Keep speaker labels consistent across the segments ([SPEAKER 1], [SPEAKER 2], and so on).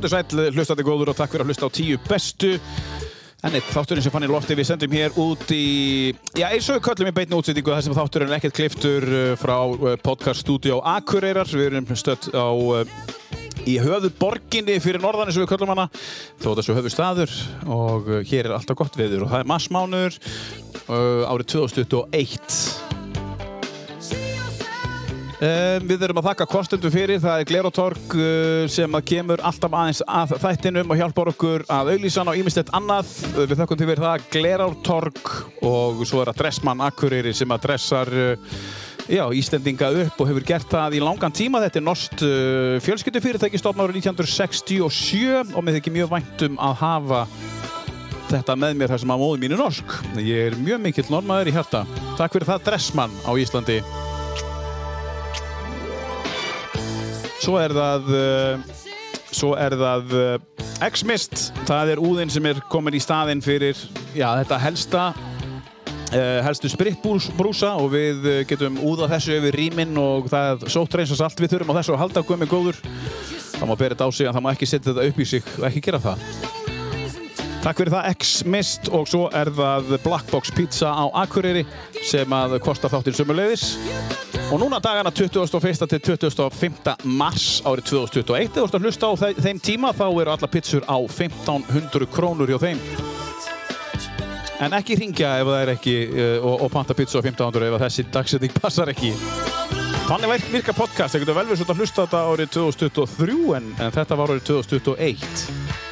[SPEAKER 1] Kondur sæl, hlustandi góður og takk fyrir að hlusta á tíu bestu. En eitt þátturinn sem fann í lofti við sendum hér út í, já eins og við köllum í beitni útsýtingu þessum þátturinn er ekkert kliftur uh, frá uh, podcaststudió Akureyrar. Við erum stödd á, uh, í höfuð borginni fyrir norðan eins og við köllum hana. Þó þessu höfuð staður og hér er alltaf gott veður og það er massmánuður uh, árið 2021. Um, við erum að þakka kostendum fyrir, það er Glerotorg uh, sem að kemur alltaf aðeins að þættinum og hjálpar okkur að auðlýsa og ímestett annað. Uh, við þakkum til fyrir það Glerotorg og svo er að Dressmann Akureyri sem að dressar uh, já, Íslendinga upp og hefur gert það í langan tíma. Þetta er norst uh, fjölskyldufyrirtæki stofn árið 1967 og með ekki mjög væntum að hafa þetta með mér þar sem að móðu mínu norsk. Ég er mjög mikill normaður í hjarta. Takk fyrir það Dressmann á Íslandi. Svo er það, uh, svo er það uh, X-Mist. Það er úðinn sem er komin í staðinn fyrir já, þetta helsta, uh, helstu spritbrúsa og við getum úðað þessu yfir rýminn og það er sótt reynsast allt við þurfum á þessu að halda guðmið góður. Það má þetta á sig en það má ekki setja þetta upp í sig og ekki gera það. Takk fyrir það X-Mist og svo er það Black Box Pizza á Akureyri sem að kostar þáttinn sömulegðis. Og núna dagana 21. til 25. mars árið 2021 eða þú ert að hlusta á þeim tíma þá eru alla pizzur á 1500 krónur hjá þeim. En ekki ringja ef það er ekki uh, og, og panta pizza á 1500 ef þessi dagsetning passar ekki. Þannig virka podcast, það getur vel verið að hlusta þetta árið 2023 en, en þetta var árið 2021.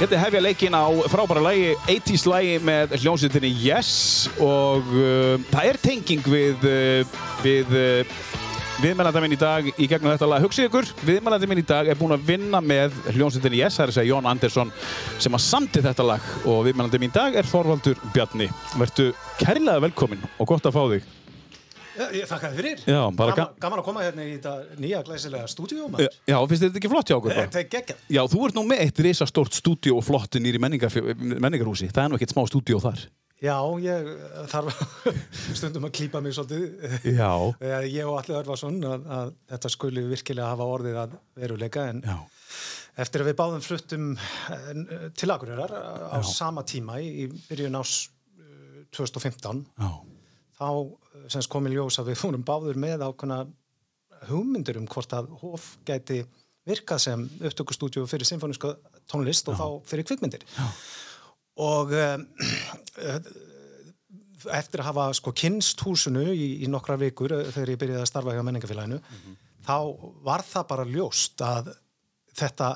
[SPEAKER 1] Er hefja leikin á frábæra lægi, 80's lægi með hljómsveitinni Yes og uh, það er tenging við, uh, við uh, viðmælanda minn í dag í gegnum þetta lag. Hugsið ykkur, viðmælanda minn í dag er búinn að vinna með hljómsveitinni Yes, það er að segja Jón Andersson sem að samti þetta lag og viðmælanda minn í dag er Þorvaldur Bjarni. Vertu kærlega velkomin og gott að fá þig.
[SPEAKER 2] Þakka þið fyrir.
[SPEAKER 1] Já,
[SPEAKER 2] gaman, gaman að koma hérna í þetta nýja glæsilega stúdíu.
[SPEAKER 1] Já, finnst þetta ekki flott hjá okkur?
[SPEAKER 2] Þetta er geggjað.
[SPEAKER 1] Já, þú ert nú með eitt risastórt stúdíu og flottin nýri menningarhúsi. Það er nú ekkert smá stúdíu þar.
[SPEAKER 2] Já, ég þarf stundum að klýpa mig svolítið.
[SPEAKER 1] Já.
[SPEAKER 2] Ég og Alli Örvarsson að, að þetta skuli virkilega hafa orðið að veruleika en
[SPEAKER 1] Já. eftir
[SPEAKER 2] að við báðum fluttum til Akureyrar á Já. sama tíma í byrjun ás 2015
[SPEAKER 1] Já.
[SPEAKER 2] þá semst kom í ljós að við fórum báður með ákveðna hugmyndir um hvort að Hof gæti virkað sem upptökustúdíu fyrir symfóniska tónlist og Já. þá fyrir kvikmyndir
[SPEAKER 1] Já.
[SPEAKER 2] og um, eftir að hafa sko kynst húsinu í, í nokkra vikur þegar ég byrjaði að starfa hjá menningafélaginu mm -hmm. þá var það bara ljóst að þetta,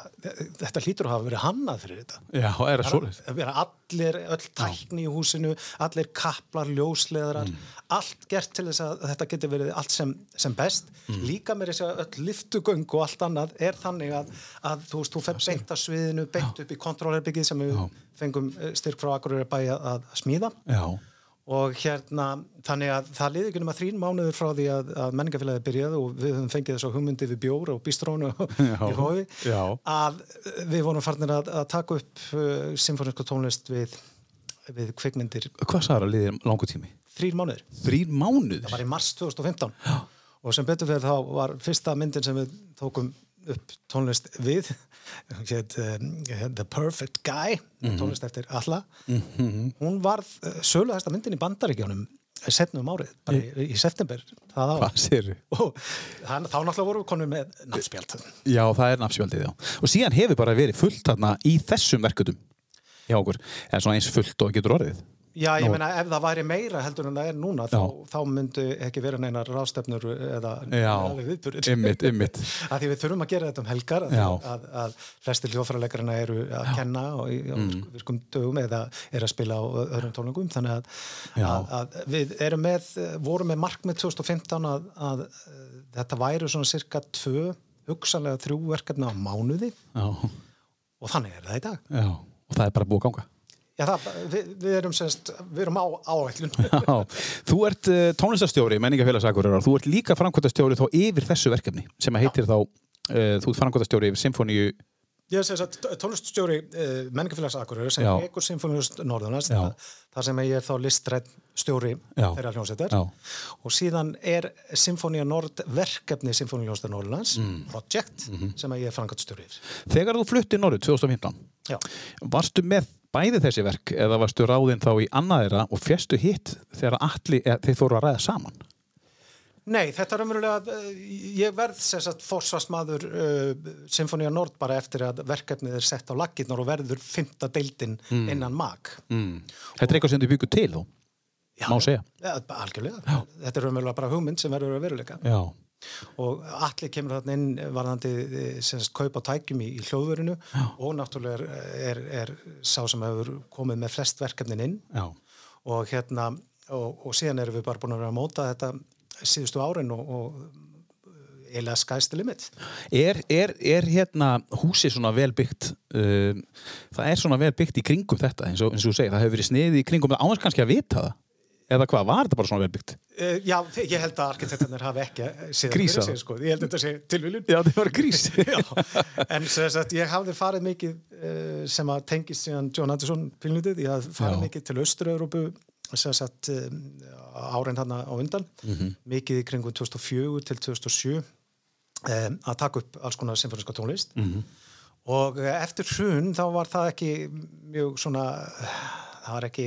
[SPEAKER 2] þetta hlýtur að hafa verið hannað fyrir þetta.
[SPEAKER 1] Já, er það svolítið?
[SPEAKER 2] Það vera allir, öll tækni í húsinu, allir kaplar, ljósleðrar, mm. allt gert til þess að þetta getur verið allt sem, sem best. Mm. Líka með þess að öll liftugöng og allt annað er þannig að, að þú veist, þú fer beint að sviðinu, beint upp í kontrollerbyggið sem við Já. fengum styrk frá Akureyri bæi að, að smíða.
[SPEAKER 1] Já
[SPEAKER 2] og hérna þannig að það liði ekki um að þrín mánuður frá því að, að menningafélagið byrjaði og við höfum fengið þess að hugmyndi við bjóra og bístrónu í hófi að við vorum farnir að, að taka upp uh, symfóniska tónlist við, við kveikmyndir
[SPEAKER 1] Hvað sæður að liði langu tími?
[SPEAKER 2] Þrín mánuður
[SPEAKER 1] Þrín mánuður?
[SPEAKER 2] Það var í mars 2015
[SPEAKER 1] Já.
[SPEAKER 2] og sem betur fyrir þá var fyrsta myndin sem við tókum upp tónlist við. Um, The Perfect Guy -hmm. tónlist eftir alla -hmm. hún var uh, söluðasta myndin í bandaríkjónum setnum árið, bara í, í september
[SPEAKER 1] Hvað sér
[SPEAKER 2] þú? Þá náttúrulega vorum við konum með nafnspjald.
[SPEAKER 1] Já, það er nafnspjaldið, já. Og síðan hefur bara verið fullt þarna í þessum verkutum hjá okkur, en svona eins fullt og getur orðið
[SPEAKER 2] Já, ég meina ef það væri meira heldur en það er núna þá, þá myndu ekki vera neina rástefnur eða
[SPEAKER 1] viðburðir. Ymmit, ymmit.
[SPEAKER 2] Því við þurfum að gera þetta um helgar að, að, að flestir hljóðfærarleikarina eru að Já. kenna og í mm. virkum dögum eða er að spila á öðrum tónlingum þannig að, að við erum með, vorum með markmið 2015 að þetta væru svona cirka tvö, hugsanlega þrjú verkefni á mánuði
[SPEAKER 1] Já.
[SPEAKER 2] og þannig er það í dag.
[SPEAKER 1] Já, og það er bara búið ganga.
[SPEAKER 2] Já, það, við, við erum, semst, við erum á áætlun.
[SPEAKER 1] þú ert uh, tónlistastjóri, menningafélagsakurar, þú ert líka framkvæmtastjóri þá yfir þessu verkefni sem heitir þá, uh, þú ert framkvæmtastjóri yfir Symfóníu
[SPEAKER 2] Ég er að tónliststjóri uh, menningafélags Akureyri sem
[SPEAKER 1] Já.
[SPEAKER 2] ekkur Sinfoniust Norðunars
[SPEAKER 1] Já.
[SPEAKER 2] þar sem ég er þá listrætt stjóri
[SPEAKER 1] Já.
[SPEAKER 2] þeirra hljómsveitar
[SPEAKER 1] Já.
[SPEAKER 2] og síðan er Sinfonia Nord verkefni Sinfonia Hljómsveitar Norðunars
[SPEAKER 1] Mm.
[SPEAKER 2] project
[SPEAKER 1] Mhm.
[SPEAKER 2] sem að ég er frangatstjóri yfir.
[SPEAKER 1] Þegar þú flutti Norður 2015
[SPEAKER 2] Já.
[SPEAKER 1] Varstu með bæði þessi verk eða varstu ráðinn þá í annað þeirra og fjestu hitt þegar allir, þeir fóru að ræða saman?
[SPEAKER 2] Nei, þetta er umverulega, ég verð sem sagt forsvarsmaður uh, Sinfonia Nord bara eftir að verkefnið er sett á laggirnar og verður fymta deildin innan mag.
[SPEAKER 1] Mm. Þetta er eitthvað sem þið byggur til þú?
[SPEAKER 2] Já.
[SPEAKER 1] Má segja?
[SPEAKER 2] Ja, algjörlega. Þetta er umverulega bara hugmynd sem verður að veruleika.
[SPEAKER 1] Já.
[SPEAKER 2] Og allir kemur þarna inn varðandi sem sagt kaup á tækjum í, í hljóðverinu og náttúrulega er, er, er sá sem hefur komið með flest verkefnin inn
[SPEAKER 1] Já.
[SPEAKER 2] og hérna og, og síðan erum við bara búin að vera að móta þetta síðustu árin og, og eiginlega sky's the limit.
[SPEAKER 1] Er, er, er hérna húsi svona vel byggt um, það er svona vel byggt í kringum þetta eins og, eins og þú segir, það hefur verið sniðið í kringum það ánægst kannski að vita það eða hvað, var þetta bara svona vel byggt?
[SPEAKER 2] Uh, já, þi- ég held að arkitektarnir hafi ekki
[SPEAKER 1] Grísað.
[SPEAKER 2] sko. Ég held að þetta sé tilviljun.
[SPEAKER 1] Já, það var grís
[SPEAKER 2] Já, en sagt, ég hafði farið mikið uh, sem að tengist síðan John Anderson pilnutið, ég hafði farið
[SPEAKER 1] Já.
[SPEAKER 2] mikið til Östur-Európu sagt um, árein hann á undan mikið í kringum 2004 til 2007 um, að taka upp alls konar symfóniska tónlist og eh, eftir hrun þá var það ekki mjög svona það var ekki,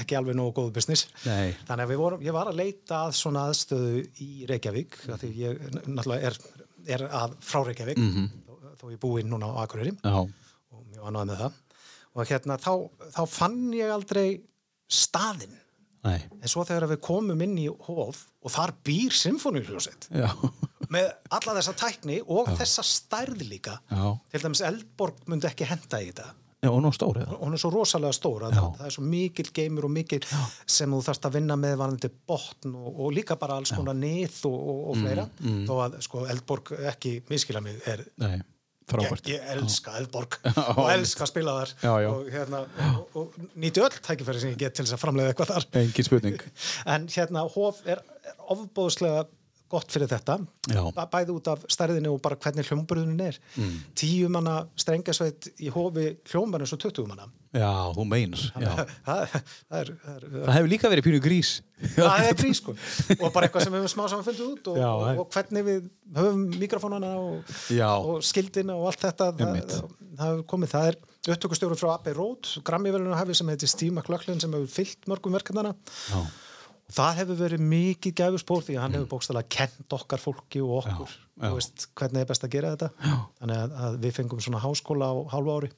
[SPEAKER 2] ekki alveg nógu góð business.
[SPEAKER 1] Nei.
[SPEAKER 2] þannig að vorum, ég var að leita að svona aðstöðu í Reykjavík af því ég náttúrulega er, er að frá Reykjavík þó, þó ég búi núna á Akureyri.
[SPEAKER 1] Já,
[SPEAKER 2] og mjög ánægð með það. Og hérna þá, þá fann ég aldrei staðinn.
[SPEAKER 1] Nei.
[SPEAKER 2] En svo þegar við komum inn í hóf og þar býr symfóniuhljósett
[SPEAKER 1] Já,
[SPEAKER 2] með alla þessa tækni og þessa stærð líka
[SPEAKER 1] já,
[SPEAKER 2] til dæmis Eldborg myndi ekki henda í þetta
[SPEAKER 1] já og nú stór eða?
[SPEAKER 2] Hún er svo rosalega stór að
[SPEAKER 1] Já.
[SPEAKER 2] það, það er svo mikil geimur og mikil sem þú þarfst að vinna með varandi botn og, og líka bara alls konar nið og, og, og fleira. þó að sko Eldborg ekki miskila mig er
[SPEAKER 1] Nei,
[SPEAKER 2] ég,
[SPEAKER 1] frábært.
[SPEAKER 2] Ég elska Eldborg og elska að spila þar
[SPEAKER 1] Já, já.
[SPEAKER 2] og, hérna, og, nýti öll tækifæri sem ég get til þess að framleiða eitthvað þar.
[SPEAKER 1] Engin spurning.
[SPEAKER 2] En hérna Hof er, er ofbóðslega gott fyrir þetta bæði út af stærðinu og bara hvernig hljómburðunin er. Mm. tíu manna strengasveit í Hofi hljómar eins og 20 manna.
[SPEAKER 1] Já, þú meinar
[SPEAKER 2] það, það, það,
[SPEAKER 1] hefur líka verið pínu grís.
[SPEAKER 2] Það er grís sko. Og bara eitthvað sem við höfum smá saman fundið út og,
[SPEAKER 1] Já,
[SPEAKER 2] og, og hvernig við höfum mikrofónana og, og skildina og allt þetta það, það hefur komið, það er upptökustjóru frá Abbey Road, Grammy-velunum hafi sem heitir Steve McLaughlin sem hefur fyllt mörgum verkefnana
[SPEAKER 1] Já,
[SPEAKER 2] það hefur verið mikið gæfuspór því að hann hefur bókstæðlega kent okkar fólki og okkur,
[SPEAKER 1] Mm. já.
[SPEAKER 2] þú veist, hvernig er best að gera þetta já. þannig að, að við fengum svona háskóla á hálfu ári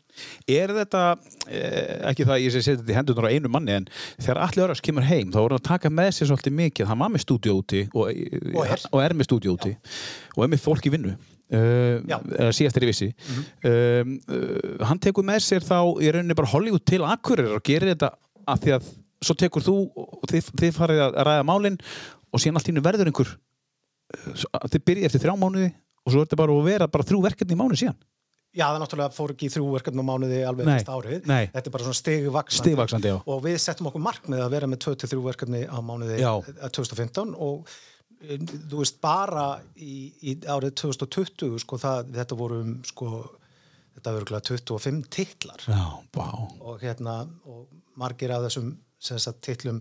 [SPEAKER 1] Er þetta, eh, ekki það að ég sé setja þetta í hendunar á einu manni en þegar allir öras kemur heim þá voru hann að taka með sér svolítið mikið hann var með stúdíó úti og,
[SPEAKER 2] Og er.
[SPEAKER 1] og er með stúdíó úti og er með fólk í vinnu uh,
[SPEAKER 2] Já.
[SPEAKER 1] síðast er ég vissi um, uh, hann tekur með sér þá í rauninni bara Hollywood til Akureyrar og gerir þetta af því að svo tekur þú og þið, þið farið að ræða málin og síðan allt í einu verður einhver svo- þið byrjið eftir þrjá mánuði og svo er þetta bara að vera bara þrjú verkefni í mánuði síðan
[SPEAKER 2] Já, það náttúrulega fór ekki í þrjú verkefnum á mánuði alveg
[SPEAKER 1] Nei,
[SPEAKER 2] fyrsta árið.
[SPEAKER 1] nei.
[SPEAKER 2] Þetta er bara svona stigvaksandi. Og við settum okkur markmið að vera með 2-3 verkefni á mánuði
[SPEAKER 1] Já.
[SPEAKER 2] eh, 2015 og eh, þú veist bara í, í árið 2020 sko það, þetta voru um sko þetta voru örugglega 25 titlar
[SPEAKER 1] Já,
[SPEAKER 2] og hérna og margir af þessum titlum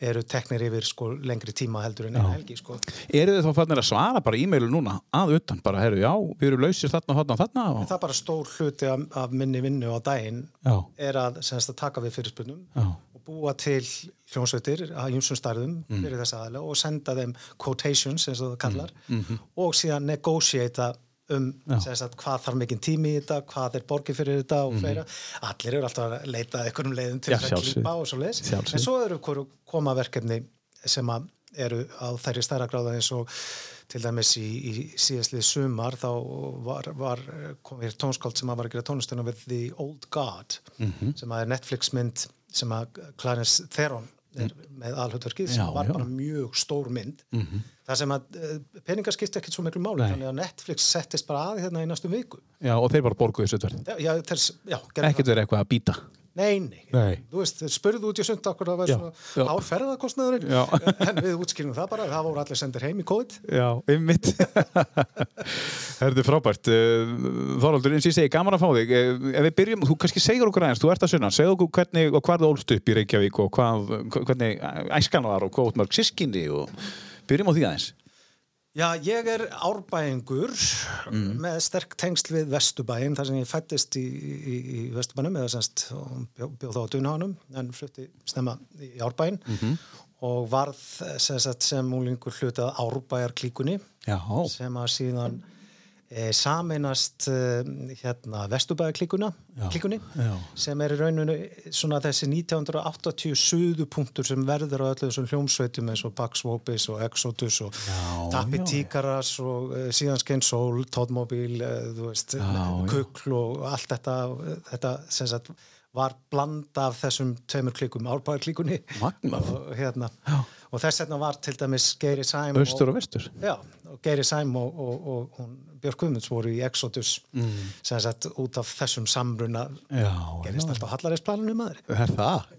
[SPEAKER 2] eru teknir yfir sko lengri tíma heldur en eina helgi sko.
[SPEAKER 1] Eru þið þá fannir að svara bara e-mailu núna að utan, bara, herru, já, við erum lausir þarna þarna og þarna og...
[SPEAKER 2] Það er bara stór hluti af, af minni vinnu á daginn
[SPEAKER 1] Já,
[SPEAKER 2] er að, að taka við fyrirspurnum
[SPEAKER 1] já,
[SPEAKER 2] og búa til hljómsveitir að jumsum stærðum
[SPEAKER 1] Mm.
[SPEAKER 2] fyrir þessa aðla og senda þeim quotations eins og það kallar
[SPEAKER 1] Mhm.
[SPEAKER 2] og síðan negotiata um sem sagt, hvað þarf mikinn tími í þetta, hvað er borgið fyrir þetta og fleira. Allir eru alltaf að leita að einhverjum leiðum til
[SPEAKER 1] Mhm.
[SPEAKER 2] Þess að klípa og svo leiðis. En svo eru koma verkefni sem eru á þærri stærra gráða eins og til dæmis í, í síðastlið sumar þá var, var kom hér tónskáld sem að var að gera tónlistina við The Old God
[SPEAKER 1] Mhm.
[SPEAKER 2] sem að er Netflix mynd sem að Clarence Theron er með alhutverkið sem
[SPEAKER 1] Já,
[SPEAKER 2] var
[SPEAKER 1] já.
[SPEAKER 2] bara mjög stór mynd það Það sem að uh, peningar skipti ekkert svo miklu máli,
[SPEAKER 1] Nei.
[SPEAKER 2] þannig að Netflix settist bara að hérna í næstu viku.
[SPEAKER 1] Já, og þeir bara borguðu þessu verð.
[SPEAKER 2] Já, já,
[SPEAKER 1] Ekkert verið eitthvað að býta.
[SPEAKER 2] það. Nei, nei.
[SPEAKER 1] Nei.
[SPEAKER 2] Þú veist, þeir spurðu út í sund okkur að það var svona árferðarkostnaðurinn,
[SPEAKER 1] Já.
[SPEAKER 2] en við útskýrum það bara, það voru allir sendir heim í COVID.
[SPEAKER 1] Já, einmitt. Herðu frábært. Eh, Þorvaldur, eins og ég segi, gaman að fá þig. Eh, Ef við byrjum, þú kannski segir okkur aðeins, þú ert að sunna, segðu okkur hvernig og hvað þú ólst upp í Reykjavík og hvað, hvernig æskan var og hvað út mörg sískinni og byrjum á því aðeins.
[SPEAKER 2] Já, ég er árbæðingur
[SPEAKER 1] Mm.
[SPEAKER 2] með sterk tengsl við Vesturbæin þar sem ég fættist í, í, í Vesturbænum eða semst og bjó, þá á Dunhanum en flutti snemma í árbæin
[SPEAKER 1] Mhm.
[SPEAKER 2] og varð sem, sagt, sem múlingur hlutað árbæjarklíkunni
[SPEAKER 1] Já,
[SPEAKER 2] sem að síðan e, sameinast e, hérna Vesturbæjarklíkunna klíkunni
[SPEAKER 1] já.
[SPEAKER 2] sem er í rauninu svona þessi 1980 suðupunktur sem verður á öllu þessum hljómsveitum eins og Pax Vopis og Exodus og Tappi. Tíkaras og uh, síðan Skein veist,
[SPEAKER 1] Já, já.
[SPEAKER 2] Kukl og allt þetta, þetta sem sagt var bland af þessum tveimur klíkum, árbæðarklíkunni og hérna og þess vegna var til dæmis Geiri Sæm
[SPEAKER 1] Östur
[SPEAKER 2] og,
[SPEAKER 1] og vestur.
[SPEAKER 2] já, Geiri Sæm og, og, og hún, Björk Guðmunds voru í Exodus mm. sem sagt út af þessum samruna
[SPEAKER 1] Já,
[SPEAKER 2] gerist
[SPEAKER 1] já.
[SPEAKER 2] allt á Hallareisplaninu maður
[SPEAKER 1] Er það?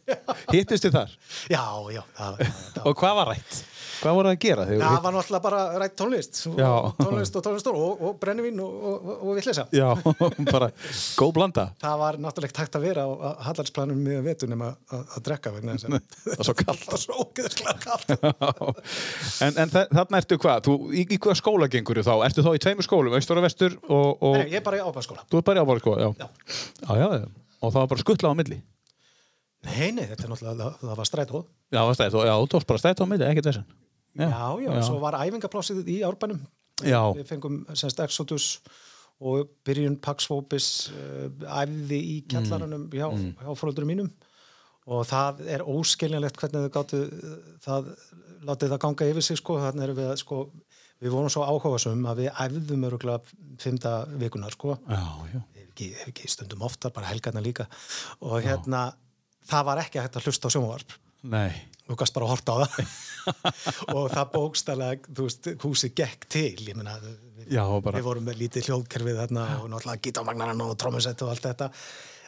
[SPEAKER 1] Hittist þið þar?
[SPEAKER 2] já, já, það, það,
[SPEAKER 1] Og hvað var rætt? Hvað voru að gera?
[SPEAKER 2] það var náttúrulega bara rætt tónlist og, tónlist og tónlist og, og brennivín og, og, og, og vitleisa
[SPEAKER 1] Já, bara góð blanda.
[SPEAKER 2] það var náttúrulega takt að vera á Hallareisplaninu með vetu nema að, drekka
[SPEAKER 1] Það var svo kallt.
[SPEAKER 2] það var svo ógeðslega kallt
[SPEAKER 1] en, en þa- þarna ertu hvað? Þú, í, í hvað skóla gengur þú þá? Ertu þá í tveimur skólum, austur og vestur og, og
[SPEAKER 2] Nei, ég er bara í ábæðskóla
[SPEAKER 1] þú ert bara í ábára skóla? Já.
[SPEAKER 2] Já.
[SPEAKER 1] Já, já, já. Og það var bara skuttla á milli?
[SPEAKER 2] nei, nei, þetta er náttúrulega, það, var strætóð
[SPEAKER 1] Já, það var stætt, já, þú tókst bara stætt á milli, ekkert þessan.
[SPEAKER 2] já, já, svo var æfingaplásið í árbænum
[SPEAKER 1] Já.
[SPEAKER 2] við fengum semst Exodus og byrjun Pax Vopis uh, æfði í kjallaranum hjá,
[SPEAKER 1] Mm.
[SPEAKER 2] hjá fóröldurum mínum og það er óskiljanlegt hvernig þau gáttu uh, það, látið það ganga yfir sig sko, þannig erum við að sko við vorum svo áhugasum að við æfðum öruglega fymta vikunar sko
[SPEAKER 1] Já, já.
[SPEAKER 2] ekki, ekki stundum oftar, bara helgarna líka og hérna, það var ekki hægt að hlusta á sjónvarp
[SPEAKER 1] Nei.
[SPEAKER 2] þú gast bara að horta á það og það bókstælega, þú veist, húsi gekk til, ég meina við,
[SPEAKER 1] Já,
[SPEAKER 2] við vorum með lítið hljóðkerfið þarna og náttúrulega gítarmagnaran og trómusett og allt þetta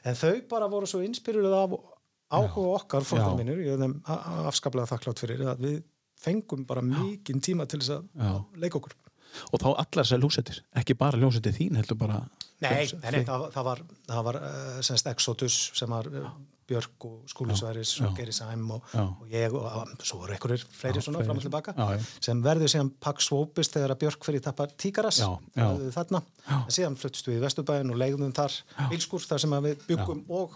[SPEAKER 2] en þau bara voru svo inspiruð af áhuga okkar
[SPEAKER 1] Já.
[SPEAKER 2] fórhaldar mínir, ég er þeim afskaplega þakklátt fyrir að við fengum bara mikinn tíma til þess að leika okkur.
[SPEAKER 1] Og þá allar þessar ljósettir, ekki bara ljósettir þín, heldur bara...
[SPEAKER 2] Nei, nei, nei það, það var, það var uh, semst Exodus sem var uh, Björk og Skúli Sværis og Geri Sæm og, og ég og uh, svo voru einhverjir fleiri
[SPEAKER 1] Já,
[SPEAKER 2] svona fram og tilbaka sem verður síðan Pax Vopis þegar að Björk fyrir tappa Tíkaras
[SPEAKER 1] Já, já.
[SPEAKER 2] þarna, en síðan fluttust við í Vesturbæðin og leigðum þar bílskur þar sem við byggum og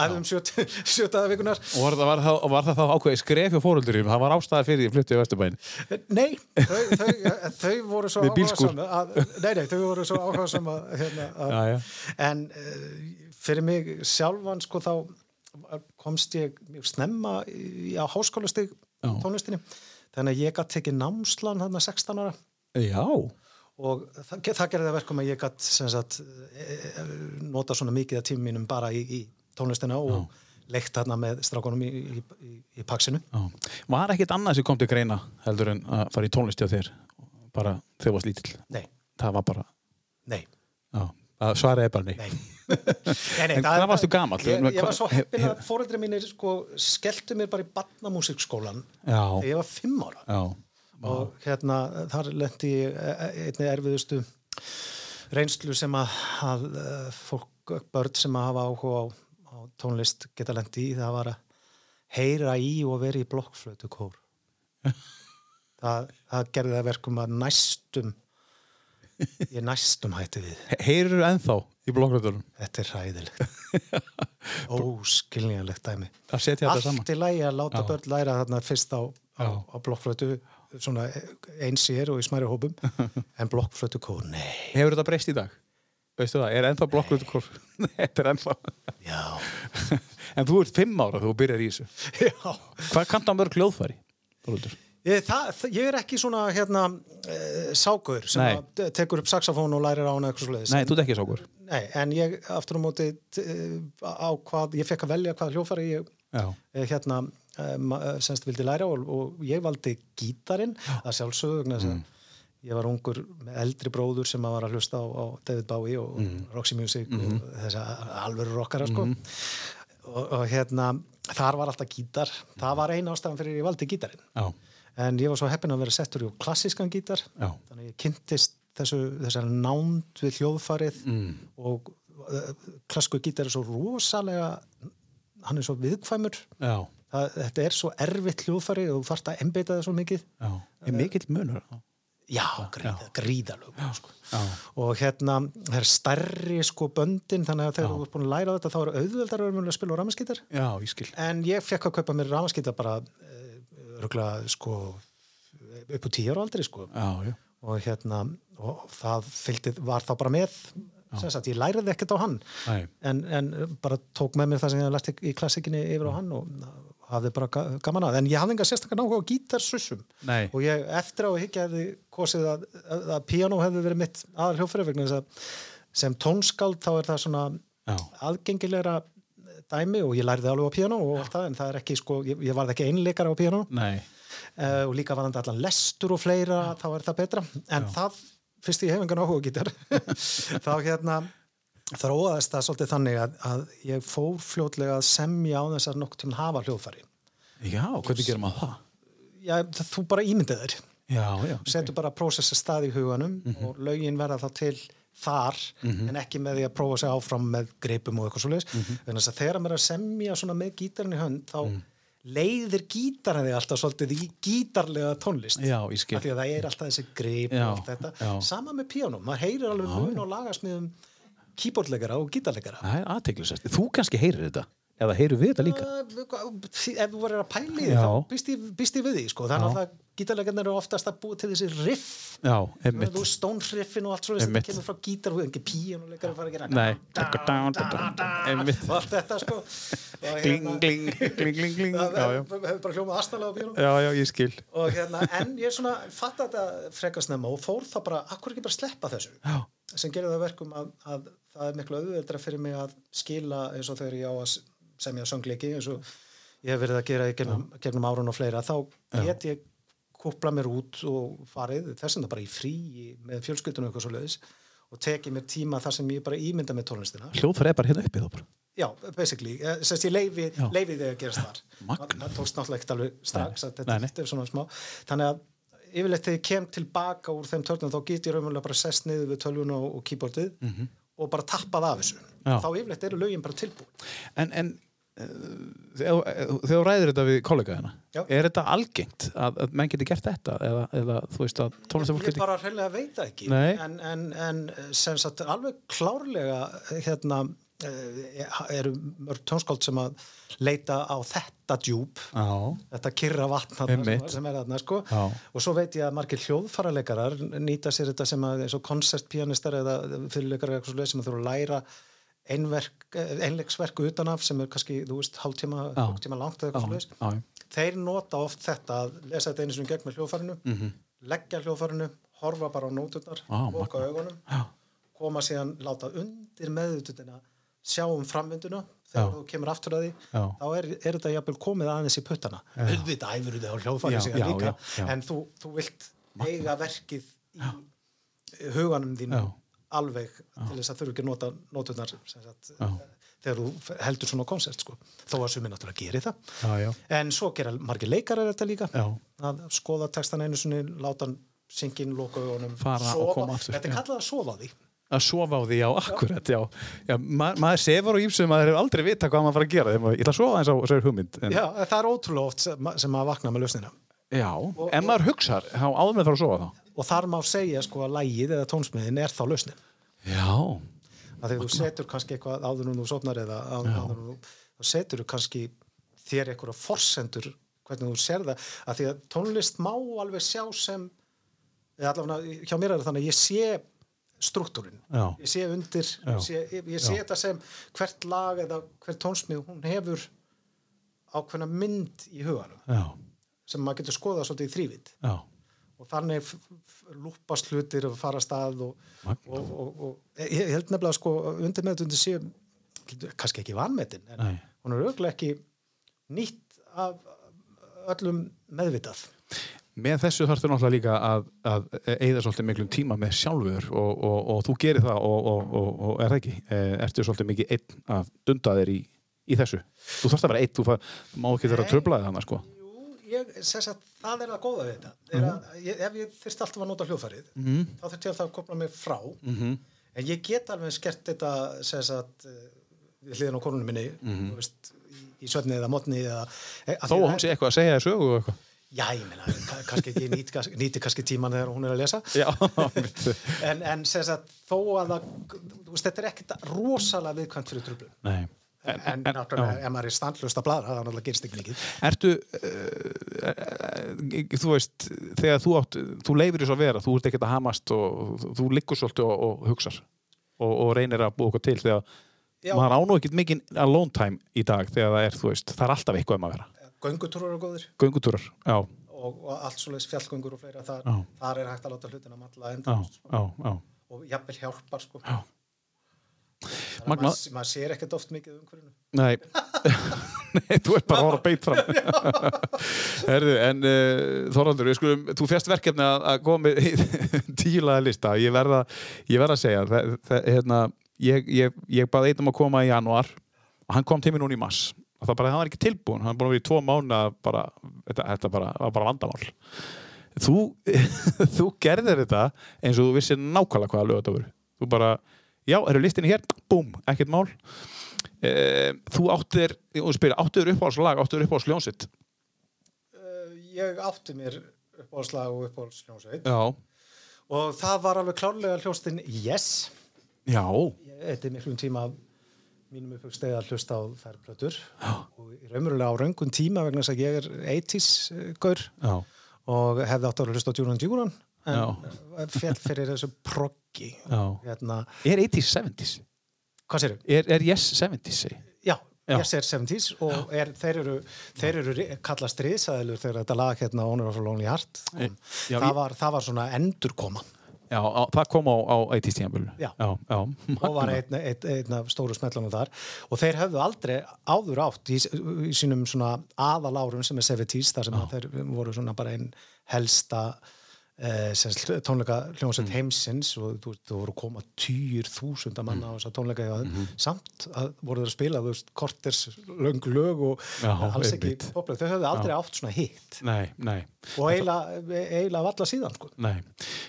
[SPEAKER 2] æfum sjötaða vikunar
[SPEAKER 1] Og var það, var það, var það þá ákveði skref hjá fóröldurum, það var ástæði fyrir því fluttið í Vesturbæn.
[SPEAKER 2] Nei, þau, þau, þau voru svo að, nei, nei, þau voru svo áhugasam að, hérna, en uh, fyrir mig sjálfan sko þá komst ég mjög snemma í, á háskólastig
[SPEAKER 1] Já.
[SPEAKER 2] tónlistinni. Þannig að ég gætt tekið námslan þarna 16 ára.
[SPEAKER 1] Já.
[SPEAKER 2] og það, það gerði það verkum að ég sem sagt eh, nota svona mikið af tímum mínum bara í, í tónlistina og leikt þarna með strákunum í, í, í, í paksinu
[SPEAKER 1] Já. Var ekkert annað sem kom til greina heldur en að fara í tónlist hjá þér bara þú varst lítill?
[SPEAKER 2] Nei,
[SPEAKER 1] Það var bara,
[SPEAKER 2] nei,
[SPEAKER 1] já, að svaraði bara nei.
[SPEAKER 2] nei. Nei, nei,
[SPEAKER 1] En hvað varstu gamall?
[SPEAKER 2] Ég, ég var svo heppin að fóreldri mínir sko, skelltu mér bara í barnamúsikskólan
[SPEAKER 1] Já,
[SPEAKER 2] þegar ég var fimm ára.
[SPEAKER 1] Já,
[SPEAKER 2] og hérna þar lendi ég eh, einni erfiðustu reynslu sem að, að eh, fólk, börn sem að hafa áhuga á, á tónlist geta lendi í það var að heyra í og vera í blokkflötu kór. Það, það gerði það verkum að næstum ég næstum hætti við.
[SPEAKER 1] Heyrur ennþá í blokkröðunum
[SPEAKER 2] þetta er hræðilegt. Óskiljanlegt dæmi. Allt í lægi að láta
[SPEAKER 1] Já.
[SPEAKER 2] börn læra þarna fyrst á, á, á blokkflötu eins sér og í smæri hópum en blokkflötu kór, nei.
[SPEAKER 1] Hefur þetta breyst í dag? Veistu það, er ennþá blokkröðukor? Þetta er ennþá.
[SPEAKER 2] já,
[SPEAKER 1] En þú ert fimm ára þú byrjar í þessu.
[SPEAKER 2] já.
[SPEAKER 1] Hvað kannt á mörg hljóðfæri?
[SPEAKER 2] Ég, ég er ekki svona hérna e, sákur sem að tekur upp saxofón og lærir á hana eitthvað svo leiðis
[SPEAKER 1] Nei, þú ert ekki sákur.
[SPEAKER 2] nei, en ég aftur á móti t- á hvað, ég fekk að velja hvað hljófari ég eh, hérna um, semst vildi læra og, og ég valdi gítarin að sjálfsögugna mm. Ég var ungur með eldri bróður sem var að hlusta á, á David Bowie og mm. Roxy Music mm. og þess að alveg rockara sko mm. og, og hérna þar var alltaf gítar það var eina ástæðan fyrir ég valdi gítarin
[SPEAKER 1] Já.
[SPEAKER 2] en ég var svo heppin að vera settur í klassískan gítar
[SPEAKER 1] Já.
[SPEAKER 2] þannig ég kynntist þessu, þessar nánd við hljóðfarið
[SPEAKER 1] Mm.
[SPEAKER 2] og uh, klassíku gítar er svo rosalega hann er svo viðkvæmur það, þetta er svo erfitt hljóðfari og þú þarfst að embeita það svo mikið
[SPEAKER 1] já. Er mikill munur?
[SPEAKER 2] Já, gríða, gríðalög sko. Og hérna það er stærri sko böndin þannig að þegar þú ert búin að læra þetta þá eru auðveldar að spila á
[SPEAKER 1] skil.
[SPEAKER 2] en ég fekk að kaupa mér ramaskítar bara röglega sko upp á tíu ára aldrei sko.
[SPEAKER 1] Já, já.
[SPEAKER 2] og hérna og það fylgdi, var þá bara með. Sagt, ég læriði ekkert á hann. En, en bara tók með mér það sem ég lært í klassikinni yfir á hann og hafði bara ga- gaman að en ég hafði enga sérstaklega náhuga á gítarsussum. Og ég eftir á að higgja hefði kosið að, að, að piano hefði verið mitt aðal hljófrið vegna þess að sem tónskáld þá er það svona
[SPEAKER 1] Já.
[SPEAKER 2] aðgengilegra dæmi og ég lærði alveg á piano og allt það en það er ekki sko, ég, ég varð ekki einleikar á piano uh, og líka varðandi allan lestur og fleira þá er það betra. En það, fyrst ég hef engan áhuga á gítar þá hérna þróaðist það svolítið þannig að, að ég fór fljótlega að semja á þess að nokkuð tíma hafa hljóðfæri.
[SPEAKER 1] Já, hvernig gerum maður það?
[SPEAKER 2] Já, það- þú bara ímyndið þér.
[SPEAKER 1] Já, já.
[SPEAKER 2] setur bara prósessa stað í huganum og lögin verða þá til þar en ekki með því að prófa sig áfram með greipum og eitthvað svo leiðis þannig að þegar maður er að semja svona með gítarinn í hönd þá leiðir gítarinn þig alltaf svolítið í gítarlega tónlist.
[SPEAKER 1] Já,
[SPEAKER 2] af því að það er alltaf þessi greip og allt þetta,
[SPEAKER 1] já.
[SPEAKER 2] sama með píanum maður heyrir alveg mun og lagasmiðum keyboardleikara og gítarleikara
[SPEAKER 1] Það er aðteglisast. Þú kannski heyrir þetta. Eða heyrir við þetta líka.
[SPEAKER 2] Uh, ef þú verður að pæli því þá býst ég, við því sko. það er náttúrulega gítarleikarnir eru oftast að búa til þessi riff
[SPEAKER 1] Já, einmitt.
[SPEAKER 2] þú stónriffin og allt svo þetta kemur frá gítar og ekki píanuleikari fara að gera
[SPEAKER 1] Nei. Einmitt.
[SPEAKER 2] og allt þetta sko
[SPEAKER 1] Gling, gling, gling, gling,
[SPEAKER 2] hefur bara hljómað aðstæðlega á píanum
[SPEAKER 1] Já, já, ég skil.
[SPEAKER 2] hérna, en ég fatt að þetta frekast nefna og fór þá bara, akkur ekki bara sleppa þessu sem gerir það að verkum að, að það er miklu auðveldra fyrir mig að skila eins og þegar ég á að semja söngleiki eins og ég hef verið að gera í gegnum, gegnum árun og fleira, þá get ég kúpla mér út og farið þess vegna bara í frí með fjölskyldunum eitthvað svo leiðis og tekið mér tíma þar sem ég bara ímynda með tónlistina
[SPEAKER 1] Hljóðfæri er bara hérna uppi þá bara.
[SPEAKER 2] Já, basically, Eh, sagt, ég leifi, leifi þegar að gerast þar
[SPEAKER 1] Magnað.
[SPEAKER 2] það tókst náttúrulega ekkert alveg strax
[SPEAKER 1] Nei. Nei, nei.
[SPEAKER 2] er þannig að yfirleitt þegar ég kem tilbaka úr þeim törnum þá get ég raunverulega bara sest niður við tölvuna og, og keyboardið og bara tappað af þessu.
[SPEAKER 1] Já.
[SPEAKER 2] þá yfirleitt eru lögin bara tilbúin
[SPEAKER 1] En, en uh, þegar þegar þú ræðir þetta við kollega hérna,
[SPEAKER 2] Já.
[SPEAKER 1] er þetta algengt að, að menn geti gert þetta? Eða, eða þú veist að tónlistafólk
[SPEAKER 2] ég
[SPEAKER 1] geti...
[SPEAKER 2] bara hreinlega veit ekki en, en, en sem sagt alveg klárlega hérna eh, eru mörg tónskáld sem að leita á þetta djúb
[SPEAKER 1] Já,
[SPEAKER 2] þetta kyrra vatn þarna sem, er þarna sko. Og svo veit ég að margir hljóðfaraleikarar nýta sér þetta sem að koncertpianistar eða fyrirleikarar eitthvað sem þurfa að læra eh, einleiksverk utanaf sem er kannski, þú veist, hálftíma
[SPEAKER 1] Já.
[SPEAKER 2] tíma langt eða eitthvað
[SPEAKER 1] já,
[SPEAKER 2] þeir nota oft þetta að lesa þetta einu sem gegn með hljóðfarinu
[SPEAKER 1] Mhm.
[SPEAKER 2] leggja hljóðfarinu, horfa bara á loka
[SPEAKER 1] magnað.
[SPEAKER 2] augunum
[SPEAKER 1] já,
[SPEAKER 2] koma síðan láta undir meðutundina sjá um framvinduna þegar
[SPEAKER 1] Já.
[SPEAKER 2] þú kemur aftur að því
[SPEAKER 1] Já.
[SPEAKER 2] þá er, er þetta jafnvel komið aðeins í puttana. Auðvitað æfur þetta á hljóðfæri líka en þú, þú vilt eiga verkið í huganum þínu alveg til þess að þurfu ekki að nota
[SPEAKER 1] Já.
[SPEAKER 2] þegar þú heldur svona konsert sko. þó að sumi náttúrulega geri það.
[SPEAKER 1] Já,
[SPEAKER 2] en svo gera margir leikarar þetta líka. Að skoða textan einu sinni láta hann syngin, loka augunum
[SPEAKER 1] Fara og
[SPEAKER 2] sofa.
[SPEAKER 1] koma aftur,
[SPEAKER 2] þetta er kallað að sofa því
[SPEAKER 1] Að sofa á því, já, akkurat, já. já ma maður sefur á ímsum, maður hefur aldrei vita hvað maður fara að gera. Þegar maður, ég ætla að sofa eins á þessari hugmynd. En,
[SPEAKER 2] Já, það er ótrúlega oft sem, sem að vakna með lausnina
[SPEAKER 1] já. en maður hugsar, þá áður með það að sofa þá.
[SPEAKER 2] og þar má segja sko að lægið eða tónsmiðin er þá lausnin
[SPEAKER 1] Já,
[SPEAKER 2] að þegar þú setur kannski eitthvað áður en þú sopnar eða áður, þú þá setur þú kannski þér einhverja forsendur hvernig þú sér það að því að tónlist má alveg sjá sem eða allavega hjá mér er það þannig að ég sé struktúrin. Ég sé undir sé, ég, ég sé þetta sem hvert lag eða hvert tónsmið hún hefur ákveðna mynd í huganum sem maður getur skoðað svolítið í þrývit og þannig lúpast hlutir og fara að stað og, og, og, og ég held nefnilega sko undir með þetta sé kannski ekki vanmetin en
[SPEAKER 1] Nei.
[SPEAKER 2] hún er auðvitað ekki nýtt af öllum meðvitað
[SPEAKER 1] með þessu þarfstu náttúrulega líka að, að eigða svolítið miklum tíma með sjálfur og, og, og þú gerir það og, og er það ekki, eh, ertu svolítið mikið einn að dunda þér í, í þessu? Þú þarfst að vera einn, þú, far, þú má ekki vera tröflaðið þannig sko.
[SPEAKER 2] Jú, ég að það er að góða við þetta. Er að, ég, ef ég þurft alltaf að nota hljóðfærið
[SPEAKER 1] mm.
[SPEAKER 2] þá þurft ég alltaf að kopla mig frá.
[SPEAKER 1] Mm -hmm.
[SPEAKER 2] en ég get alveg skert þetta að eh, við hliðin á konunum minni
[SPEAKER 1] Mhm.
[SPEAKER 2] þú veist, í, í svefni eða mótni eða,
[SPEAKER 1] þó hún sé eitthvað að segja sögu og eitthvað
[SPEAKER 2] Já, ég meina, ka- kannski ekki nýti, nýti kannski tíman þegar hún er að lesa.
[SPEAKER 1] Já,
[SPEAKER 2] en, en sem sagt, þó að það, veist, þetta er ekkert rosalega viðkvæmt fyrir tröflum
[SPEAKER 1] nei.
[SPEAKER 2] En, en, náttúrulega, ef maður er standlust að bladra, það náttúrulega gerist ekki mikið.
[SPEAKER 1] Ertu, uh, þú veist, þegar þú átt, þú leifir þess að vera, þú ert ekkert að hamast og þú- liggur svolítið og, og hugsar og, og reynir að búa okkur til þegar
[SPEAKER 2] Já.
[SPEAKER 1] maður ánú ekkert mikið alone time í dag þegar það er, þú veist, það er alltaf eitthvað um að vera.
[SPEAKER 2] Göngutúrar eru góðir.
[SPEAKER 1] Göngutúrar, já,
[SPEAKER 2] og, og allt svoleiðis fjallgöngur og fleira þar,
[SPEAKER 1] Já.
[SPEAKER 2] þar er hægt að láta hlutina malla
[SPEAKER 1] já,
[SPEAKER 2] enda
[SPEAKER 1] já, já.
[SPEAKER 2] og jafnvel hjálpar sko.
[SPEAKER 1] Já.
[SPEAKER 2] Að maður, maður sér ekkert oft mikið um hverjum
[SPEAKER 1] Nei, Nei þú ert bara að horfa beitt fram. Herðu, en uh, Þorvaldur, við skulum, þú fjast verkefni að, að koma með tílaða lista. Ég verða, ég verða að segja það, það, hérna, ég, ég, ég baði eitt um að koma í januar og hann kom til mér núna í mass og það bara, hann var ekki tilbúin, hann var búin að vera í tvo mánu bara, þetta, þetta bara, var bara vandamál. Þú, þú gerðir þetta eins og þú vissir nákvæmlega hvaða lög þetta voru. Þú bara, já, eru listinni hér? Búm, ekkert mál. Eh, þú áttir, og spyrir, áttir uppáhaldslag, áttir uppáhaldsljónsitt
[SPEAKER 2] uh, ég átti mér uppáhaldslag og uppáhaldsljónsveit
[SPEAKER 1] já,
[SPEAKER 2] og það var alveg klárlega hljóstinn Yes.
[SPEAKER 1] Já,
[SPEAKER 2] ég eitti miklum tíma af mínum uppvöxtegi að hlusta á þær plötur. Og í raunverulega á raungun tíma vegna þess að ég er 80s gaur
[SPEAKER 1] já,
[SPEAKER 2] og hefði átt að hlusta á Djúran Djúran en fjall fyrir þessu proggi. Hérna,
[SPEAKER 1] er 80s, 70s
[SPEAKER 2] hvað séru?
[SPEAKER 1] er, er yes 70s segi?
[SPEAKER 2] Já,
[SPEAKER 1] Já.
[SPEAKER 2] Yes er 70s og er, þeir eru, þeir eru kalla stríðsæðilur þegar þetta lag hérna Honor of a Lonely Heart.
[SPEAKER 1] E, já,
[SPEAKER 2] það,
[SPEAKER 1] ég-
[SPEAKER 2] var, það var svona endurkoman
[SPEAKER 1] já, á, það kom á, á 80s tíðanbölu
[SPEAKER 2] Já.
[SPEAKER 1] já,
[SPEAKER 2] og var einn, einn, einn af stóru smellunum þar. Og þeir höfðu aldrei áður átt í, í sínum svona aðalárum sem er 70s þar sem þeir voru svona bara einn helsta sagt, tónleika hljómsveit heimsins og þú, þú voru koma týr þúsunda manna á þessa tónleika mm samt að voru þeir að spila þú veist, korters löng lög og
[SPEAKER 1] Já,
[SPEAKER 2] alls ekki poplega, þau höfðu aldrei átt svona hitt.
[SPEAKER 1] Nei, nei.
[SPEAKER 2] Og eiginlega valla síðan sko.
[SPEAKER 1] Nei,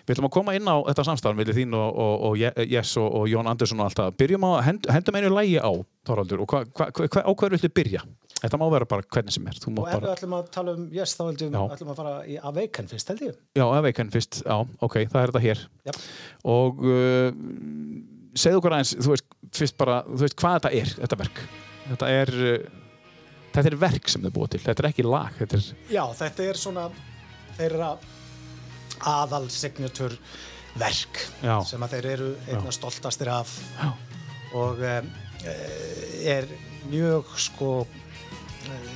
[SPEAKER 1] við ætlum að koma inn á þetta samstafn við þín og, og, og Je- Jess og, og Jón Andersson og allt það. Byrjum að hend, hendum einu lægi á, Þorvaldur, og hva, hva, hva, á hverju viltu byrja? Þetta má vera bara hvernig sem er.
[SPEAKER 2] Og ef við
[SPEAKER 1] bara,
[SPEAKER 2] ætlum að tala um yes, þá
[SPEAKER 1] Já.
[SPEAKER 2] ætlum að fara í Awaken fyrst held ég
[SPEAKER 1] já, Awaken fyrst, já, ok, það er þetta hér.
[SPEAKER 2] Já.
[SPEAKER 1] Og uh, segðu okkur aðeins, þú veist, fyrst bara, þú veist hvað þetta er, þetta verk. Þetta er, uh, þetta er verk sem þau búið til, þetta er ekki lag, þetta er,
[SPEAKER 2] Já, þetta er svona þeirra aðal signature verk
[SPEAKER 1] Já.
[SPEAKER 2] sem að þeir eru einna stoltastir af
[SPEAKER 1] já,
[SPEAKER 2] og um, er mjög sko eh,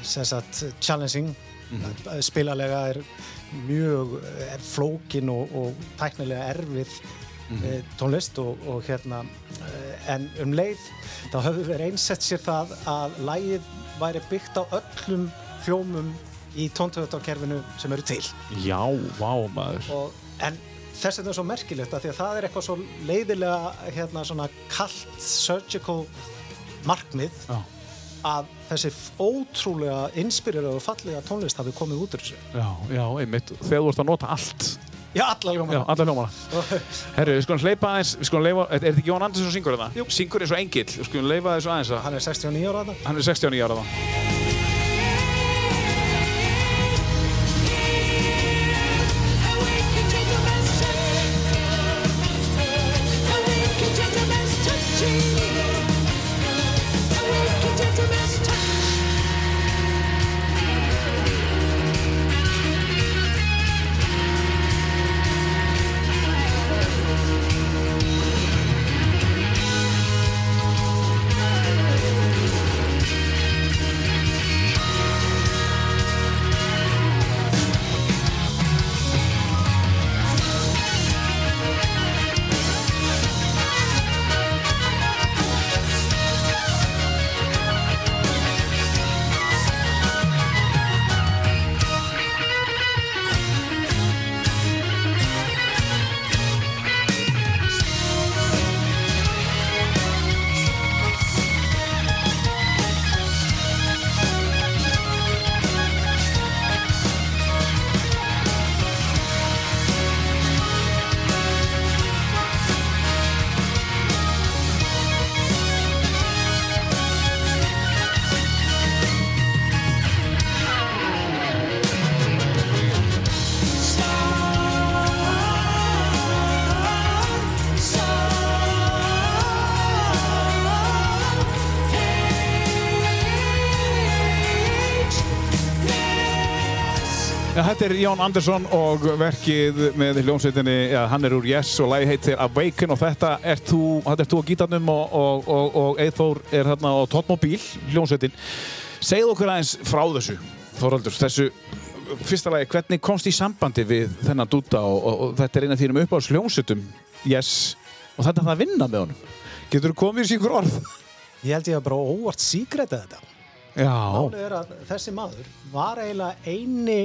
[SPEAKER 2] sem sagt challenging
[SPEAKER 1] Mhm.
[SPEAKER 2] spilalega er mjög flókin og, og tæknilega erfið
[SPEAKER 1] Mhm.
[SPEAKER 2] tónlist og, og hérna eh, en um leið þá höfðu verið einsett sér það að lægið væri byggt á öllum hljómum í tóntöðutarkerfinu sem eru til
[SPEAKER 1] já, vá maður.
[SPEAKER 2] og, en þess vegna er svo merkilegt að því að það er eitthvað svo leiðilega hérna svona kallt surgical markmið
[SPEAKER 1] Já,
[SPEAKER 2] að þessi ótrúlega inspirerað og fallega tónlist hafi komið út úr þessu
[SPEAKER 1] já, já, einmitt, þegar þú ert að nota allt.
[SPEAKER 2] Já, alla hljóma
[SPEAKER 1] Já, alla hljómana. Herru, við skulum hleypa aðeins, við skulum leifa, er þetta ekki Jón Andersson syngur þetta? Jú. Syngur eins og engill, við skulum leifa þessu aðeins að,
[SPEAKER 2] Hann er 69 ára þarna
[SPEAKER 1] hann er 69 ára þá. Ja, þetta er Jón Andersson og verkið með hljómsveitinni, ja, hann er úr Yes og lagi heitir Awaken og þetta er þú, þetta er þú á gítarnum og, og, og, og Eithór er hérna á Tóttmobil, hljómsveitin. Segð okkur aðeins frá þessu, Þóraldur, þessu fyrsta lagi, hvernig komst í sambandi við þennan dúta og, og þetta er eina af þínum uppáhalds hljómsveitum, Yes, og þetta er það að vinna með honum. Getur þú komið í síkur orð?
[SPEAKER 2] Ég held ég að bara óvart síkreta þetta.
[SPEAKER 1] Já.
[SPEAKER 2] Málið er að þessi maður var eiginlega eini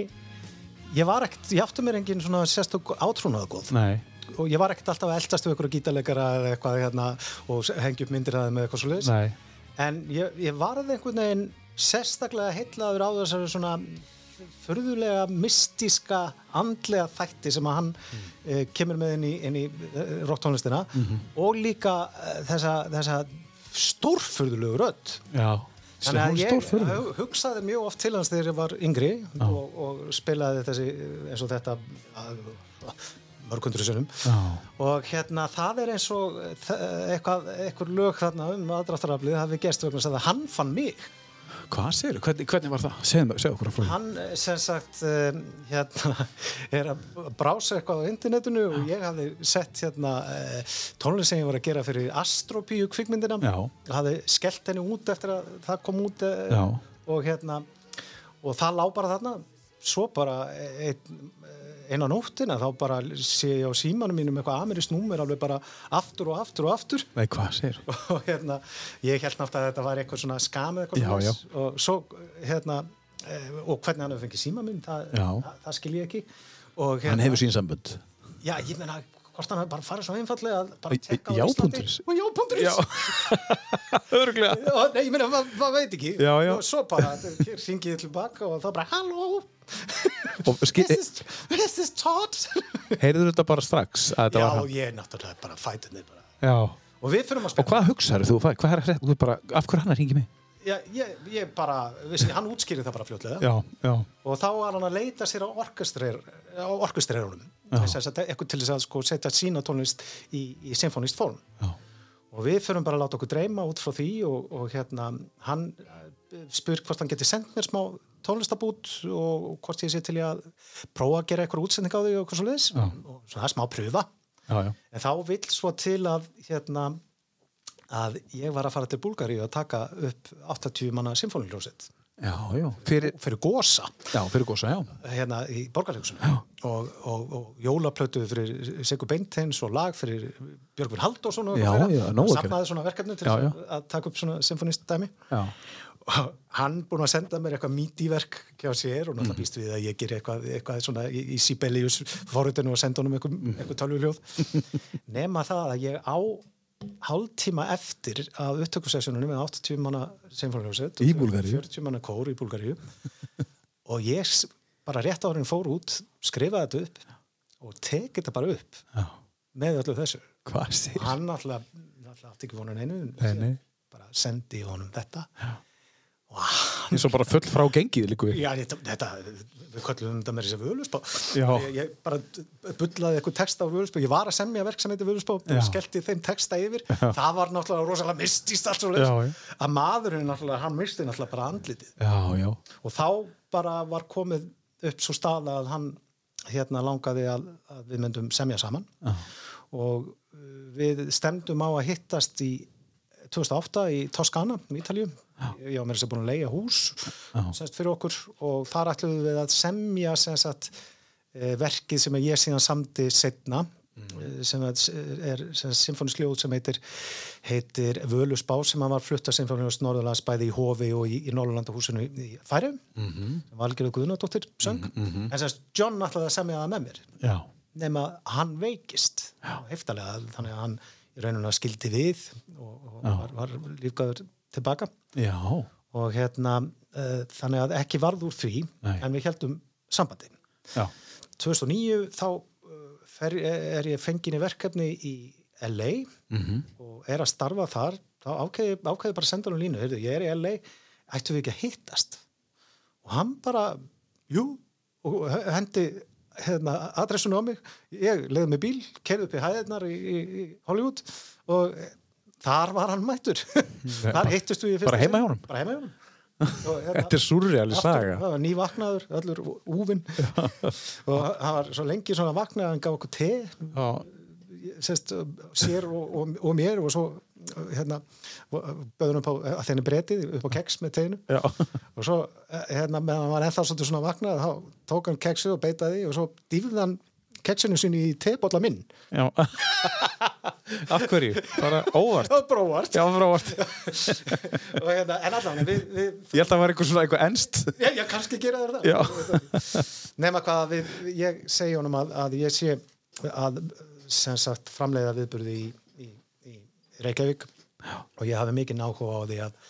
[SPEAKER 2] ég var ekkert, ég átti mér engin svona sérstök átrúnaðagóð
[SPEAKER 1] Nei.
[SPEAKER 2] og ég var ekkert alltaf að eldast við ykkur gítarleikara eða eitthvað hérna og hengja upp myndir að það með eitthvað svo leiðis en ég, ég varði einhvern veginn sérstaklega heitlaður á þessari svona förðulega mystíska andlega þætti sem að hann mm. uh, kemur með inn í, inn í uh, rocktónlistina mm -hmm. og líka uh, þessa, þessa stórförðulegu rödd
[SPEAKER 1] Já
[SPEAKER 2] Þannig að ég hugsaði mjög oft til hans þegar ég var yngri og, og spilaði þessi eins og þetta mörgundur sunnum og hérna það er eins og eitthvað, eitthvað lög þarna um aðdraftaraflið það við gestum vegna að hann fann mig
[SPEAKER 1] Hvað segir þú? Hvernig, hvernig var það? Segð, segð okkur á flóðin.
[SPEAKER 2] Hann eh, sem sagt um, hérna, er að brása eitthvað á internetinu Já. og ég hafði sett hérna, uh, tónlist sem ég var að gera fyrir Astropíu kvikmyndina og hafði skellt henni út eftir að það kom út uh, og, hérna, og það lág bara þarna svo bara einn einn á nóttina þá bara sé ég á símanum mínum eitthvað amirist númer alveg bara aftur og aftur og aftur.
[SPEAKER 1] Nei,
[SPEAKER 2] og hérna, ég held náttúrulega að þetta var eitthvað svona skamið eitthvað
[SPEAKER 1] já, já.
[SPEAKER 2] og svo, hérna eh, og hvernig hann hefur fengið síma minn það, það, það skil ég ekki. Og,
[SPEAKER 1] hérna, Hann hefur sín sambund
[SPEAKER 2] Já, ég menna, hvort hann hefur bara farið svo einfallega að bara tekka
[SPEAKER 1] á Íslandi.
[SPEAKER 2] Og jápunduris
[SPEAKER 1] Öruglega
[SPEAKER 2] Nei, ég menna, hvað veit ekki.
[SPEAKER 1] Já, já.
[SPEAKER 2] og svo bara, hér ringið ég tilbaka og þá bara, halló?
[SPEAKER 1] This
[SPEAKER 2] is, this is Todd.
[SPEAKER 1] Heyrður þetta bara strax?
[SPEAKER 2] Já, ég er náttúrulega bara fætið þig
[SPEAKER 1] og
[SPEAKER 2] við fyrir að spila.
[SPEAKER 1] Og hvað hugsaður þú? Hvað er það? Bara, af hverju hann er hringið mig?
[SPEAKER 2] Já, ég, ég bara, vissi, hann útskýrið það bara fljótlega.
[SPEAKER 1] Já, já.
[SPEAKER 2] og þá var hann að leita sér á orkestrerunum eitthvað til þess að sko, setja sína tónlist í, í symfónist form.
[SPEAKER 1] Já.
[SPEAKER 2] og við fyrir bara að láta okkur dreyma út frá því og, og hérna hann spur hvort hann geti sendt mér smá tónlistabút og hvort ég sé til ég að prófa að gera eitthvað útsending á því og eitthvað svo leiðis og svona smá pröfa
[SPEAKER 1] já, já.
[SPEAKER 2] en þá vil svo til að hérna, að ég var að fara til Búlgari og taka upp 80 manna symfóniljósitt
[SPEAKER 1] fyrir,
[SPEAKER 2] fyrir Gósa
[SPEAKER 1] já, fyrir Gósa, já.
[SPEAKER 2] Hérna í Borgarleikusinu og, og, og jólaplötu fyrir Sigur Beinteins og lag fyrir Björgvin Halldórsson og samnaði svona verkefni til
[SPEAKER 1] já,
[SPEAKER 2] að taka upp svona symfónistdæmi
[SPEAKER 1] já.
[SPEAKER 2] Og hann búin að senda mér eitthvað mítíverk hjá sér og náttúrulega býst við að ég ger eitthvað, eitthvað svona í, í Sibelius forutinu og senda honum eitthvað, eitthvað tölvuljóð nema það að ég á hálf tíma eftir að upptökusessjónunum með 80 manna symfóniljóset
[SPEAKER 1] í Búlgaríu.
[SPEAKER 2] 40 manna kór í Búlgaríu. Og ég bara rétt árin fór út skrifaði þetta upp og tekið þetta bara upp
[SPEAKER 1] Já.
[SPEAKER 2] með öllu þessu.
[SPEAKER 1] Hann
[SPEAKER 2] alltaf, alltaf ekki vonan einu bara sendi honum þetta.
[SPEAKER 1] Já eins og bara full frá gengið líku
[SPEAKER 2] Já, þetta, við kallum þetta með þessi völusbá ég, ég bara bullaði eitthvað texta á völusbá ég var að semja verk sem heitir völusbá og skellti þeim texta yfir.
[SPEAKER 1] Já.
[SPEAKER 2] það var náttúrulega rosalega mistist leys að maðurinn náttúrulega, hann misti náttúrulega bara andlitið.
[SPEAKER 1] Já,
[SPEAKER 2] og þá bara var komið upp svo stað að hann hérna langaði að, að við myndum semja saman. Og uh, við stemdum á að hittast í 2008 í Toskana, í Ítalju ég var með þess að búin að leia hús semst, fyrir okkur og þar ætluðum við að semja semst, eh, verkið sem ég síðan samti setna mm. sem er symfónisljóð sem heitir, heitir Völusbá sem var flutta symfóniljós Norðurlands bæði í Hófi og í, í Norðurlandahúsinu í Færi
[SPEAKER 1] mm -hmm.
[SPEAKER 2] Valgerður Guðnardóttir söng
[SPEAKER 1] mm -hmm.
[SPEAKER 2] en semst John ætlaði að semja það með mér
[SPEAKER 1] Já.
[SPEAKER 2] nema hann veikist heftalega þannig að hann í rauninu skildi við og, og var, var lífgæður tilbaka
[SPEAKER 1] Já.
[SPEAKER 2] og hérna uh, þannig að ekki varð úr því
[SPEAKER 1] Nei.
[SPEAKER 2] en við heldum sambandi
[SPEAKER 1] Já.
[SPEAKER 2] 2009 þá uh, fer, er ég fengin í verkefni í LA
[SPEAKER 1] mm -hmm.
[SPEAKER 2] og er að starfa þar þá ákveði, ákveði bara að senda hann línu Heyrðu, ég er í LA, ættu við ekki að hittast og hann bara jú, og hendi hérna, adressunum á mig ég leiði með bíl, kerði upp í hæðirnar í, í, í Hollywood og þar var hann mættur. Þar hittust við
[SPEAKER 1] bara heima hann
[SPEAKER 2] bara heima hann
[SPEAKER 1] hérna, Þetta er surreali saga.
[SPEAKER 2] Það var nývaknaður, öllur úvinn og hann var svo lengi svona vaknað hann gaf okkur te sest, sér og, og, og mér og svo hérna böðunum upp á, að þenni bretið upp á keks með teginu og svo hérna meðan hann var ennþá svona vaknað þá tók hann keksið og beitaði og svo dýfði hann keksinu sinni í tebólla minn.
[SPEAKER 1] Já Af hverju? Bara óvart?
[SPEAKER 2] Já, bara óvart
[SPEAKER 1] Já, bara óvart
[SPEAKER 2] hérna, En allavega við, við,
[SPEAKER 1] Ég held að það var eitthvað svona eitthvað ennst
[SPEAKER 2] Já, já, kannski gera það Nefna hvað við, ég segi honum að, að ég sé að sem sagt framleiða viðburði í, í, í Reykjavík já. og ég hafi mikið náhuga á því að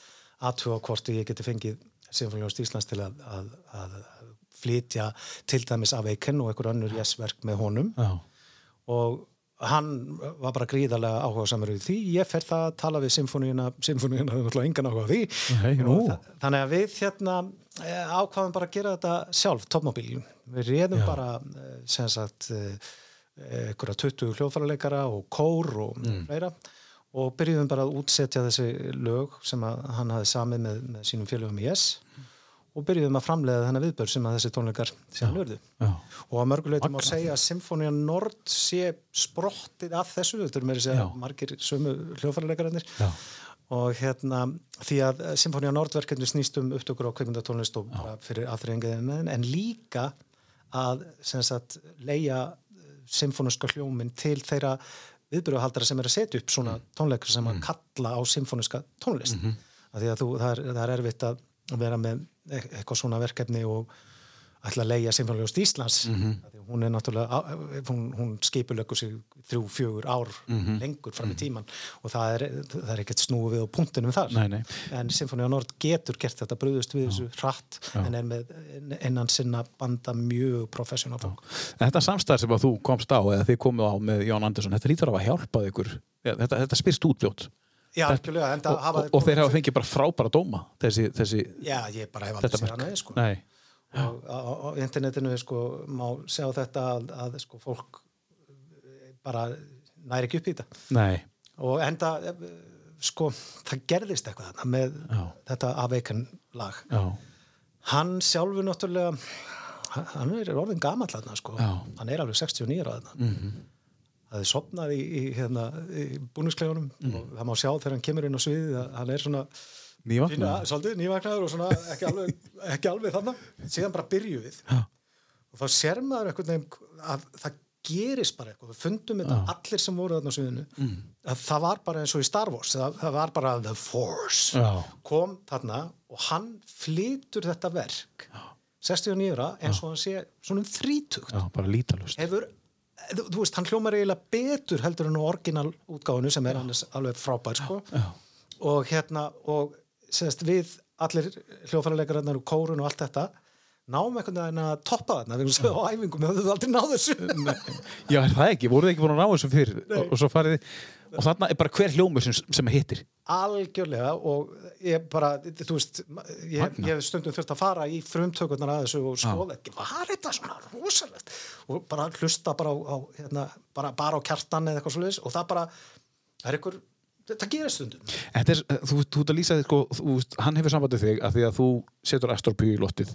[SPEAKER 2] aðtúa hvort ég geti fengið Sinfoniást Íslands til að, að, að flytja til dæmis af Eiken og einhver önnur jæsverk með honum Já. og hann var bara gríðarlega áhuga samar við því, ég fer það að tala við symfóníuna, symfóníuna hefur náttúrulega engan áhuga því.
[SPEAKER 1] Hey,
[SPEAKER 2] þannig að við hérna eh, ákvaðum bara að gera þetta sjálf, toppmóbíl við réðum Já. bara eh, sem sagt einhverja 20 hljóðfærarleikara og kór og mm. fleira. Og byrjuðum bara að útsetja þessi lög sem hann hafi samið með, með sínum félögum í S og byrjuðum að framlega þennan viðbörn sem að þessi tónleikar hann verðu og að mörguleitum á að segja að Symfónia Nord sé sprottið af þessu, þetta eru með þess að margir sömu hljófarleikarannir og hérna því að Symfónia Nord verkefni snýst um upptökur á kveikmyndatónlist og fyrir aðfriðingiðin en líka að sagt, leia symfóniska hljómin til þeirra viðbörjuhaldara sem er að setja upp svona mm. tónleikar sem að mm. kalla á symfóniska tónlist. Mm -hmm. að því að þú, það, er, það er erfitt að vera með eitthvað svona verkefni og ætla að leia Sinfónljóst Íslands mm -hmm. hún er náttúrulega hún, hún skipulökur sig þrjú, fjögur ár mm -hmm. lengur fram í mhm. tíman og það er, það er ekkert við á punktunum þar
[SPEAKER 1] nei, nei.
[SPEAKER 2] en Sinfónia Nord getur gert þetta bröðust við þessu hratt Já. en er með innan sinna banda mjög professionál
[SPEAKER 1] Þetta samstæð sem að þú komst á eða þið komið á með Jón Andersson þetta lítur á að hjálpað ykkur þetta, þetta spyrst útfljótt
[SPEAKER 2] Já, algjörlega,
[SPEAKER 1] og, og, og þeir hafa fengið bara frábæra dóma þessi, þessi
[SPEAKER 2] Já, ég bara hef aldrei sér hann eða sko
[SPEAKER 1] Nei.
[SPEAKER 2] og á, internetinu sko má sjá þetta að, að sko fólk bara næri ekki upp í þetta
[SPEAKER 1] Nei.
[SPEAKER 2] og enda sko það gerðist eitthvað þarna með Já. þetta Awaken lag
[SPEAKER 1] Já.
[SPEAKER 2] hann sjálfur náttúrulega hann er orðin gammal þarna sko Já. hann er alveg 69 á þarna mm -hmm það er sopnað í, í, hérna, í búnisklegunum mm. og það má sjá þegar hann kemur inn á sviðið að hann er svona
[SPEAKER 1] nývaknaður
[SPEAKER 2] svolítið, nývaknaður og svona ekki alveg, ekki alveg þannig síðan bara byrju við
[SPEAKER 1] ja.
[SPEAKER 2] og þá ser maður eitthvað að það gerist bara eitthvað, við fundum þetta ja. allir sem voru þarna á sviðinu mm. að það var bara eins og í Star Wars það, það var bara The Force
[SPEAKER 1] ja.
[SPEAKER 2] kom þarna og hann flytur þetta verk 69 ára eins og hann sé svona um 30
[SPEAKER 1] bara lítalust
[SPEAKER 2] hefur þú, þú veist, hann hljómar eiginlega betur heldur en á orginal útgáðinu sem er annars alveg frábær sko. og hérna og segast, við allir hljófarleikararnar og kórun og allt þetta náum einhvern veginn að toppa þarna. Við höfum á æfingum, við höfum aldrei náð þessu.
[SPEAKER 1] Já, er það ekki, voruð ekki búin að ná þessu fyrir og, og svo farið og þarna er bara hver hljómur sem, sem hittir.
[SPEAKER 2] Algjörlega og ég bara, þú veist ég hef stundum þurft að fara í frumtökurnar að þessu og skoða ekki, var þetta svona rosalegt? Og bara hlusta bara á, á hérna, bara, bara á kjartan eða eitthvað svolítið og það bara, það er einhver það gerir stundum.
[SPEAKER 1] Er, þú ert að lýsa sko, þú, hann hefur sambandið þig að því að þú setur Astorpjú í lottið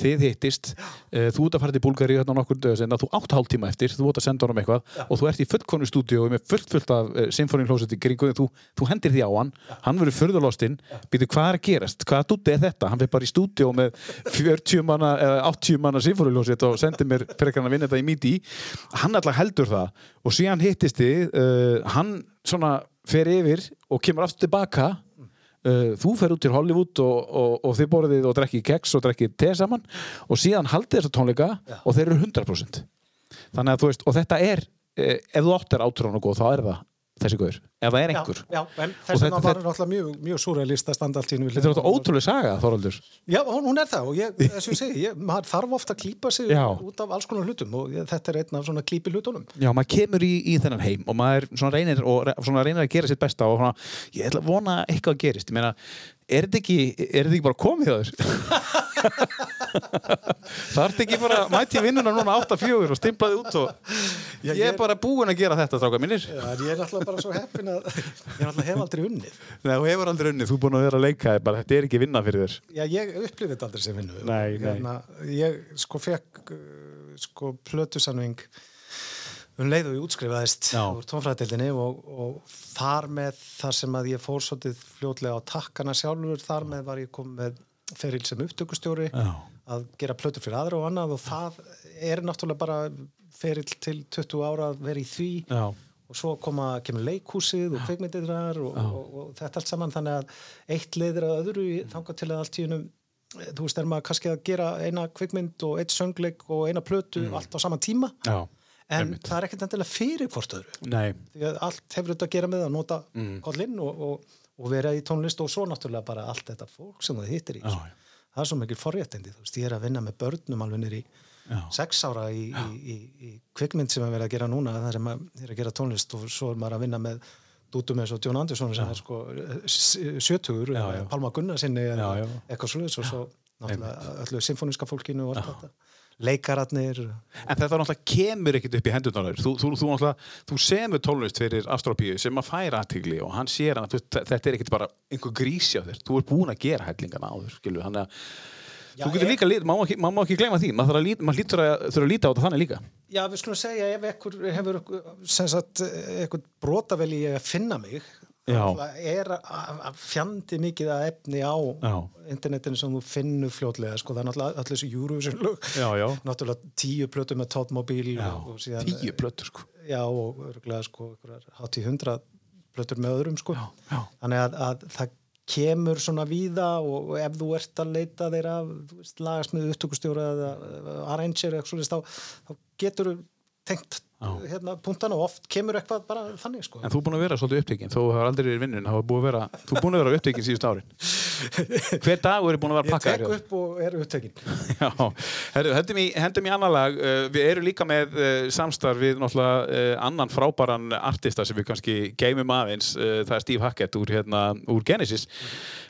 [SPEAKER 1] þið hittist, uh, þú ert að fara til Búlgari hérna nokkur döðu sen að þú átt hálf tíma eftir þú ert að senda honum eitthvað ja. og þú ert í fullkonu stúdíu með fullt fullt af uh, symfóniklósett í kringu þú, þú hendir því á hann, ja. hann verður förðurlostinn ja. býtur hvað er að gerast, hvaða dúti er þetta? Hann fyrir bara í stúdíu með 40 manna eða 80 manna symfóniklósett og sendir mér fyrir að vinna þetta í míti hann alltaf heldur það og síðan hittist þið uh, hann svona fer yfir og kemur aftur tilbaka uh, þú fer út til Hollywood og, og, og þið borðið og drekkið keks og drekkið te saman og síðan haldið þessa tónleika ja. og þeir eru 100% þannig að þú veist, og þetta er eh, ef þú áttir átrúan og góð þá er það þessi guður, ef það er einhver.
[SPEAKER 2] Já, já en þess vegna var náttúrulega mjög, mjög súrealist að standa allt í
[SPEAKER 1] Þetta er náttúrulega ótrúlega saga, Þorvaldur.
[SPEAKER 2] Já, hún, hún er það og ég, þess að ég segi ég, maður þarf ofta að klýpa sig já. út af alls konar hlutum og þetta er einn af svona klýpi hlutunum.
[SPEAKER 1] Já, maður kemur í, í þennan heim og maður reynir, og, reynir að gera sitt besta og svona, ég ætla að vona eitthvað að gerist. Ég meina, er þetta ekki, er þetta ekki bara komið á þér? Það ert ekki bara mæti vinnuna núna 8-4 og stimplaði út og
[SPEAKER 2] Já,
[SPEAKER 1] ég er bara búinn að gera þetta, stráka mínir.
[SPEAKER 2] Já, ég er náttúrulega bara svo heppin að ég náttúrulega hef aldrei unnið.
[SPEAKER 1] Nei, þú hefur aldrei unnið, þú er búinn að vera að leika bara þetta er ekki vinna fyrir þér.
[SPEAKER 2] Já, ég upplifið þetta aldrei sem vinnu.
[SPEAKER 1] Nei, nei.
[SPEAKER 2] Hérna, ég sko fekk uh, sko plötusanving um leið og ég útskrifaðist
[SPEAKER 1] Já.
[SPEAKER 2] úr tónfræðdeldinni og, og þar með þar sem að ég fór svolítið fljótlega á takkana sjálfur, þar með var ég kom með feril sem upptökustjóri
[SPEAKER 1] Já.
[SPEAKER 2] að gera plötur fyrir aðra og annað og það er náttúrulega bara feril til 20 ára að vera í því
[SPEAKER 1] Já.
[SPEAKER 2] og svo koma, kemur leikhúsið og kveikmyndirnar og, og, og, þetta allt saman þannig að eitt leiðir að öðru þangað til að allt í hennum þú veist, er maður kannski að gera eina kveikmynd og eitt söngleik og eina plötu allt á sama tíma
[SPEAKER 1] Já.
[SPEAKER 2] En
[SPEAKER 1] Einmitt.
[SPEAKER 2] það er ekkert endilega fyrir hvort öðru.
[SPEAKER 1] Nei.
[SPEAKER 2] því að allt hefur þetta að gera með að nota
[SPEAKER 1] Mm.
[SPEAKER 2] kollinn og, og, og vera í tónlist og svo náttúrulega bara allt þetta fólk sem það hittir í.
[SPEAKER 1] Já,
[SPEAKER 2] það er svo mikil forréttindi, þú veist, ég er að vinna með börnum alveg nýri sex ára í, í, í, í kvikmynd sem að vera að gera núna þar sem að er að gera tónlist og svo er maður að vinna með dútum eins og John Anderson sem er sko sjötugur,
[SPEAKER 1] Já, já.
[SPEAKER 2] Palma Gunnarsinni eitthvað sluðis og svo náttúrulega öllu symfóniska fólkinu og allt þetta leikararnir
[SPEAKER 1] En þetta náttúrulega kemur ekkert upp í þér. Þú, þú, þú, þú semur tónlist fyrir Astropíu sem að færa aðtigli og hann sér hann að þetta er ekkert bara einhver grísi á þér. Þú er búin að gera hellingana á þér, skilju. Þannig að
[SPEAKER 2] Já,
[SPEAKER 1] þú getur líka, lít- má ekki, má, ekki gleyma því, maður þarf að maður að, þurfa líta á þetta þannig líka.
[SPEAKER 2] Já, við skulum segja ef ekkur hefur sagt, eitthvað brotavel í að finna mig er að fjandi mikið að efni á
[SPEAKER 1] Já.
[SPEAKER 2] internetinu sem þú finnur fljótlega sko, það er náttúrulega öll þessu Eurovision lög
[SPEAKER 1] Já, já.
[SPEAKER 2] náttúrulega tíu plötu með síðan,
[SPEAKER 1] tíu plötur, sko.
[SPEAKER 2] já, og örgulega sko, hátt í hundra plötur með öðrum sko.
[SPEAKER 1] Já, já.
[SPEAKER 2] þannig að, að það kemur svona víða og, og ef þú ert að leita þeirra þú veist, lagasmið upptökustjóra eða eða arranger eða eitthvað svoleiðis, þá, þá getur þú tengt hérna, punktana og oft kemur eitthvað bara þannig sko.
[SPEAKER 1] En þú er búin að vera svolítið upptekinn, þú hefur aldrei verið vinnun, er vera, þú er búin að vera upptekinn síðust árin. Hver dagur er búin að vera
[SPEAKER 2] ég
[SPEAKER 1] pakkaður?
[SPEAKER 2] tek upp og er
[SPEAKER 1] herru, hendum í, annan lag. Uh, við erum líka með uh, samstarf við uh, annan frábæran artista sem við kannski geymum aðeins. Það er Steve Hackett úr, hérna, úr Genesis.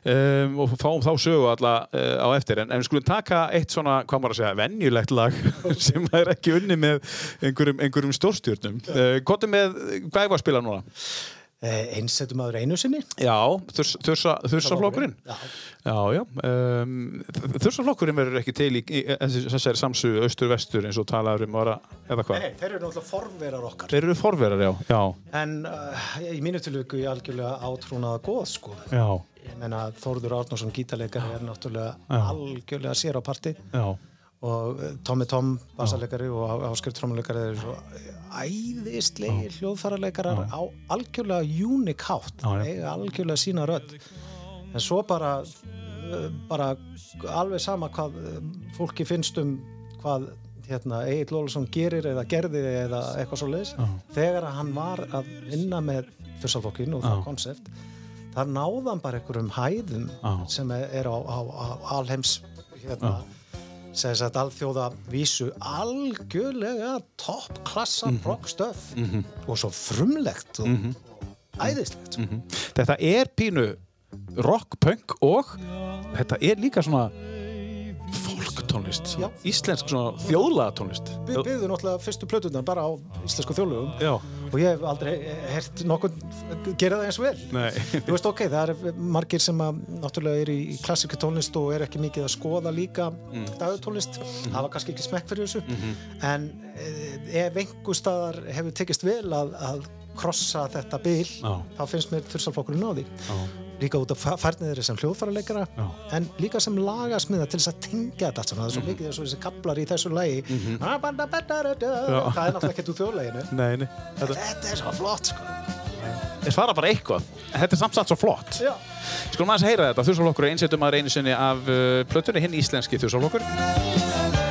[SPEAKER 1] Um, og fáum þá sögu alla á eftir, en, en við skulum taka eitt svona, hvað maður að segja, venjulegt lag sem er ekki unni með einhverjum, einhverjum stórstjórnum uh, Hvað er með, hvað er að spila núna?
[SPEAKER 2] eh, einsettum aður einu sinni.
[SPEAKER 1] Já, þurs, þursa, þursaflokkurinn.
[SPEAKER 2] Já.
[SPEAKER 1] Já, um, Þursaflokkurinn verður ekki til í, þessari samsugu austur-vestur eins og talaður um ára eða hvað?
[SPEAKER 2] Nei, þeir eru náttúrulega forverar okkar.
[SPEAKER 1] Þeir eru forverar, já Já,
[SPEAKER 2] en uh, í mínu tilvíku ég algjörlega átrúnaða góð sko.
[SPEAKER 1] já,
[SPEAKER 2] ég menna Þórður Árnarsson gítarleikari er náttúrulega
[SPEAKER 1] Já.
[SPEAKER 2] algjörlega sér á parti.
[SPEAKER 1] Já
[SPEAKER 2] og eh, Tommy Tom bassarleikari og Ásker trómuleikari eru svo æðislegir hljóðfærarleikarar á algjörlega unik hátt
[SPEAKER 1] Já, já.
[SPEAKER 2] eiga algjörlega sína rödd en svo bara eh, bara alveg sama hvað eh, fólki finnst um hvað hérna, Egil Lólusson gerir eða gerði eða eitthvað svo leiðis
[SPEAKER 1] Já.
[SPEAKER 2] þegar hann var að vinna með þursaflokkin og það
[SPEAKER 1] Já.
[SPEAKER 2] konsept þar náðan bara einhverjum hæðum
[SPEAKER 1] Já.
[SPEAKER 2] sem er á, á, á alheims hérna, sem sagt alþjóða vísu algjörlega toppklassa
[SPEAKER 1] Mhm.
[SPEAKER 2] mm rockstöf og svo frumlegt og, og æðislegt sko.
[SPEAKER 1] Þetta er pínu rock, punk og þetta er líka svona folktónlist
[SPEAKER 2] Já.
[SPEAKER 1] Íslensk svona þjóðlaga tónlist
[SPEAKER 2] Við byggðum náttúrulega fyrstu plötunar bara á íslensku þjóðlögum
[SPEAKER 1] Já,
[SPEAKER 2] og ég hef aldrei hert nokkur gera það eins vel
[SPEAKER 1] nei
[SPEAKER 2] Þú veist, ok, það er margir sem að náttúrulega eru í klassíku tónlist og er ekki mikið að skoða líka mm. dagurtónlist, hafa kannski ekki smekk fyrir þessu, en eh, ef einhver staðar hefur tekist vel að, að krossa þetta bil,
[SPEAKER 1] Já.
[SPEAKER 2] þá finnst mér þursalflokkurinn á því.
[SPEAKER 1] Já.
[SPEAKER 2] Líka út af færnið þeirri sem hljóðfæraleikara,
[SPEAKER 1] Já.
[SPEAKER 2] en líka sem lagasmiða til þess að tengja þetta allt saman. Það er svo mikið eins og þessi kaplar í þessu lagi. Það er náttúrulega ekki úr þjóðleginu.
[SPEAKER 1] Nei, nei Þetta
[SPEAKER 2] Þetta er svo flott, sko.
[SPEAKER 1] er fara bara eitthvað en þetta er samt samt svo flott
[SPEAKER 2] Já.
[SPEAKER 1] Skulum aðeins heyra þetta, Þursaflokkur er einsettum að reynu sinni af uh, plötunni hinn íslenski Þursaflokkur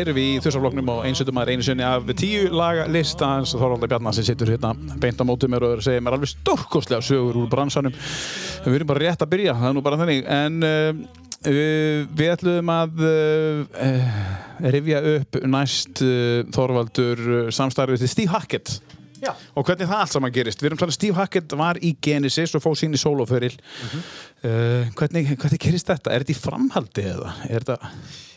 [SPEAKER 1] Heyrum við í þessarfloknum og einsettum maður einu sinni af tíu laga listans Þorvaldur Bjarnar sem situr hérna beint á mótið mér og segir mér alveg stórkostlega sögur úr bransanum. Við erum bara rétt að byrja, það er nú bara þannig. En uh, við, ætlum að uh, rifja upp næst uh, Þorvaldur samstarfið til Steve Hackett.
[SPEAKER 2] Já.
[SPEAKER 1] Og hvernig það allt saman gerist. Við erum talað Steve Hackett var í Genesis og fóð sín í sóloföril. uh, hvernig, hvernig gerist þetta? Er þetta í framhaldi eða? Er þetta...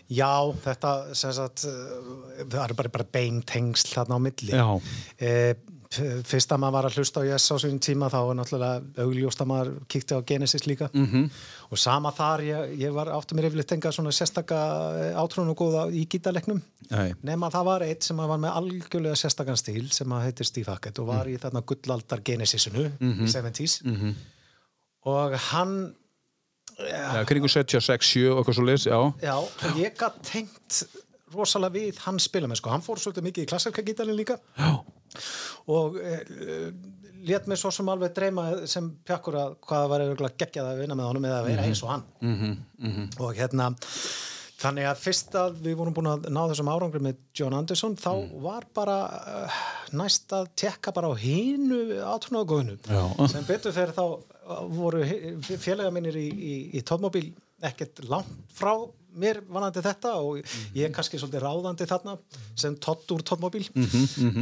[SPEAKER 2] Já, þetta sagt, uh, það er bara, bara beintengsl þarna á milli.
[SPEAKER 1] Já.
[SPEAKER 2] Eh, f- fyrst að maður var að hlusta á Yes á svonum tíma þá var náttúrulega augljóst að maður kíkti á Genesis líka
[SPEAKER 1] Mhm.
[SPEAKER 2] -hmm. og sama þar, ég, ég var áttu mér yfirleitt enga svona sérstaka átrúnu og góða í gítarleiknum
[SPEAKER 1] Nei.
[SPEAKER 2] nema það var eitt sem var með algjörlega sérstakann stíl sem að heitir Steve Hackett og var í þarna gullaldar Genesisinu í 70s -hmm. og hann
[SPEAKER 1] Já, kringu 76, 7 og eitthvað svo leys, já.
[SPEAKER 2] Já, og ég gætt tengt rosalega við hann spila með sko. Hann fór svolítið mikið í klassarka gítarinn líka
[SPEAKER 1] Já.
[SPEAKER 2] og uh, let mig svo sem alveg dreyma sem pjakkur að hvað var eiginlega geggjað að vinna með honum eða að vera eins og hann
[SPEAKER 1] Mhm,
[SPEAKER 2] -hmm. og hérna þannig að fyrst að við vorum búin að ná þessum árangri með John Anderson þá
[SPEAKER 1] Mm.
[SPEAKER 2] var bara uh, næst að tekka bara á hínu átrúnaðgóðinu
[SPEAKER 1] Já.
[SPEAKER 2] sem betur fyrir þá voru félaga mínir í, í, í tónmobil ekkert langt frá mér vanandi þetta og ég er kannski svolítið ráðandi þarna sem tott úr tónmobil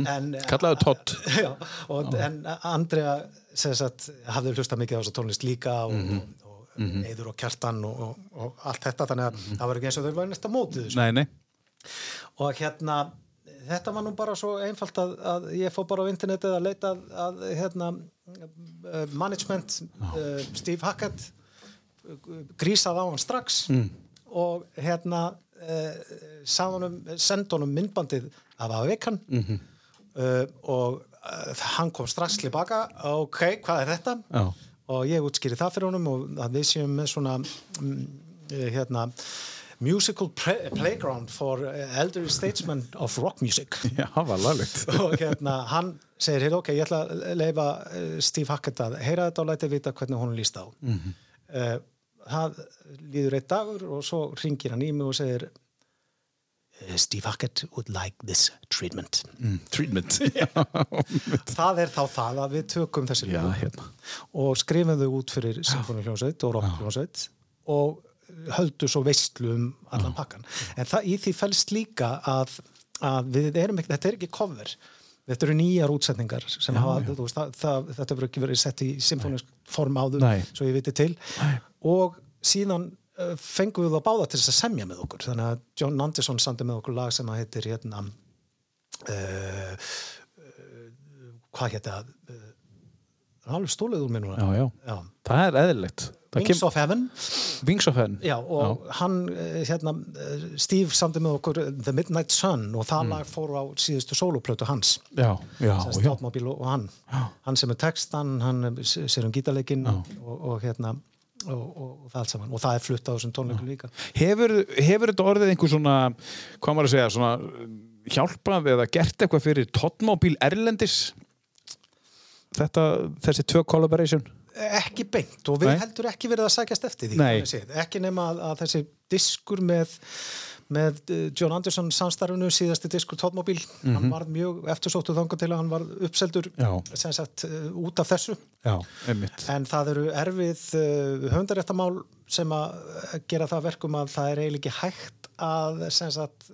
[SPEAKER 2] en
[SPEAKER 1] Kallaðu Todd.
[SPEAKER 2] Já, og, en Andrea sem sagt, hafði hlustað mikið á þessu tónlist líka og,
[SPEAKER 1] Mhm.
[SPEAKER 2] og, og Eiður og Kjartan og, og, og allt þetta þannig að það var ekki eins og þau var næsta mótið
[SPEAKER 1] nei.
[SPEAKER 2] og hérna þetta var nú bara svo einfalt að, að ég fór bara á internetið að leita að, að hérna uh, management uh, Steve Hackett uh, grísaði á hann strax mm. og hérna uh, honum, sendi honum myndbandið af Avekan mm -hmm. uh, og uh, hann kom strax tilbaka ok, hvað er þetta?
[SPEAKER 1] Já.
[SPEAKER 2] og ég útskýri það fyrir honum og við séum með svona eh, hérna musical play playground for eh, elderly statesmen of rock music
[SPEAKER 1] Já, það var laglegt.
[SPEAKER 2] og hérna hann segir, hey, ok, ég ætla að leifa uh, Steve Hackett að heyra þetta og læti vita hvernig hún líst á mm -hmm. það líður eitt dagur og svo ringir hann í mig og segir "Eh, Steve Hackett would like this treatment
[SPEAKER 1] Mm, treatment.
[SPEAKER 2] það er þá það að við tökum þessi
[SPEAKER 1] Já, hérna.
[SPEAKER 2] og skrifum þau út fyrir symfónihljónsveit og rockhljónsveit og höldu svo veistlu um allan pakkan. En það, í því fælst líka að, að við erum ekki, þetta er ekki cover. Þetta eru nýjar útsetningar sem hafa, þú veist, það, það, þetta verður ekki verið sett í symfónisk form áður,
[SPEAKER 1] Nei.
[SPEAKER 2] svo ég viti til. Og síðan uh, fengum við það báða til þess að semja með okkur. Þannig að John Anderson sandi með okkur lag sem að heitir hérna uh, uh, hvað hétt það? Uh, alveg stólið úr mér núna.
[SPEAKER 1] Já, já.
[SPEAKER 2] Já.
[SPEAKER 1] Það er eðlilegt.
[SPEAKER 2] Wings of Heaven.
[SPEAKER 1] Wings of Heaven.
[SPEAKER 2] já, og hann, eh, hérna eh, Steve samdi með okkur eh, The Midnight Sun og það lag fór á síðustu sóloplötu hans.
[SPEAKER 1] Já, já, já.
[SPEAKER 2] og, hann. Hann sem er textan, hann sér um gítarleikin og, og hérna og, og, og það allt saman, og það er flutt á þessum tónleikum líka.
[SPEAKER 1] Hefur, hefur þetta orðið einhver svona, hvað maður að segja, svona hjálpað eða gert eitthvað fyrir Totmobil Erlendis? Þetta, þessi tvö collaboration?
[SPEAKER 2] Ekki beint og við
[SPEAKER 1] Nei.
[SPEAKER 2] heldur ekki verið að sækjast eftir því ekki nema að, að þessi diskur með með eh, John Anderson samstarfinu síðasti diskur Tóttmobil hann var mjög eftirsóttu þangar til að hann var uppseldur
[SPEAKER 1] Mhm.
[SPEAKER 2] Sagt eh, út af þessu.
[SPEAKER 1] Já,
[SPEAKER 2] en það eru erfið uh, höfundaréttamál sem að eh, gera það að verkum að það er eiginlega ekki hægt að sagt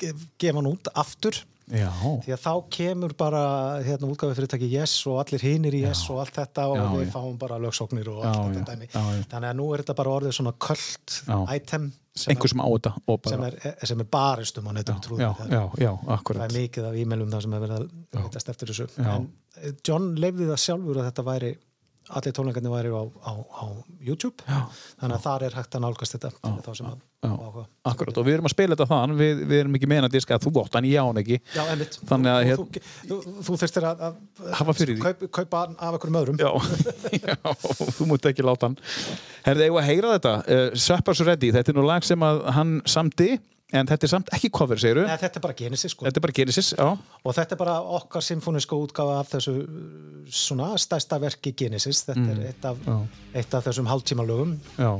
[SPEAKER 2] gef- gefa hann út aftur
[SPEAKER 1] Já,
[SPEAKER 2] því að þá kemur bara hérna útgáfi fyrirtæki Yes og allir hinir í Yes og allt þetta og
[SPEAKER 1] Já,
[SPEAKER 2] við
[SPEAKER 1] já.
[SPEAKER 2] fáum bara lögsóknir og
[SPEAKER 1] Já,
[SPEAKER 2] allt
[SPEAKER 1] já,
[SPEAKER 2] þetta dæmi
[SPEAKER 1] já, já.
[SPEAKER 2] þannig að nú er þetta bara orðið svona köld
[SPEAKER 1] Já.
[SPEAKER 2] item sem,
[SPEAKER 1] sem þetta og
[SPEAKER 2] sem, er, sem er baristum á netum trúðum
[SPEAKER 1] já, já, já,
[SPEAKER 2] það er mikið af e-mailum það sem er verið að heitast eftir þessu
[SPEAKER 1] Já.
[SPEAKER 2] en John lefði það sjálfur að þetta væri allir tónleikarnir væri á, á, á YouTube.
[SPEAKER 1] Já.
[SPEAKER 2] þannig að þar er hægt að nálgast þetta fyrir þá sem að
[SPEAKER 1] Já.
[SPEAKER 2] áhuga.
[SPEAKER 1] Akkurat, og við erum að spila þetta þann við, við erum ekki meina diska að þú átt hann, ég á hann ekki.
[SPEAKER 2] Já.
[SPEAKER 1] Þannig að hér-
[SPEAKER 2] þú, þú, þú þurftir að, að
[SPEAKER 1] Hafa fyrir því.
[SPEAKER 2] kaup, kaupa af einhverjum öðrum.
[SPEAKER 1] Já, já, þú mútt ekki láta hann. Herði, eigum við að heyra þetta? Uh, Sveppars Ready, þetta er nú lag sem að hann samdi, en þetta er samt ekki cover, segiru
[SPEAKER 2] Nei, þetta er bara Genesis sko.
[SPEAKER 1] Þetta er bara Genesis, já
[SPEAKER 2] og þetta er bara okkar symfóniska útgáfa af þessu uh, svona stærsta verki Genesis þetta er eitt af,
[SPEAKER 1] Mm.
[SPEAKER 2] Eitt af þessum hálftíma lögum
[SPEAKER 1] Já.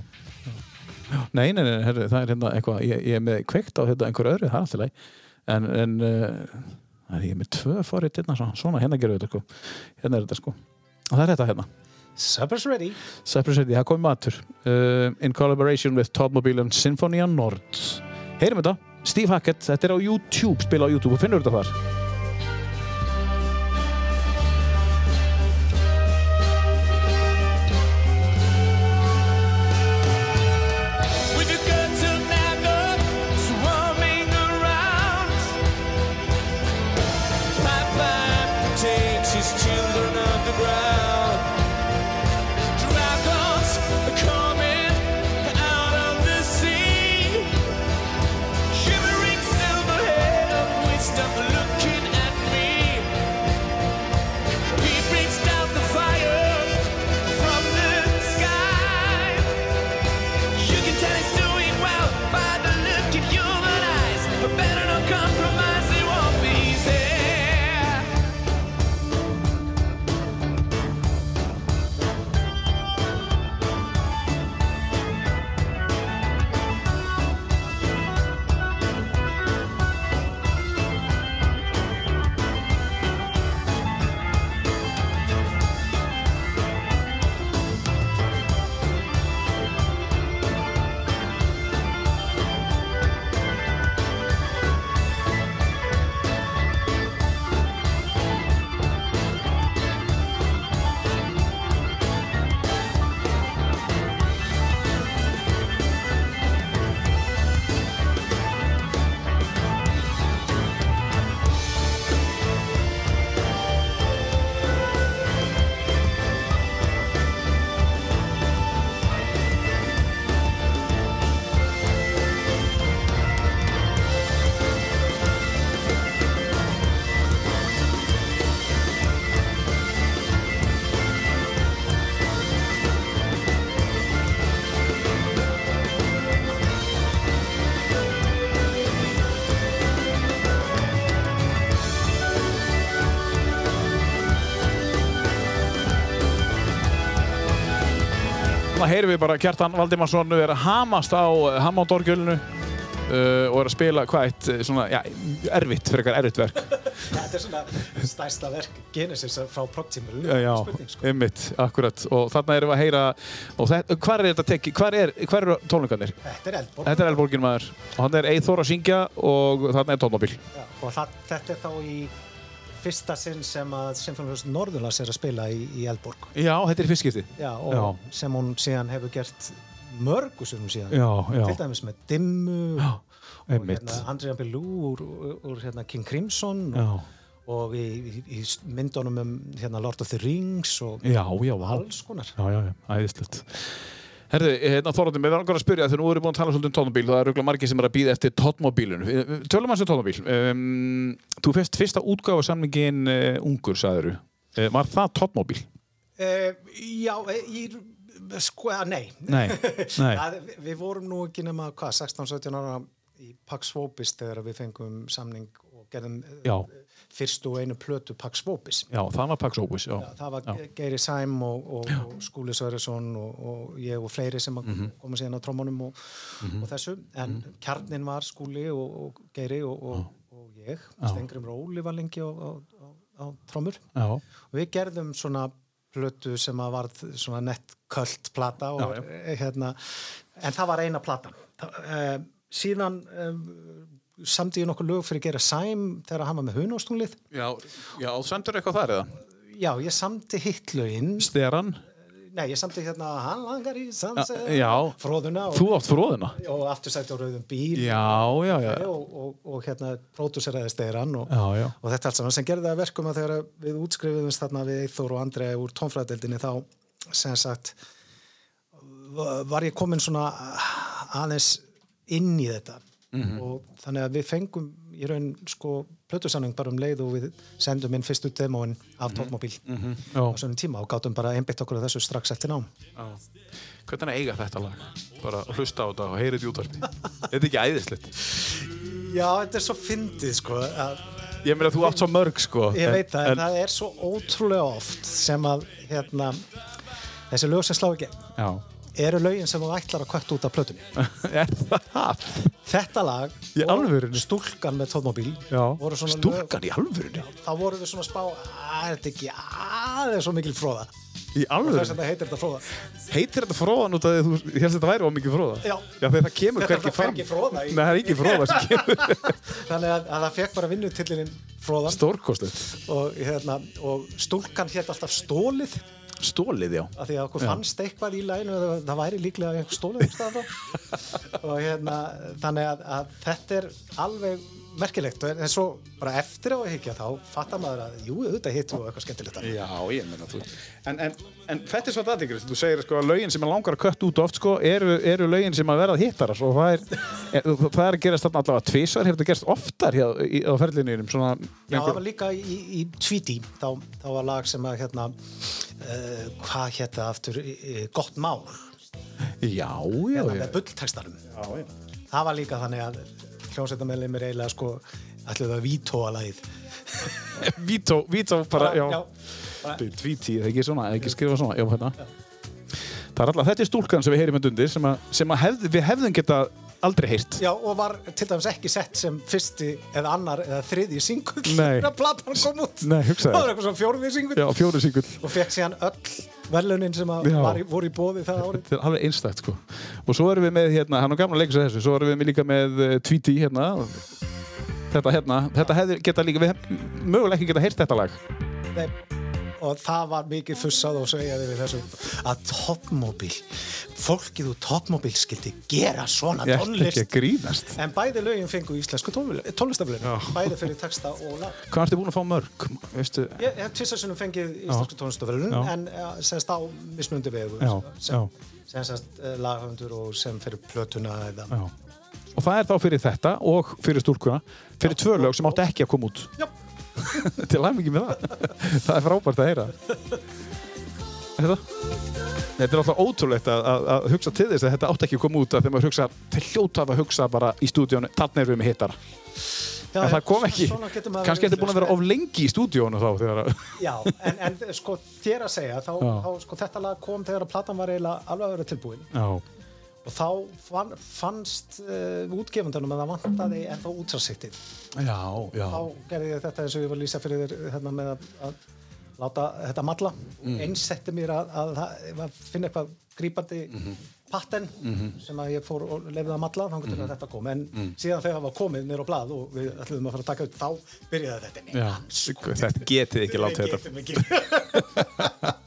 [SPEAKER 1] Nei, nei, nei, herri, það er hérna eitthvað, ég, ég er með kveikt á hérna einhver öðru, það er alltaf leið. En, en uh, það er ég er með tvö forrið hérna, svona, svona hérna gerum við þetta, sko. Hérna er þetta, sko. Og það er þetta hérna.
[SPEAKER 2] Supper's ready
[SPEAKER 1] Cypress City, það komið matur. Uh, in collaboration with Todd Mobile and Symphony Nord. Heyrum þetta, Steve Hackett, þetta er á YouTube, spila á YouTube og finnur þetta þar. Þannig heyrum við bara Kjartan Valdimarsson er að hamast á Hammondorgjölinu uh, og er að spila hvað eitt uh, svona, já, erfitt, eitthvað erfitt verk.
[SPEAKER 2] þetta er svona stærsta verk Genesis frá Proximul
[SPEAKER 1] Já,
[SPEAKER 2] sko
[SPEAKER 1] einmitt, akkurat. Og þarna erum við að heyra, og hvar er þetta tekki, hvar er, eru tónleikarnir?
[SPEAKER 2] þetta er eldborg
[SPEAKER 1] Þetta er Elborgin maður og hann er Eithor að syngja og þarna er tónmobil.
[SPEAKER 2] Já, og það, þetta er þá í fyrsta sinn sem að Symfónius Norðurlands er að spila í, í Eldborg.
[SPEAKER 1] Já, þetta er fyrstskipti.
[SPEAKER 2] já, og sem hún síðan hefur gert mörgu sinnum síðan.
[SPEAKER 1] Já, já,
[SPEAKER 2] til dæmis með Dimmu
[SPEAKER 1] Já,
[SPEAKER 2] og
[SPEAKER 1] einmitt.
[SPEAKER 2] hérna, Andrea Belú úr, úr, hérna, King Crimson
[SPEAKER 1] Já,
[SPEAKER 2] og í, í, í myndunum um hérna, Lord of the Rings og
[SPEAKER 1] já, já,
[SPEAKER 2] alls konar.
[SPEAKER 1] Já, já, já, æðislegt. Herðu, hérna Þorvaldur, við verðum að spyrja þegar nú erum við búin að tala svolítið um tónmobíl það eru örugglega margir sem er að býða eftir tónmobílun Tölum að þessu tónmobíl um, Þú fyrst fyrsta útgáfa samlingin uh, ungur, sagðiru uh, Var það tónmobíl?
[SPEAKER 2] Uh, já, eh, ég, sko, nei.
[SPEAKER 1] Nei, nei.
[SPEAKER 2] Ja, við, vorum nú ekki nema, hvað, 16-17 ára í Pax Vopis þegar við fengum samning og gerðum eh,
[SPEAKER 1] Já.
[SPEAKER 2] Fyrstu og einu plötu Pax Vopis.
[SPEAKER 1] Já, það var Pax Opus, já.
[SPEAKER 2] Já, það var Geiri Sæm og, og, og Skúli Sverrisson og, og ég og fleiri sem mm
[SPEAKER 1] Mhm.
[SPEAKER 2] komu síðan á trómunum og, og þessu. En kjarnin var Skúli og, og Geiri og, og, og ég. Stengrim Róli var lengi á, á, á, trómur
[SPEAKER 1] Já,
[SPEAKER 2] og við gerðum svona plötu sem að varð svona nett köld plata og,
[SPEAKER 1] Já,
[SPEAKER 2] eh, Hérna, en það var eina platan. Þa, uh, síðan uh, ég nokkuð lög fyrir Gera Sæm þegar hann var með hunástunglið
[SPEAKER 1] Já, já, sendur eitthvað þar eða?
[SPEAKER 2] já, ég samdi hittlögin
[SPEAKER 1] Steran?
[SPEAKER 2] nei, ég samdi hérna hann langar í
[SPEAKER 1] Já,
[SPEAKER 2] fróðuna og,
[SPEAKER 1] þú átt fróðina?
[SPEAKER 2] og aftursætti á rauðum bíl
[SPEAKER 1] Já, já, já.
[SPEAKER 2] og, og, og hérna pródúseraði steiran og, þetta allt saman sem gerði það að verkum að þegar við útskrifiðumst þarna við Eithor og Andrei úr tónfræðdeldinni þá sem sagt va- var ég komin svona aðeins inn í þetta
[SPEAKER 1] Mhm.
[SPEAKER 2] og þannig að við fengum í raun sko plötusamning bara um leið og við sendum inn fyrstu demóin af tónmobil
[SPEAKER 1] Mhm. Já.
[SPEAKER 2] á svona tíma og gátum bara einbytt okkur af þessu strax eftir nám
[SPEAKER 1] Já. Hvernig er eiga þetta lag? Bara hlusta á þetta og heyra þetta í útvarpi. þetta er ekki æðislegt.
[SPEAKER 2] Já, þetta er svo fyndið sko að
[SPEAKER 1] Ég meina þú átt svo mörg sko.
[SPEAKER 2] Ég veit það, en, það er svo ótrúlega oft sem að hérna, þessi lög sem slá gegn
[SPEAKER 1] Já.
[SPEAKER 2] Eru lögin sem þú ætlar að kvötta út af plötunni. Þetta lag
[SPEAKER 1] Í
[SPEAKER 2] og? Stúlkan með tónmobil
[SPEAKER 1] Stúlkan í alvörunni?
[SPEAKER 2] þá voru við svona að spá að þetta ekki aðeins svo mikil fróða
[SPEAKER 1] Í
[SPEAKER 2] þess að þetta heitir þetta fróða
[SPEAKER 1] Heitir þetta fróðan út af því að þú helst þetta væri á mikið fróða?
[SPEAKER 2] Já.
[SPEAKER 1] Já, það kemur
[SPEAKER 2] Þetta
[SPEAKER 1] hverki
[SPEAKER 2] er
[SPEAKER 1] fram. Nei, það er ekki fróða
[SPEAKER 2] þannig að, að það fekk bara vinnutillinin fróðan
[SPEAKER 1] Stórkostið.
[SPEAKER 2] og, hérna, og stúlkan hétt alltaf stólið
[SPEAKER 1] Stólið, já.
[SPEAKER 2] af því að okkur fannst eitthvað í læginu að það væri líklega stólið um staðan þá og hérna þannig að, að þetta er alveg merkilegt. En svo bara eftir á að higgja þá fattar maður að jú, auðvitað hitt og eitthvað skemmtilegt.
[SPEAKER 1] Já, ég meina þú En, en, en þetta er svo aðeinslega, þú segir sko að lögin sem er langar að kött út oft sko eru, eru lögin sem að verða hittaras og það er, er, það er að gerast þarna allavega tvisvar, hefur þetta gerst oftar hér í, á ferlinniðinum svona
[SPEAKER 2] Já, það var líka í, í Tweety þá, þá var lag sem að hérna uh, hvað það aftur uh, gott mál,
[SPEAKER 1] Já,
[SPEAKER 2] hérna
[SPEAKER 1] já, já.
[SPEAKER 2] það var líka þannig að hljómsveitamennið mér eiginlega sko ætluðu að vítóa lagið.
[SPEAKER 1] Vító, Vító bara, já,
[SPEAKER 2] já,
[SPEAKER 1] Tvíti, það er ekki svona, ekki skrifa svona? Já, hérna. Það er alltaf, þetta er stúlkan sem við heyrim með undir sem, að, sem að hefð, við hefðum geta aldrei heyrt
[SPEAKER 2] já, og var til dæmis ekki sett sem fyrsti eða annar eða þriði singull þegar platan kom út
[SPEAKER 1] Nei, hugsaðu.
[SPEAKER 2] það var eitthvað svona fjórði singull
[SPEAKER 1] Já, fjóru singull
[SPEAKER 2] og fekk síðan öll verðlunin sem að í, voru í bóði það árið
[SPEAKER 1] Þetta er alveg einstætt sko. Og svo erum við með hérna, hann er gaman að leika sér þessu, svo erum við líka með uh, Tweety hérna. Þetta hérna, þetta hefði geta líka, við hef, mögulega ekki geta heyrt þetta lag.
[SPEAKER 2] Nei, og það var mikið fussað og segjaði við þessu að toppmóbíl fólkið úr toppmóbíl skildi gera svona tónlist en bæði lögin fengu íslensku tónlistaflun bæði fyrir texta og lag
[SPEAKER 1] Hvað ertu búin að fá mörg?
[SPEAKER 2] Ég hef tvisarsunum fengið íslensku tónlistaflun
[SPEAKER 1] Já.
[SPEAKER 2] en ja, semst á mismundi vegu sem, semst uh, laghöndur og sem fyrir plötuna eða.
[SPEAKER 1] Og það er þá fyrir þetta og fyrir stúlkuna, fyrir tvö lög sem átti ekki að koma út.
[SPEAKER 2] Já.
[SPEAKER 1] Til mikið með það. það er frábært að heyra. Þetta? Þetta er alltaf ótrúlegt að, að, að hugsa til þess að þetta átti ekki að koma út að þegar maður hugsa, þeir hljóta af að hugsa bara í stúdíónu, þarna erum við með hittara.
[SPEAKER 2] Já,
[SPEAKER 1] En það kom ekki, kannski þetta búin að vera of lengi í stúdíónu þá þegar að,
[SPEAKER 2] Já, en, en sko þér að segja þá, þá sko þetta lag kom þegar að platan var eiginlega alveg að vera tilbúin
[SPEAKER 1] já,
[SPEAKER 2] og þá fann, fannst uh, útgefundunum að það vantaði ennþá
[SPEAKER 1] já,
[SPEAKER 2] þá gerði ég þetta eins og ég var að lýsa fyrir þér hérna með að, að láta þetta malla.
[SPEAKER 1] Mm.
[SPEAKER 2] eins setti mér að, að, að, að finna eitthvað grípandi
[SPEAKER 1] Mhm.
[SPEAKER 2] patten sem að ég fór og lefði að malla þá
[SPEAKER 1] Mhm.
[SPEAKER 2] getur þetta kom en síðan þegar það var komið nýr á blað og við ætlum að fara að taka upp þá byrjaði þetta Nei,
[SPEAKER 1] já, þetta getið ekki látið þetta.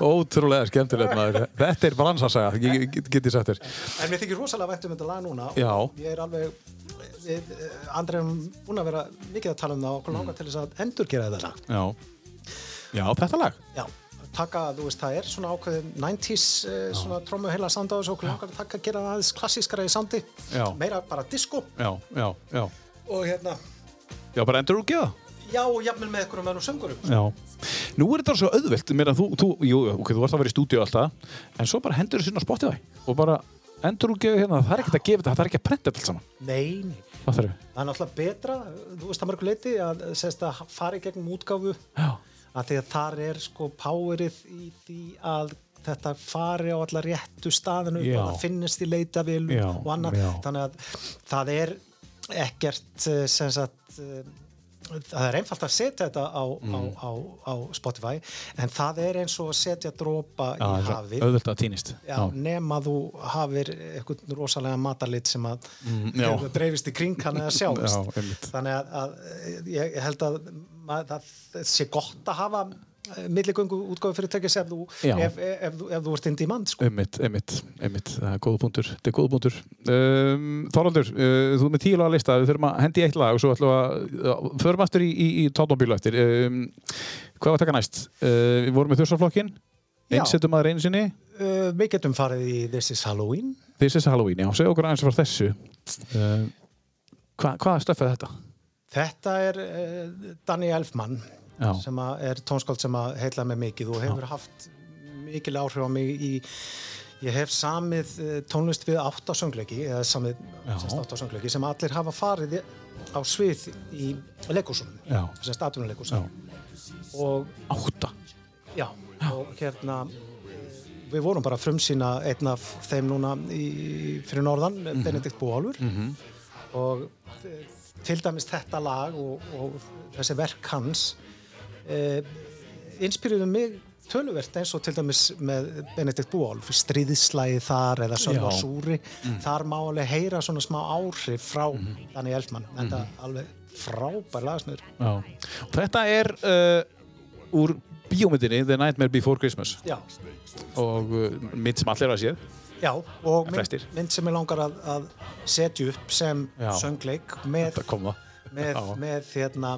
[SPEAKER 1] Ótrúlega skemmtilegt maður. Þetta er bransasaga, get, get, get ég sagt þér.
[SPEAKER 2] En mér þykir rosalega vænt um þetta lag núna
[SPEAKER 1] Já.
[SPEAKER 2] og ég er alveg við, Andrei erum búin að vera mikið að tala um það og okkur langar til þess að endurgera þetta lag
[SPEAKER 1] Já, já, þetta lag.
[SPEAKER 2] Já, taka, þú veist, það er svona ákveðin 90s uh, svona trómu heila á þessu okkur langar að taka að gera það aðeins klassískara í soundi
[SPEAKER 1] Já.
[SPEAKER 2] meira bara disco
[SPEAKER 1] Já, já, já.
[SPEAKER 2] og hérna,
[SPEAKER 1] Já, bara endur úr geða.
[SPEAKER 2] já, og jafnvel með einhverjum öðrum söngurum
[SPEAKER 1] Já. Nú er þetta svo auðvelt, mér að þú, þú, jú, ok, þú varst að vera í stúdíu alltaf, en svo bara hendur þessu inn á Spotify og bara endur úr geða hérna, það er ekkert að gefa þetta, það er ekki að prenta þetta saman.
[SPEAKER 2] Nei, nei,
[SPEAKER 1] Það þarf?
[SPEAKER 2] Það er náttúrulega betra þú veist það mörg leiti að, að fara í gegnum útgáfu
[SPEAKER 1] Já,
[SPEAKER 2] að því að þar er sko powerið í því að þetta fari á alla réttu staðinu það finnist í leitavilum
[SPEAKER 1] Já,
[SPEAKER 2] og annað. þannig að það er ekkert eh, sem sagt eh, það er einfalt að setja þetta á,
[SPEAKER 1] Mm.
[SPEAKER 2] á, á, á Spotify en það er eins og að setja dropa
[SPEAKER 1] Já,
[SPEAKER 2] í
[SPEAKER 1] svo auðvelt að týnist.
[SPEAKER 2] Nema þú hafir eitthvað rosalega matalit sem að
[SPEAKER 1] Mm,
[SPEAKER 2] dreifist í kring hann eða sjáist.
[SPEAKER 1] Já,
[SPEAKER 2] þannig að, að ég held að mað, það sé gott að hafa fyrirtækis ef þú,
[SPEAKER 1] Já.
[SPEAKER 2] ef, ef, ef, þú- ef þú ert inn í mann sko.
[SPEAKER 1] Einmitt, einmitt, einmitt, það er góða punktur, þetta er góða punktur. Um, Þorvaldur, uh, þú ert með tíu laga lista, við þurfum að hendi eitt lag og svo ætlum við að, förum aftur í, í, í tónbílu eftir. Um, hvað var að taka næst? Uh, við vorum með þursaflokkin, einsettum maður einu sinni,
[SPEAKER 2] uh, Við getum farið í This is Halloween
[SPEAKER 1] This is Halloween, já, segja okkur aðeins frá þessu. Hva, hvaða stöff er þetta?
[SPEAKER 2] Þetta er uh, Danny Elfman
[SPEAKER 1] Já.
[SPEAKER 2] sem að er tónskáld sem að heila með mikið og hefur haft mikil áhrif á mig í ég hef samið uh, tónlist við áttasöngleiki eða samið
[SPEAKER 1] Já.
[SPEAKER 2] áttasöngleiki sem allir hafa farið á svið í leikúsunum
[SPEAKER 1] Já.
[SPEAKER 2] semst
[SPEAKER 1] Já,
[SPEAKER 2] atvinnuleikúsunum og
[SPEAKER 1] átta.
[SPEAKER 2] já, og hérna eh, við vorum bara að frumsýna einn af þeim núna í, fyrir norðan,
[SPEAKER 1] Mhm.
[SPEAKER 2] Benedikt Bóálfur og eh, til dæmis þetta lag og, og þessi verk hans eh, inspiriðu mig töluvert eins og til dæmis með Benedikt Búálf, stríðslæði þar eða Sölva. Súri,
[SPEAKER 1] Mm.
[SPEAKER 2] þar má alveg heyra svona smá áhrif frá
[SPEAKER 1] Mhm.
[SPEAKER 2] Danny Elfman, þetta er alveg frábær.
[SPEAKER 1] Og þetta er uh, úr bíómyndinni The Nightmare Before Christmas
[SPEAKER 2] Já,
[SPEAKER 1] og uh, mynd sem allir hafa séð.
[SPEAKER 2] já, og mynd, mynd sem ég langar að, að setja upp sem söngleik með. Með, með hérna,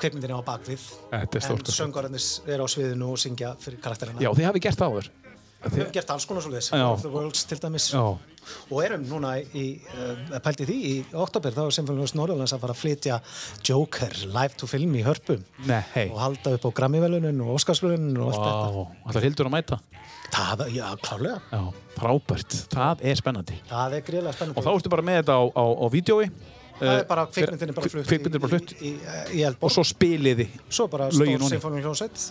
[SPEAKER 2] kveikmyndinni á bakvið
[SPEAKER 1] Þetta er
[SPEAKER 2] en söngvararnir eru á sviðinu og syngja fyrir karakterina.
[SPEAKER 1] Já, þið hafi gert það áður.
[SPEAKER 2] Við höfum gert alls konar svolítið, of the Worlds til dæmis
[SPEAKER 1] Já.
[SPEAKER 2] og erum núna í, uh, pælti því í oktober þá er Sinfonius Norðurlands að fara að flytja Joker live to film í hörpum
[SPEAKER 1] Nei, hei.
[SPEAKER 2] og halda upp á Grammy-velunin og Óskarsvelunin og allt
[SPEAKER 1] Vá, allar hildur að mæta.
[SPEAKER 2] þetta. Það, já, klárlega.
[SPEAKER 1] Já, frábært. Það er spennandi.
[SPEAKER 2] Það er greiðlega spennandi.
[SPEAKER 1] Og þá ertu bara með þetta á, á, á vídjói.
[SPEAKER 2] Það er bara kvikmyndin er bara flutt
[SPEAKER 1] Kvikmyndin er bara flutt.
[SPEAKER 2] í, í, í
[SPEAKER 1] Og svo spiliði.
[SPEAKER 2] Svo bara stór
[SPEAKER 1] í.
[SPEAKER 2] Hljónsett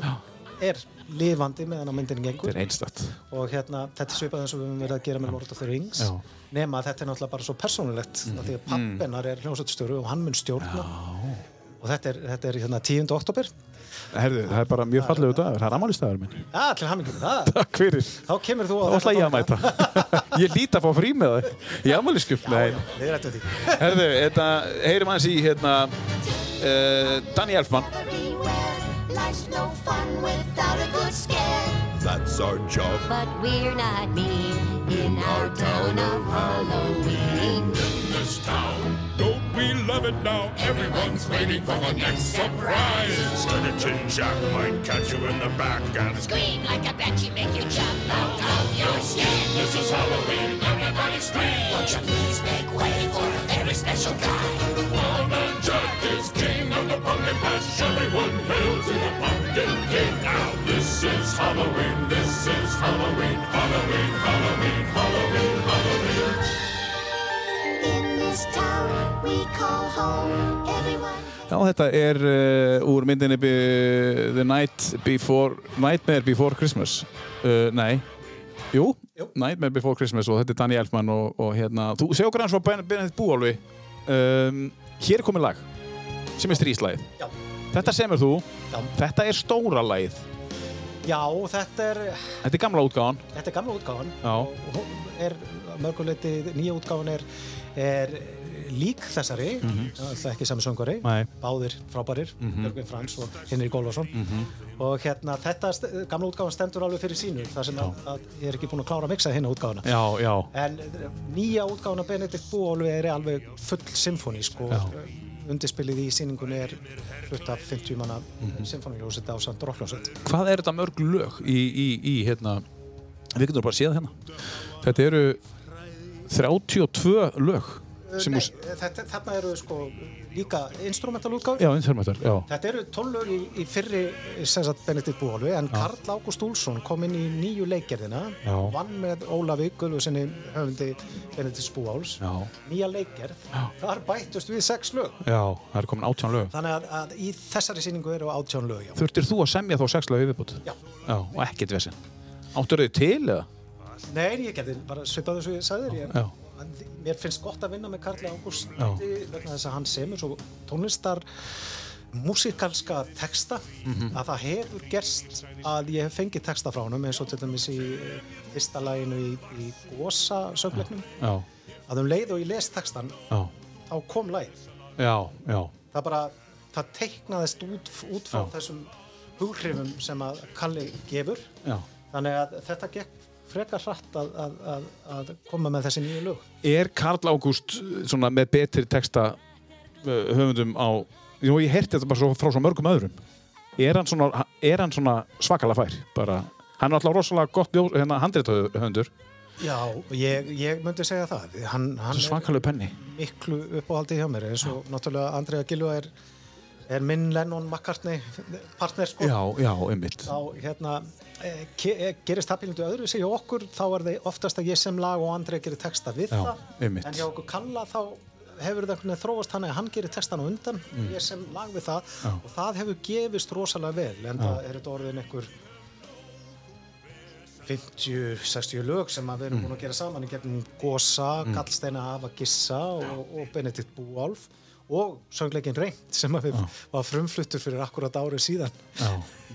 [SPEAKER 2] er lifandi meðan á myndin gengur. Og hérna, þetta er svipað eins og við höfum verið að gera með Lord of the Rings
[SPEAKER 1] Já.
[SPEAKER 2] nema að þetta er náttúrulega bara svo persónulegt mm. því að pappennar er hljómsveitstjóru og hann mun stjórna og þetta er, þetta er hérna 10. oktober
[SPEAKER 1] Herðu, það er bara mjög fallegu dagur. Það er amalistæður minn.
[SPEAKER 2] ja, til hamingjum með það
[SPEAKER 1] Takk fyrir.
[SPEAKER 2] þá kemur þú á
[SPEAKER 1] Þá ætla ég að mæta. ég líti að fá frí með það. Í amaliskjöf. Nei.
[SPEAKER 2] við rættum því
[SPEAKER 1] Herðu, þetta, heyrim hans í hérna, uh, Danny Elfman.
[SPEAKER 3] everywhere. Life's no fun without a good scare.
[SPEAKER 4] That's our job.
[SPEAKER 3] But we're not mean in our town of Halloween.
[SPEAKER 4] This town. Don't we love it now? Everyone's waiting for the next surprise. Skeleton Jack might catch you in the back and
[SPEAKER 3] Scream like a banshee, make you jump out of your skin.
[SPEAKER 4] This is Halloween. Everybody scream.
[SPEAKER 3] Won't you please make way for a very special guy?
[SPEAKER 4] One Jack is king of the pumpkin patch. Everyone hail to the pumpkin king. Now this is Halloween. This is Halloween. Halloween. Halloween. Halloween. Halloween.
[SPEAKER 3] In
[SPEAKER 1] Já, þetta er uh, úr myndinni be, The Night Before, Nightmare Before Christmas. Uh, nei, jú,
[SPEAKER 2] Jú.
[SPEAKER 1] Nightmare Before Christmas og þetta er Danny Elfman og, og hérna, þú okkur hans frá Ben- Benedikt Búálfi. Um, hér komið lag sem er stríslægið.
[SPEAKER 2] já,
[SPEAKER 1] Þetta semur þú,
[SPEAKER 2] Já.
[SPEAKER 1] þetta er stóra lagið.
[SPEAKER 2] já, þetta er
[SPEAKER 1] Þetta er gamla útgáðan.
[SPEAKER 2] þetta er gamla útgáfan
[SPEAKER 1] Já.
[SPEAKER 2] og hún er mörguleiti nýja útgáfan er, er lík þessari það er ekki sami söngvari.
[SPEAKER 1] Nei.
[SPEAKER 2] báðir frábærir, Björgvin Frans og Henrik Ólfarsson
[SPEAKER 1] Mhm.
[SPEAKER 2] og hérna þetta gamla útgáfan stendur alveg fyrir sínu þar sem að, að ég er ekki búinn að klára að mixa hérna útgáfana
[SPEAKER 1] Já, já.
[SPEAKER 2] en nýja útgáfan af Benedikt Búolfi er alveg full symfónísk og
[SPEAKER 1] Já.
[SPEAKER 2] undirspilið í síningunni er hlut af 50 manna mm symfóníljósett á samt rockljósett
[SPEAKER 1] Hvað er þetta mörg lög í, í, í hérna, við getum bara séð hérna. Þetta eru 32 lög
[SPEAKER 2] Nei,
[SPEAKER 1] úr,
[SPEAKER 2] þetta, þarna eru sko líka instrumental
[SPEAKER 1] já, já.
[SPEAKER 2] Þetta eru tólög í, í fyrri sem sagt Benedikt Búolfi en Karl Ágúst Úlsson kom inn í nýju leikgerðina
[SPEAKER 1] Já.
[SPEAKER 2] vann með Ólafi Guðlusinni höfundi Benedikts Búáls
[SPEAKER 1] Já.
[SPEAKER 2] nýja leikgerð, þar bættust við sex lög
[SPEAKER 1] Já, það er komin átján lög.
[SPEAKER 2] þannig að, að í þessari sýningu eru átján lög já.
[SPEAKER 1] Þurftir þú að semja þá sex lög viðbútt?
[SPEAKER 2] Já.
[SPEAKER 1] Já, og ekkert vesinn. Áttur þau til eða?
[SPEAKER 2] Nei, ég gerði bara svipað þess að ég sagði þér mér finnst gott að vinna með Karli Ágúst
[SPEAKER 1] Já.
[SPEAKER 2] vegna þess að hann semur svo tónlistar músikalska texta að það hefur gerst að ég hef fengið texta frá honum eins og til dæmis í eh, fyrsta laginu í, í Gosa sögleiknum að um leið og ég les textan
[SPEAKER 1] já,
[SPEAKER 2] þá kom
[SPEAKER 1] já,
[SPEAKER 2] það bara, það teiknaðist út, út frá
[SPEAKER 1] Já.
[SPEAKER 2] þessum hughrifum sem að Kalli gefur.
[SPEAKER 1] Já.
[SPEAKER 2] þannig að þetta gekk frekar hratt að, að, að, að koma með þessi nýju lög?
[SPEAKER 1] Er Karl Ágúst svona með betri texta uh, höfundum á Jú, ég heyrti þetta bara svo, frá svo mörgum öðrum. Er hann svona, er hann svona svakalega fær? Bara, hann er alltaf rosalega gott bjó, hérna, handritaðhöfundur
[SPEAKER 2] Já, ég, ég myndi segja það. Hann, hann
[SPEAKER 1] Svakalega penni.
[SPEAKER 2] miklu uppáhaldi hjá mér. Eins og náttúrulega Andrea Gilva er, er minn Lennon McCartney partner sko.
[SPEAKER 1] Já, já, einmitt.
[SPEAKER 2] Þá hérna eh, eh, gerist það pílindu öðru sig hjá okkur þá er það oftast að ég sem lag og Andrea gerir texta við
[SPEAKER 1] Já,
[SPEAKER 2] það
[SPEAKER 1] einmitt.
[SPEAKER 2] en hjá okkur Kalla þá hefur það þróast þannig að hann gerir textan á undan og ég sem lag við það
[SPEAKER 1] Mm. Já.
[SPEAKER 2] og það hefur gefist rosalega vel en það er þetta orðin einhver 50-60 lög sem við
[SPEAKER 1] Mm.
[SPEAKER 2] erum búin að gera saman í gegnum Gosa, Gallsteina Hafa Gissa og, og Benedikt Búálf og söngleikin Reynd sem að við var frumfluttur fyrir akkurat árið síðan.
[SPEAKER 1] Já,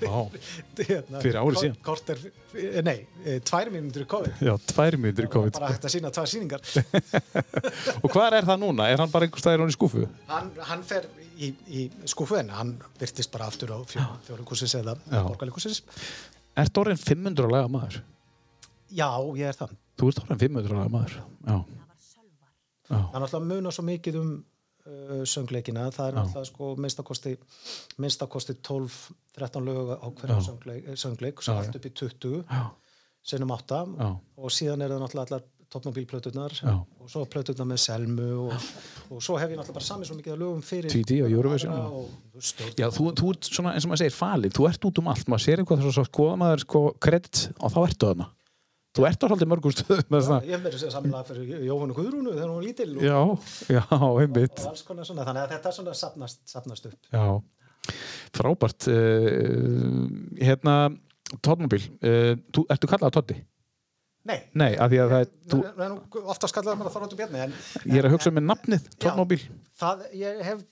[SPEAKER 1] já,
[SPEAKER 2] Hérna,
[SPEAKER 1] Fyrir ári síðan?
[SPEAKER 2] kort er, eh, nei, eh, tvær mínútur í COVID.
[SPEAKER 1] Já, tvær mínútur í COVID.
[SPEAKER 2] bara hægt að sína tvær síningar
[SPEAKER 1] Og hvað er það núna? Er hann bara einhver hún í skúfu?
[SPEAKER 2] hann, hann fer í, í skúfu en hann byrtist bara aftur á fjólíkusins eða
[SPEAKER 1] Já.
[SPEAKER 2] borgarleikusins
[SPEAKER 1] Ert orðin 500 lega maður?
[SPEAKER 2] já, ég er það.
[SPEAKER 1] Þú ert orðin 500 lega maður Já,
[SPEAKER 2] það er náttúrulega muna svo mikið um uh, söngleikina, það er náttúrulega sko minnstakosti, minnstakosti 12-13 lög á hverjum
[SPEAKER 1] Já.
[SPEAKER 2] söngleik, söngleik svo
[SPEAKER 1] Já,
[SPEAKER 2] allt upp í 20
[SPEAKER 1] já,
[SPEAKER 2] sinnum 8
[SPEAKER 1] Já.
[SPEAKER 2] og síðan er það náttúrulega allar tóttmóbílplöturnar
[SPEAKER 1] Já.
[SPEAKER 2] og svo plöturnar með Selmu og, og svo hef ég náttúrulega bara samið svo mikið af lögum fyrir
[SPEAKER 1] TD og Eurovision,
[SPEAKER 2] og stjórn
[SPEAKER 1] Já, þú, þú ert svona, eins og maður segir, falið, þú ert út um allt, maður sér eitthvað þess að skoða maður sko kredit og þá ertu þarna. Þú ert á svolítið það.
[SPEAKER 2] Ég hef verið samanlega fyrir Jóhannu Guðrúnu þegar hún var lítil og,
[SPEAKER 1] Já, já, einmitt.
[SPEAKER 2] þannig að þetta er svona sapnast, sapnast upp.
[SPEAKER 1] Já, frábært. Uh, hérna, uh, þú, ertu kallað Tótti?
[SPEAKER 2] Nei,
[SPEAKER 1] Nei, því að það er, þú,
[SPEAKER 2] oftast kallaði maður Þorvaldur Bjarni en
[SPEAKER 1] ég er að hugsa um með nafnið,
[SPEAKER 2] það, ég hef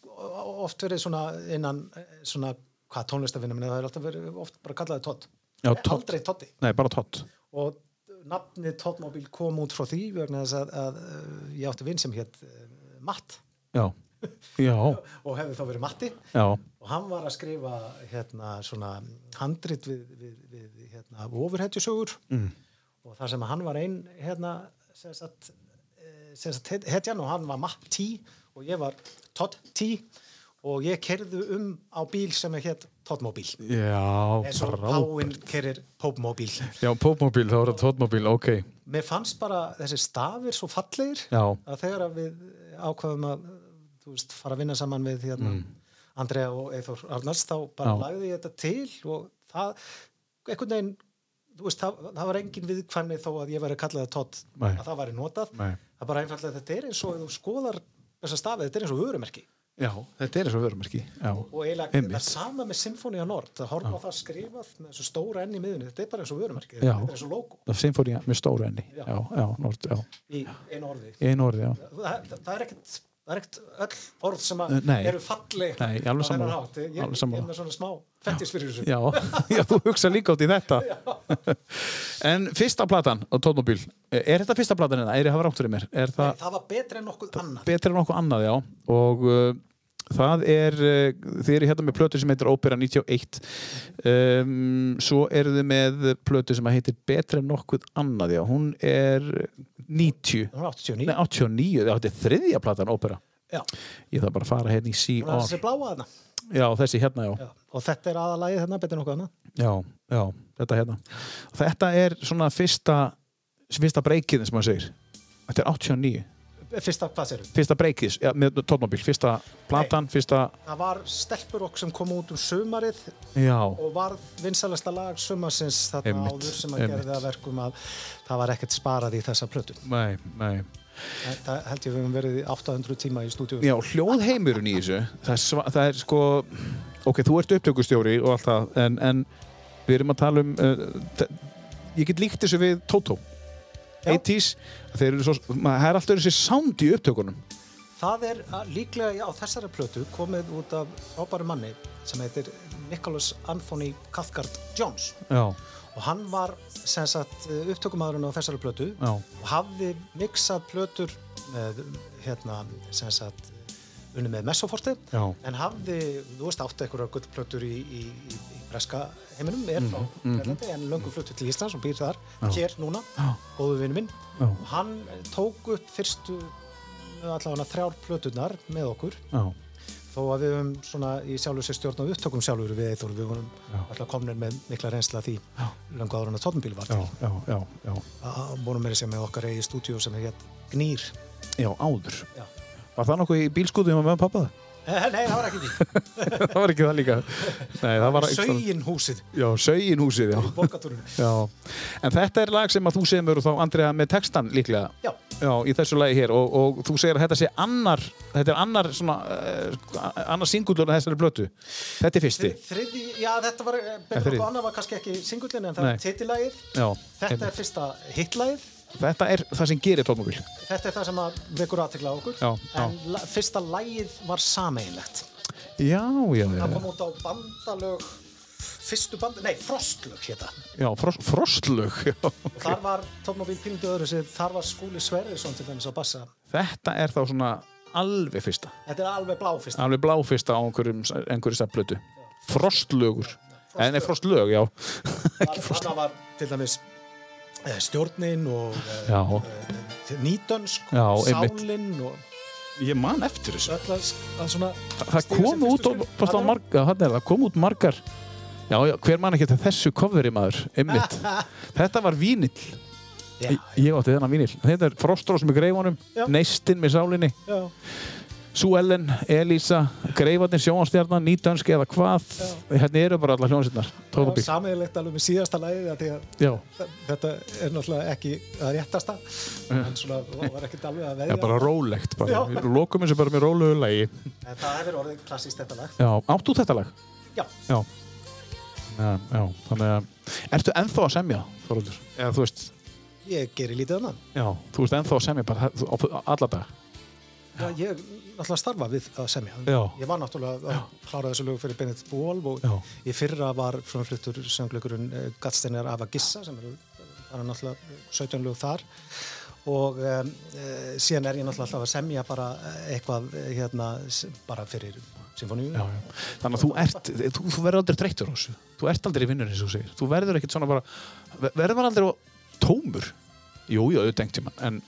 [SPEAKER 2] oft verið svona innan eh, svona, hvað tónlistafinnum það er alltaf verið oft bara kallaði Todd. aldrei Toddi
[SPEAKER 1] Nei, bara Tótt.
[SPEAKER 2] og nafnið Toddmobil kom út frá því vegna þess að, að uh, ég átti vinn sem hétt uh, Matt.
[SPEAKER 1] Já, já,
[SPEAKER 2] og hefði þá verið Matti.
[SPEAKER 1] Já,
[SPEAKER 2] og hann var að skrifa hérna svona handrit við, við, við hérna ofurhetjusögur. Mm. og þar sem hann var einn hérna sem sagt, eh, sem sagt het- hetjan og hann var Matti og ég var Todd T og ég kerðu um á bíl sem er Toddmobil
[SPEAKER 1] já,
[SPEAKER 2] eins og. Páinn kerir Pópmobil
[SPEAKER 1] Já, Pópmóbíl, þá er það Tóttmóbíl, ok.
[SPEAKER 2] mér fannst bara þessi stafir svo fallegir
[SPEAKER 1] Já,
[SPEAKER 2] að þegar að við ákvaðum að veist, fara að vinna saman við hérna, Andrea og Eithor Arnars þá bara
[SPEAKER 1] Mm. Já.
[SPEAKER 2] lagði ég þetta til og það, einhvern veginn veist, það, það var engin viðkvæmni þó að ég væri kallaði tótt
[SPEAKER 1] Nei.
[SPEAKER 2] að það væri notað
[SPEAKER 1] Nei.
[SPEAKER 2] það bara einfallega þetta er eins og skoðar þessa stafið, þetta er eins og vörumerki
[SPEAKER 1] já, þetta er eins og vörumerki. Já,
[SPEAKER 2] og eiginlega
[SPEAKER 1] Einmitt.
[SPEAKER 2] þetta er sama með Symfónia Nord það horfa á það skrifað með þessu stóra enn í miðunni þetta er bara eins og vörumerki,
[SPEAKER 1] Já.
[SPEAKER 2] þetta er eins og logo
[SPEAKER 1] það er symfónía með stóru enni.
[SPEAKER 2] Já.
[SPEAKER 1] Já, já, nord, já.
[SPEAKER 2] í einu orði
[SPEAKER 1] Í einu orði,
[SPEAKER 2] það, það, það er ekkert það er ekkert öll orð sem að
[SPEAKER 1] nei.
[SPEAKER 2] eru falleg
[SPEAKER 1] Nei, ég er alveg sammála.
[SPEAKER 2] ég, ég
[SPEAKER 1] sammála.
[SPEAKER 2] er með svona smá fettis fyrir þessu
[SPEAKER 1] Já, já, þú hugsa líka út í þetta. en fyrsta platan á Tóttmóbíl, er þetta fyrsta platan hérna? Er ég hafa rátt fyrir mér? Er það
[SPEAKER 2] það var betra en nokkuð annað
[SPEAKER 1] betra en okkur annað, já. Og uh, það er, uh, þið eru hérna með plötu sem heitir Ópera 91. Um, svo eru þið með plötu sem heitir Betra en nokkuð annað, já. Hún er 90.
[SPEAKER 2] hún var 89
[SPEAKER 1] Nei, 89, já, þetta er þriðja platan Ópera.
[SPEAKER 2] Já.
[SPEAKER 1] Ég þarf bara að fara hérna í C.R.
[SPEAKER 2] þessi bláa þarna
[SPEAKER 1] Já, þessi hérna, já.
[SPEAKER 2] Já. og þetta er aðalagið þarna betra en nokkuð annað
[SPEAKER 1] Já, já, þetta hérna. Þetta er svona fyrsta, fyrsta breykið, sem maður segir. Þetta er 89.
[SPEAKER 2] fyrsta, hvað sér
[SPEAKER 1] Fyrsta breykið, ja, með tónmobil. Fyrsta platan, fyrsta,
[SPEAKER 2] það var stelpurokk sem kom út um sumarið
[SPEAKER 1] já,
[SPEAKER 2] og var vinsalasta lag sumarsins þarna
[SPEAKER 1] Einmitt,
[SPEAKER 2] áður sem að
[SPEAKER 1] einmitt.
[SPEAKER 2] gerði að verkum að það var ekkert sparað í þessa plötu
[SPEAKER 1] nei, nei.
[SPEAKER 2] það held ég við höfum verið í 800 tíma í stúdíu
[SPEAKER 1] Já, hljóðheimurinn í þessu, það er, sva- það er sko, ok, þú ert upptökustjóri og allt það, en, en við erum að tala um, uh, ég get líkt þessu við Toto.
[SPEAKER 2] Já.
[SPEAKER 1] 80s, þeir eru svo, maður það er alltaf þessi sound í upptökunum.
[SPEAKER 2] það er líklega já, á þessari plötu komið út af frábæru manni sem heitir Nicholas Anthony Cathcart Jones.
[SPEAKER 1] Já,
[SPEAKER 2] og hann var sagt upptökumæðurinn á þessari plötu
[SPEAKER 1] já,
[SPEAKER 2] og hafði mixað plötur með hérna sem sagt unni með messoforti
[SPEAKER 1] Já.
[SPEAKER 2] en hafði, þú veist, átti einhverjar gullplötur í, í, í, í breska heiminum er frá Bretlandi en löngu fluttu til Íslands og býr þar, hér núna góðu vinnu minn.
[SPEAKER 1] Já.
[SPEAKER 2] hann tók upp fyrstu allavega þrjár plöturnar með okkur.
[SPEAKER 1] Já,
[SPEAKER 2] þó að við höfum svona í sjálfur sér stjórn og upptökum sjálfur við Eithor, við vorum alltaf komnir með mikla reynsla því löngu áður en að tónbíl var
[SPEAKER 1] já,
[SPEAKER 2] til.
[SPEAKER 1] já, já, já,
[SPEAKER 2] að vorum meira sem með okkar eigi stúdíu sem er hér Gnýr.
[SPEAKER 1] Já, áður.
[SPEAKER 2] Já.
[SPEAKER 1] Var það nokkuð í bílskútum með pappa það?
[SPEAKER 2] Eh, Nei, það var ekki því.
[SPEAKER 1] það var ekki það líka. Nei, það var ekki
[SPEAKER 2] Sögin húsið
[SPEAKER 1] Já, Sögin húsið, já.
[SPEAKER 2] í borgatúrunum.
[SPEAKER 1] já. En þetta er lag sem að þú semur þá Andrea með textan líklega.
[SPEAKER 2] Já,
[SPEAKER 1] Já, í þessu lagi hér og, og þú segir að þetta sé annar, þetta er annar svona, uh, annar singullur af þessari blötu. Þetta er fyrsti.
[SPEAKER 2] þriði, já þetta var, betur okkur annað var kannski ekki singullin en það
[SPEAKER 1] Nei.
[SPEAKER 2] er titillægið.
[SPEAKER 1] Já,
[SPEAKER 2] Þetta
[SPEAKER 1] einmitt.
[SPEAKER 2] er fyrsta hitlægið.
[SPEAKER 1] Þetta er það sem gerir tónmóbíl.
[SPEAKER 2] Þetta er það sem vekur aðtekla á okkur.
[SPEAKER 1] Já, já.
[SPEAKER 2] En la, fyrsta lægið var sameinlegt.
[SPEAKER 1] Já, já, já.
[SPEAKER 2] Það kom út á bandalög, fyrstu band, nei, frostlög hétta.
[SPEAKER 1] Já, frost, frostlög. Já.
[SPEAKER 2] Og þar var Tónmobil pínundu öðru sér, þar var Skúli Sverrisson til þess að bassa.
[SPEAKER 1] Þetta er þá svona alveg fyrsta.
[SPEAKER 2] Þetta er alveg blá fyrsta.
[SPEAKER 1] Alveg blá fyrsta á einhverjum, einhverjum stafblötu. Frostlögur. Eða nei, frostlög, já.
[SPEAKER 2] Þannig var til dæmis stjórnin og eh, eh, nýdönsk,
[SPEAKER 1] Já,
[SPEAKER 2] og sálinn og
[SPEAKER 1] ég man eftir þessu. Það
[SPEAKER 2] stíga
[SPEAKER 1] kom út, er það, kom út margar. Já, já, hver man ekki þetta þessu coveri maður, einmitt. Þetta var vínill.
[SPEAKER 2] Já,
[SPEAKER 1] Ég, ég átti þennan vínill. Þetta er Frostrós með greifunum. Neistinn með sálinni,
[SPEAKER 2] já,
[SPEAKER 1] Sú Ellen, Elísa, Greifarnir, Sjónstjarnan, Nýdönsk eða hvað. Hérna eru bara alla hljónsinnar. Tóðabíl.
[SPEAKER 2] samiðilegt alveg með síðasta
[SPEAKER 1] Já,
[SPEAKER 2] þetta er náttúrulega ekki það réttasta en svona var ekkert alveg að
[SPEAKER 1] já,
[SPEAKER 2] veðja
[SPEAKER 1] bara rólegt. Bara.
[SPEAKER 2] Já.
[SPEAKER 1] Við lokum þessu bara með rólegu lagi.
[SPEAKER 2] en það hefur orðið klassíst þetta lag
[SPEAKER 1] Já, áttu þetta lag?
[SPEAKER 2] já,
[SPEAKER 1] Já. Já, já, þannig að, ertu ennþá að semja, Þorvaldur? Eða þú veist,
[SPEAKER 2] ég gerir lítið annað
[SPEAKER 1] já, þú veist ennþá að semja bara alla dag.
[SPEAKER 2] Já, ég náttúrulega starfa við að semja
[SPEAKER 1] Já.
[SPEAKER 2] ég var náttúrulega að klára þessu lög fyrir Benedikt Búolf og
[SPEAKER 1] Já.
[SPEAKER 2] í fyrra var frumfluttur söngleikurinn uh, Gatsteinar Ava Gissa sem eru var náttúrulega 17 lög þar og um, síðan er ég náttúrulega alltaf að semja bara eh, eitthvað eh, hérna bara fyrir symfóníu.
[SPEAKER 1] Þannig að þú ert, þú, þú verður aldrei þreyttur á þessu. Þú ert aldrei eins og þú segir. Þú verður ekkert svona bara, ver- verður maður aldrei tómur? Jú, jú, auðvitað einhvern tímann, en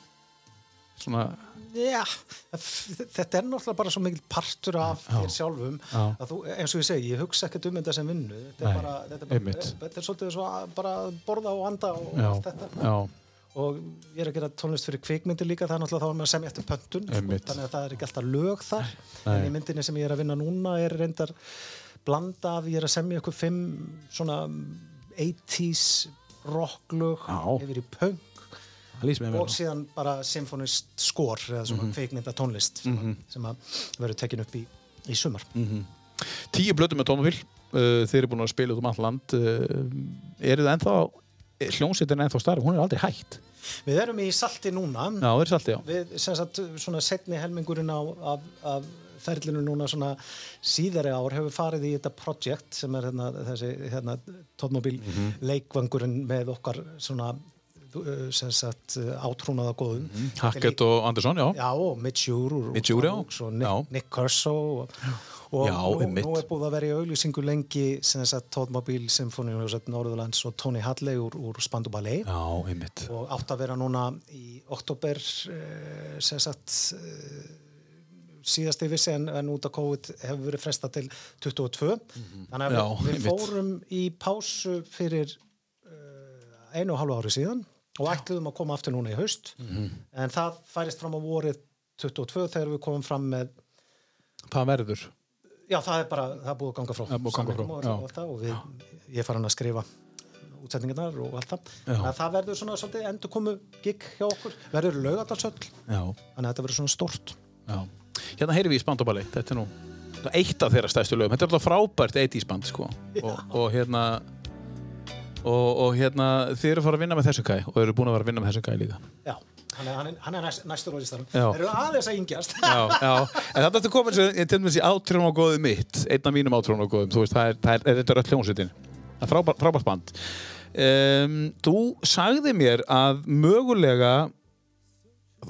[SPEAKER 1] svona,
[SPEAKER 2] F- þetta er náttúrulega bara svo mikil partur af þér sjálfum
[SPEAKER 1] Já.
[SPEAKER 2] að þú, eins og ég segi, ég hugsa ekkert um þetta sem vinnu. Þetta er bara, þetta er, bara, þetta er svolítið svo að bara borða og anda og
[SPEAKER 1] já,
[SPEAKER 2] allt þetta.
[SPEAKER 1] já,
[SPEAKER 2] og ég er að gera tónlist fyrir kvikmyndir líka það er náttúrulega þá er maður að semja eftir pöntun sko, þannig að það er ekki alltaf lög þar.
[SPEAKER 1] Nei.
[SPEAKER 2] en í myndinni sem ég er að vinna núna er reyndar blanda af, ég er að semja ykkur fimm svona 80s rocklög
[SPEAKER 1] Já.
[SPEAKER 2] yfir í
[SPEAKER 1] mér
[SPEAKER 2] og síðan bara symfonist skor eða svona
[SPEAKER 1] Mhm.
[SPEAKER 2] kvikmynda tónlist sem, sem að verður tekin upp í, í sumar
[SPEAKER 1] Mhm. Tíu blötu með tómafíl, uh, þeir eru búin að spila út um allt land. Uh, eru það ennþá, hljómsveitin er ennþá starf, hún er aldrei hægt.
[SPEAKER 2] Við erum í salti núna
[SPEAKER 1] Já, er salti,
[SPEAKER 2] við sem sagt svona setni helmingurinn á, af, af ferlinu núna svona síðari ár hefur farið í þetta projekt sem er hérna, þessi hérna, tónmobil
[SPEAKER 1] Mhm.
[SPEAKER 2] leikvangurinn með okkar svona átrúnaða góðum
[SPEAKER 1] Hackett og Andersson, já.
[SPEAKER 2] Já, og Mitch Ure úr
[SPEAKER 1] Mitch Ure, já.
[SPEAKER 2] Og Nick. Nick Curso og, og
[SPEAKER 1] Já,
[SPEAKER 2] nú, nú er búið að vera í auglýsingu lengi Tóðmobil Symfóniuhljósett Norðurlands og Tony Hadley úr, úr Spandu Ballet.
[SPEAKER 1] Já,
[SPEAKER 2] og átt að vera núna í oktober uh, sem sagt uh, síðast ég vissi en, út af COVID hefur verið fresta til 22 þannig að
[SPEAKER 1] Já,
[SPEAKER 2] við, fórum í pásu fyrir uh, einu og halvu ári síðan og ætluðum að koma aftur núna í haust.
[SPEAKER 1] Mhm.
[SPEAKER 2] en það færist fram á vorið 22 þegar við komum fram með
[SPEAKER 1] Það verður.
[SPEAKER 2] já það er bara, það er búið að ganga frá.
[SPEAKER 1] Að ganga frá,
[SPEAKER 2] og, og, og við, ég er farin að skrifa útsetningarnar og allt það. Að það verður svona svolítið endur komu gig hjá okkur, verður laugadalsöll
[SPEAKER 1] Já,
[SPEAKER 2] þannig að þetta verður svona stort
[SPEAKER 1] já. Hérna heyrim við í Spandabali, þetta er nú eitt af þeirra stærstu lögum. Þetta er alltaf frábært 80s band, sko. Og, og hérna, og, og hérna, þið eru að fara að vinna með þessu gæ og eru búin að vera að vinna með þessu gæ líka.
[SPEAKER 2] já, hann er, hann er, næst, næstur á listanum.
[SPEAKER 1] Já.
[SPEAKER 2] þeir eru aðeins að yngjast.
[SPEAKER 1] Já, já, en þetta er komin sem ég til dæmis í átrjón og góðu mitt einn af mínum átrjón og góðum, þú veist, það er, það er, þetta er öll hljómsveitin, það er frábært, frábært band. Um, Þú sagði mér að mögulega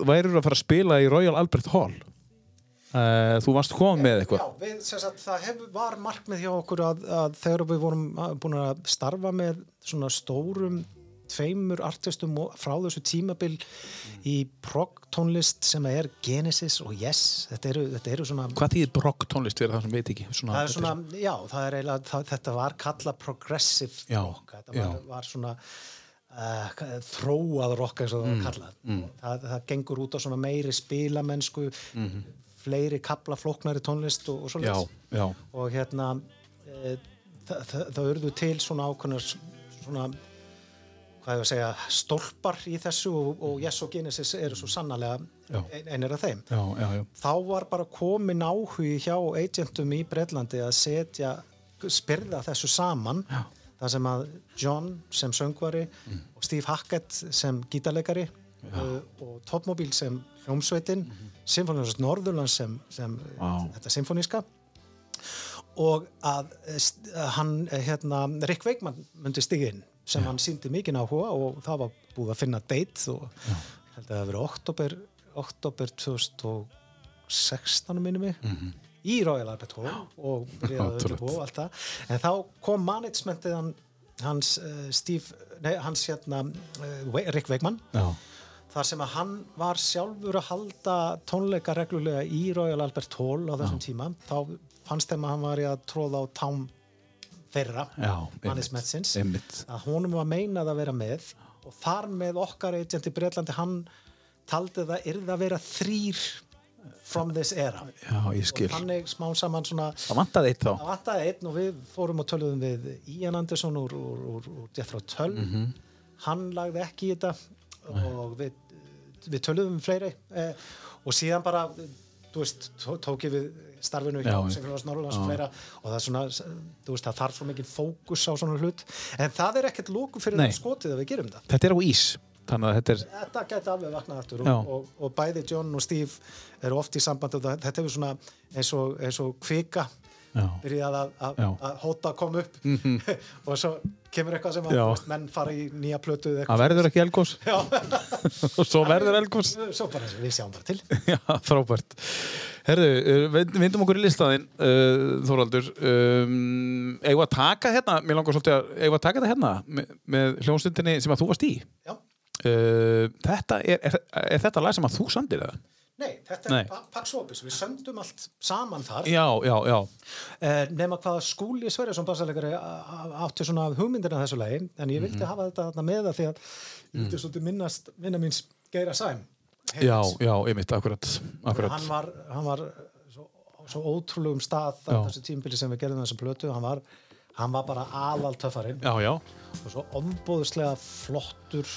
[SPEAKER 1] værið að fara að spila í Royal Albert Hall Þú varst komið með eitthvað?
[SPEAKER 2] Já, við, sagt, það hef, var markmið hjá okkur að, að þegar við vorum að- búin að starfa með svona stórum tveimur artistum frá þessu tímabil í prog tónlist sem er Genesis og Yes. Þetta eru, þetta eru svona
[SPEAKER 1] Hvað þýðir brogg tónlist fyrir það sem veit ekki? Svona,
[SPEAKER 2] það er svona, já, það er eiginlega það, þetta var kallað progressive
[SPEAKER 1] Já,
[SPEAKER 2] rock. Þetta var, var svona uh, þróað var kallað.
[SPEAKER 1] Mm.
[SPEAKER 2] það, það gengur út á svona meiri spilamennsku fleiri kapla flóknari tónlist og, og svo.
[SPEAKER 1] Já, já,
[SPEAKER 2] og hérna e, það, það, það urðu til svona ákveðnar svona hvað ég að segja, stólpar í þessu og, og Yes og Genesis eru svo sannarlega ein, einir af þeim
[SPEAKER 1] já, já, já.
[SPEAKER 2] þá var bara komin áhugi hjá agentum í Breitlandi að setja spyrða þessu saman þar sem að John sem söngvari
[SPEAKER 1] Mm.
[SPEAKER 2] og Steve Hackett sem gítarleikari uh, og Topmobil sem hljómsveitin mm -hmm. Symfónius Norðurlands sem, sem
[SPEAKER 1] Vá.
[SPEAKER 2] þetta symfóníska og að eh, hann, eh, hérna, Rick Wakeman myndi stiginn sem hann síndi mikinn áhuga og það var búið að finna date og ég held að það verið oktober, oktober 2016 minni mig í Royal Albert Hall og undirbúa og allt það. En þá kom managementið hann, hans uh, Steve, nei, hans hérna Rick Wakeman
[SPEAKER 1] já.
[SPEAKER 2] Þar sem að hann var sjálfur að halda tónleika reglulega í Royal Albert Hall á þessum tíma þá fannst þeim að hann var í að tróða á tám þeirra,
[SPEAKER 1] Já,
[SPEAKER 2] mannismetsins
[SPEAKER 1] einmitt.
[SPEAKER 2] að honum var meinað að vera með og þar með okkar agent í Breitlandi hann taldi það yrði að vera þrýr from this era
[SPEAKER 1] Já,
[SPEAKER 2] og þannig smá saman svona
[SPEAKER 1] Það vantaði eitt þá.
[SPEAKER 2] Það vantaði einn og við fórum og töluðum við Ian Anderson úr, Jethro Tull
[SPEAKER 1] Mhm.
[SPEAKER 2] hann lagði ekki í þetta og við, við töluðum um fleiri eh, og síðan bara þú veist, tó- tók ég við starfinu hjá
[SPEAKER 1] Já,
[SPEAKER 2] Sinfónías Norrlands og fleira og það er svona, þú veist, það þarf svo mikið fókus á svona hlut, en það er ekkert lóku fyrir
[SPEAKER 1] Nei.
[SPEAKER 2] skotið að við gerum það
[SPEAKER 1] Þetta er á ís, þannig að þetta er...
[SPEAKER 2] þetta gæti alveg vaknað aftur og, og, og bæði John og Steve eru oft í samband þetta hefur svona eins og, eins og kvika. Byrjað að, að, að hóta að koma upp og svo kemur eitthvað sem að menn fara í nýja plötu eða
[SPEAKER 1] Það verður ekki elgós
[SPEAKER 2] Já.
[SPEAKER 1] og svo verður elgós.
[SPEAKER 2] svo bara við sjáum bara til
[SPEAKER 1] Já, frábært. Herðu, vind- vindum okkur í listaðinn, uh, Þóraldur. Um, eigum að taka hérna, mér langar svolítið að, eigum að taka þetta hérna með, með hljónstundinni sem að þú varst í?
[SPEAKER 2] Já.
[SPEAKER 1] Uh, þetta er, er, er þetta lag sem að þú samdir það?
[SPEAKER 2] Nei, þetta
[SPEAKER 1] Nei.
[SPEAKER 2] er Pa- Pax Opus, við söndum allt saman þar
[SPEAKER 1] Já, já, já.
[SPEAKER 2] eh, nema hvaða skúli Sverjason bassalegari átti svona hugmyndir af þessu lagi en ég
[SPEAKER 1] Mhm.
[SPEAKER 2] vildi hafa þetta með það því að ég vildi svolítið minnast vinna míns Geira Sæm
[SPEAKER 1] Já, já, einmitt, akkurat, akkurat.
[SPEAKER 2] hann var, hann var svo, svo ótrúlegum stað á þessu tímbili sem við gerðum þessu plötu hann var, hann var bara aðal töffarinn
[SPEAKER 1] Já, já,
[SPEAKER 2] og svo ombóðslega flottur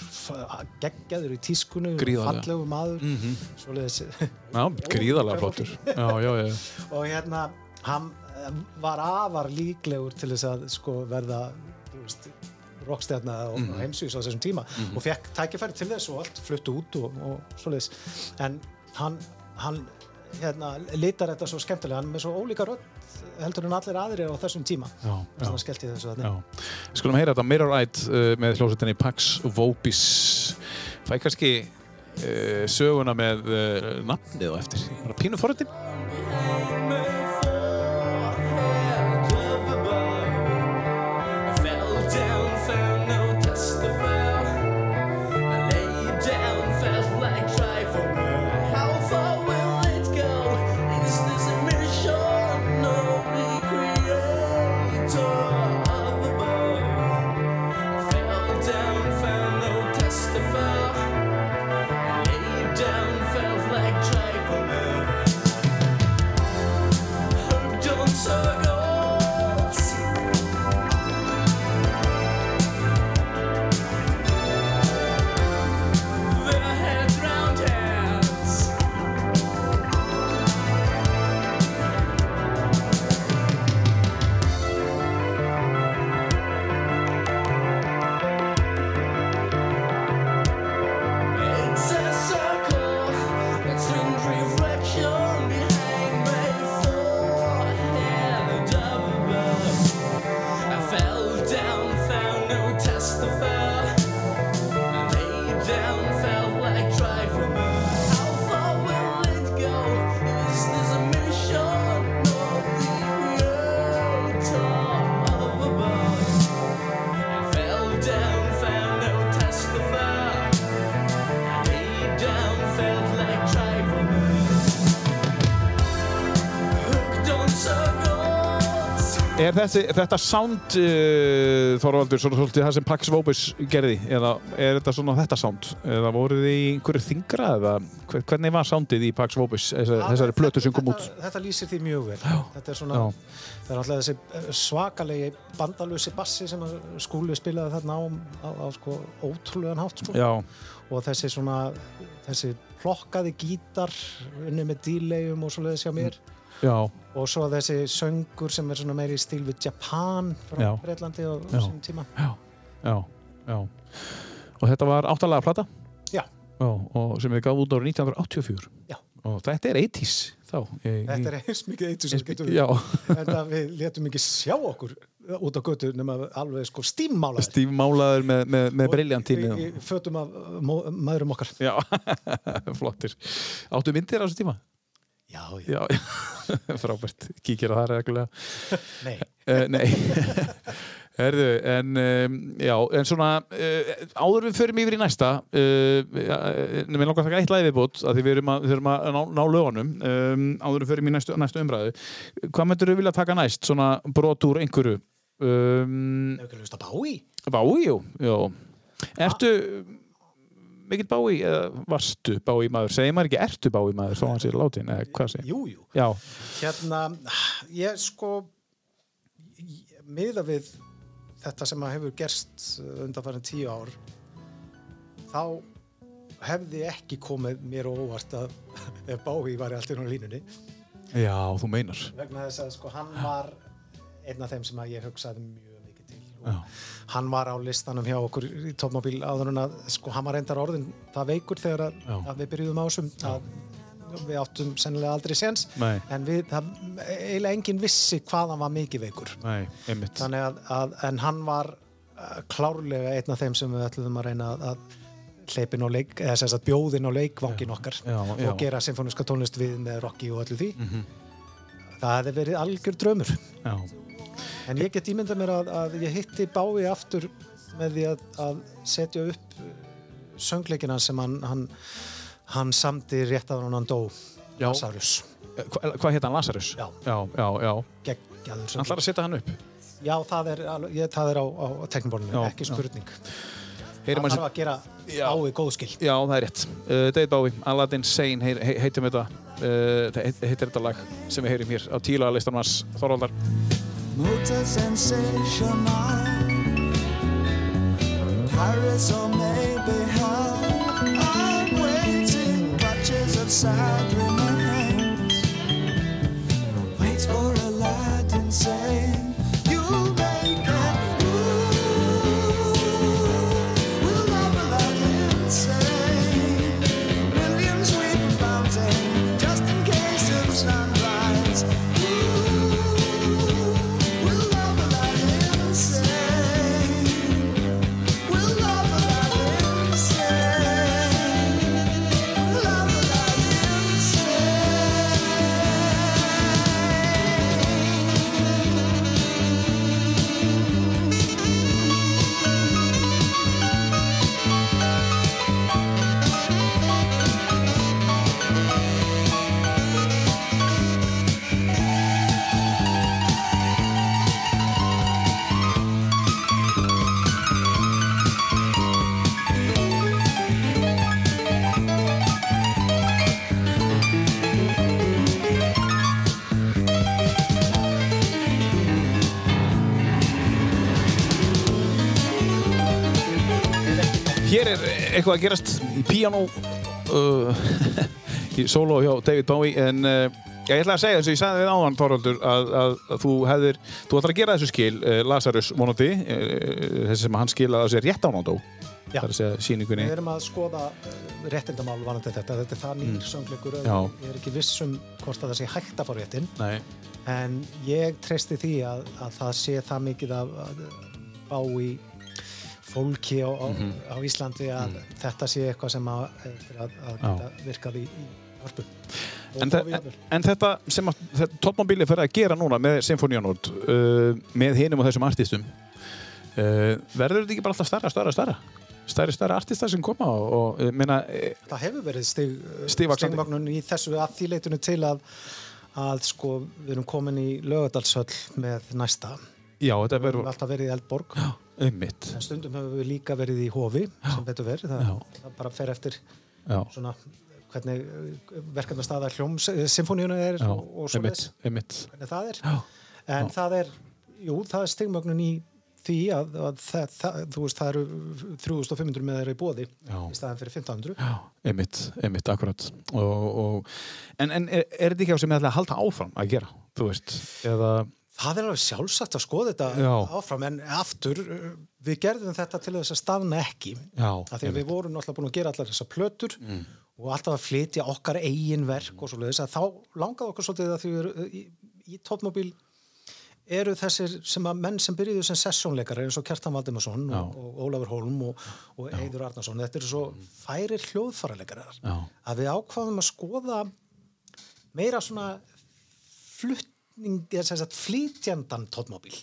[SPEAKER 2] geggjaður í
[SPEAKER 1] Gríðarlega.
[SPEAKER 2] fallegu maður mm -hmm. svoleiðis
[SPEAKER 1] já, gríðarlega flottur. Já, já, já.
[SPEAKER 2] og hérna hann eh, var afar líklegur til þess að sko verða rockstjarna og mm. heimsvís á þessum tíma og fekk tækifæri til þess og allt fluttu út og, og svoleiðis en hann, hann hérna, litar þetta svo skemmtilega hann er með svo ólíka rödd heldur en allir aðrir á þessum tíma.
[SPEAKER 1] Já.
[SPEAKER 2] að skellti þessu
[SPEAKER 1] Já. Við skulum heyra þetta Mirror Eyed uh, með hljómsveitinni Pax Vopis Fæ kannski uh, söguna með uh, nafnið á eftir. Bara pínu forritin þessi, þetta sound, uh, Þorvaldur, svona svolítið það sem Pax Vopus gerði? Eða er þetta svona þetta sound? Eða voruð þið í einhverju þingra? Eða hver- hvernig var soundið í Pax Vopus, þessari, plötu sem kom út?
[SPEAKER 2] þetta, þetta lýsir því mjög vel þetta er svona,
[SPEAKER 1] Já.
[SPEAKER 2] það er alltaf þessi eh, svakalegi bandalösi bassi sem að skúli spilaði þarna á, á, á sko, ótrúlegan hátt sko.
[SPEAKER 1] Já,
[SPEAKER 2] og þessi svona þessi plokkaði gítar unni með dílegjum og svoleiðis hjá mér
[SPEAKER 1] já,
[SPEAKER 2] og svo þessi söngur sem er svona meiri í stíl við Japan frá. Breitlandi á
[SPEAKER 1] Já.
[SPEAKER 2] sín tíma
[SPEAKER 1] já, já, já. Og þetta var áttalega plata?
[SPEAKER 2] Já.
[SPEAKER 1] Já, og sem við gáðum út árið 1984.
[SPEAKER 2] Já.
[SPEAKER 1] Og þetta er 80s þá.
[SPEAKER 2] Þetta er eins mikið eitt sem getur
[SPEAKER 1] Já,
[SPEAKER 2] en við letum ekki sjá okkur út á götu nema alveg sko stímmálaði
[SPEAKER 1] Steve Málaður með, með, með briljantínu.
[SPEAKER 2] í, í fötum af maðurum okkar
[SPEAKER 1] Já, flottir. Áttu myndir á þessu tíma?
[SPEAKER 2] Já, já,
[SPEAKER 1] Já, frábært. Kíkir á það reglulega.
[SPEAKER 2] nei.
[SPEAKER 1] Uh, nei, herðu, en um, já, en svona uh, áður við förum yfir í næsta uh, mér langar að taka eitt lagi viðbútt að því við erum að, við erum að ná, ná lögunum. Um, áður við förum í næstu, næstu umræðu. Hvað myndur við vilja taka næst, svona brot úr einhverju? Um,
[SPEAKER 2] ekki hlust að bá í?
[SPEAKER 1] Bái, jú, jú. Ertu mikill Bái eða varstu Bái maður segir maður ekki ertu Bái maður þó hann sér látin eða hvað segir?
[SPEAKER 2] Jú, jú.
[SPEAKER 1] Já,
[SPEAKER 2] Hérna, ég sko miða við þetta sem að hefur gerst undanfærin tíu ár þá hefði ekki komið mér á óvart að ef Bái var alltaf á línunni.
[SPEAKER 1] Já, þú meinar.
[SPEAKER 2] Vegna þess að sko hann var einn af þeim sem að ég hugsaði mjög og
[SPEAKER 1] Já.
[SPEAKER 2] hann var á listanum hjá okkur í topmobil áður en að sko hann var reyndar orðin það veikur þegar að, að við byrjuðum á þessum að við áttum sennilega aldrei séns. En við, það, eiginlega enginn vissi hvað hann var mikið veikur.
[SPEAKER 1] Nei,
[SPEAKER 2] þannig að, að en hann var uh, klárlega einn af þeim sem við ætluðum að reyna að, hleypin á leik, eða sem sagt bjóðin á leikvangin okkar
[SPEAKER 1] já, já.
[SPEAKER 2] Og gera symfóniska tónlist við með Rocky og öllu því. Það hefði verið algjör draumur.
[SPEAKER 1] Já,
[SPEAKER 2] en ég get ímyndað mér að, að ég hitti Bái aftur með því að, að setja upp uh, söngleikina sem hann, hann, hann samdi rétt af hann dó. Lazarus,
[SPEAKER 1] Hva, hvað heit hann, Lazarus?
[SPEAKER 2] Já.
[SPEAKER 1] Já, já, já.
[SPEAKER 2] Geggjaður
[SPEAKER 1] Hann ætlar að setja hann upp.
[SPEAKER 2] Já það er, ég, það er á, á tekniborðinu, ekki spurning.
[SPEAKER 1] Heyrum
[SPEAKER 2] hann
[SPEAKER 1] að
[SPEAKER 2] þarf að gera. Bái góð skil.
[SPEAKER 1] Já, það er rétt. Uh, David Bowie, Aladdin Sane hei, hei, heitum þetta uh, það heit- heitir þetta lag sem við heyrum hér á tíla listanum hans Þorvaldar
[SPEAKER 5] Motor sensational. Paris or maybe hell. I'm waiting, clutches of sad remains. Wait for Aladdin saying,
[SPEAKER 1] eitthvað að gerast í piano uh, í solo hjá David Bowie en uh, ég ætla að segja eins og ég sagði við áðan Þorvaldur að, að, að þú hefðir þú ætlar að gera þessu skil uh, Lazarus vonandi uh, þessi sem hann skilaði rétt
[SPEAKER 2] Já.
[SPEAKER 1] það er að segja síningunni
[SPEAKER 2] Við erum að skoða réttindamál vanandi þetta. Þetta er það nýr mm. söngleikur.
[SPEAKER 1] Já.
[SPEAKER 2] Ég er ekki viss um hvort að það sé hægt að fá réttin.
[SPEAKER 1] Nei,
[SPEAKER 2] En ég treysti því að, að það sé það mikið að bá í fólki á, á, á Íslandi að þetta sé eitthvað sem að, eftir að, að virkað í, í hörpu. Og
[SPEAKER 1] en, en þetta sem að Topmobili fyrir að gera núna með Symfóníanót uh, með hinum og þessum artistum uh, verður þetta ekki bara alltaf stærra, stærra, stærra? Stærri, stærri artistar sem koma og, og meina,
[SPEAKER 2] Það hefur verið stigvagnun í þessu að því leitinu til að, að sko við erum komin í lögadalshöll með næsta
[SPEAKER 1] Já, þetta
[SPEAKER 2] við
[SPEAKER 1] verður
[SPEAKER 2] erum alltaf verið í Eldborg
[SPEAKER 1] ummitt.
[SPEAKER 2] en stundum hefur við líka verið í Hofi sem betur verið, það,
[SPEAKER 1] Já.
[SPEAKER 2] það bara fer eftir
[SPEAKER 1] Já,
[SPEAKER 2] svona hvernig verkefna staða hljóms symfóníuna er
[SPEAKER 1] já,
[SPEAKER 2] og, og svo
[SPEAKER 1] ummitt, ummitt.
[SPEAKER 2] það er
[SPEAKER 1] Já.
[SPEAKER 2] en það er, jú, það er stigmögnun í því að, að það, það, þú veist, það eru 3500 með þeirra í bóði
[SPEAKER 1] Já.
[SPEAKER 2] í staðan fyrir 1500
[SPEAKER 1] Já, einmitt, einmitt, akkurat og, og, en, en er, er þetta ekki á sem ég ætla að halda áfram að gera, þú veist eða,
[SPEAKER 2] Það er alveg sjálfsagt að skoða þetta
[SPEAKER 1] Já.
[SPEAKER 2] áfram en aftur uh, við gerðum þetta til þess að staðna ekki.
[SPEAKER 1] Já,
[SPEAKER 2] af því að við vorum náttúrulega búin að gera allar þessar plötur og alltaf að flytja okkar eigin verk og svoleiðis að þá langaði okkur svolítið að því við erum í, í tóttmobil eru þessir sem að menn sem byrjuðu sem sessjónleikar eins og Kjartan Valdimarsson og, og Ólafur Holm og, og Eidur Arnarsson þetta eru svo færir hljóðfaraleikarar
[SPEAKER 1] Já.
[SPEAKER 2] að við ákvaðum að skoða meira svona fluttning, tóttmobil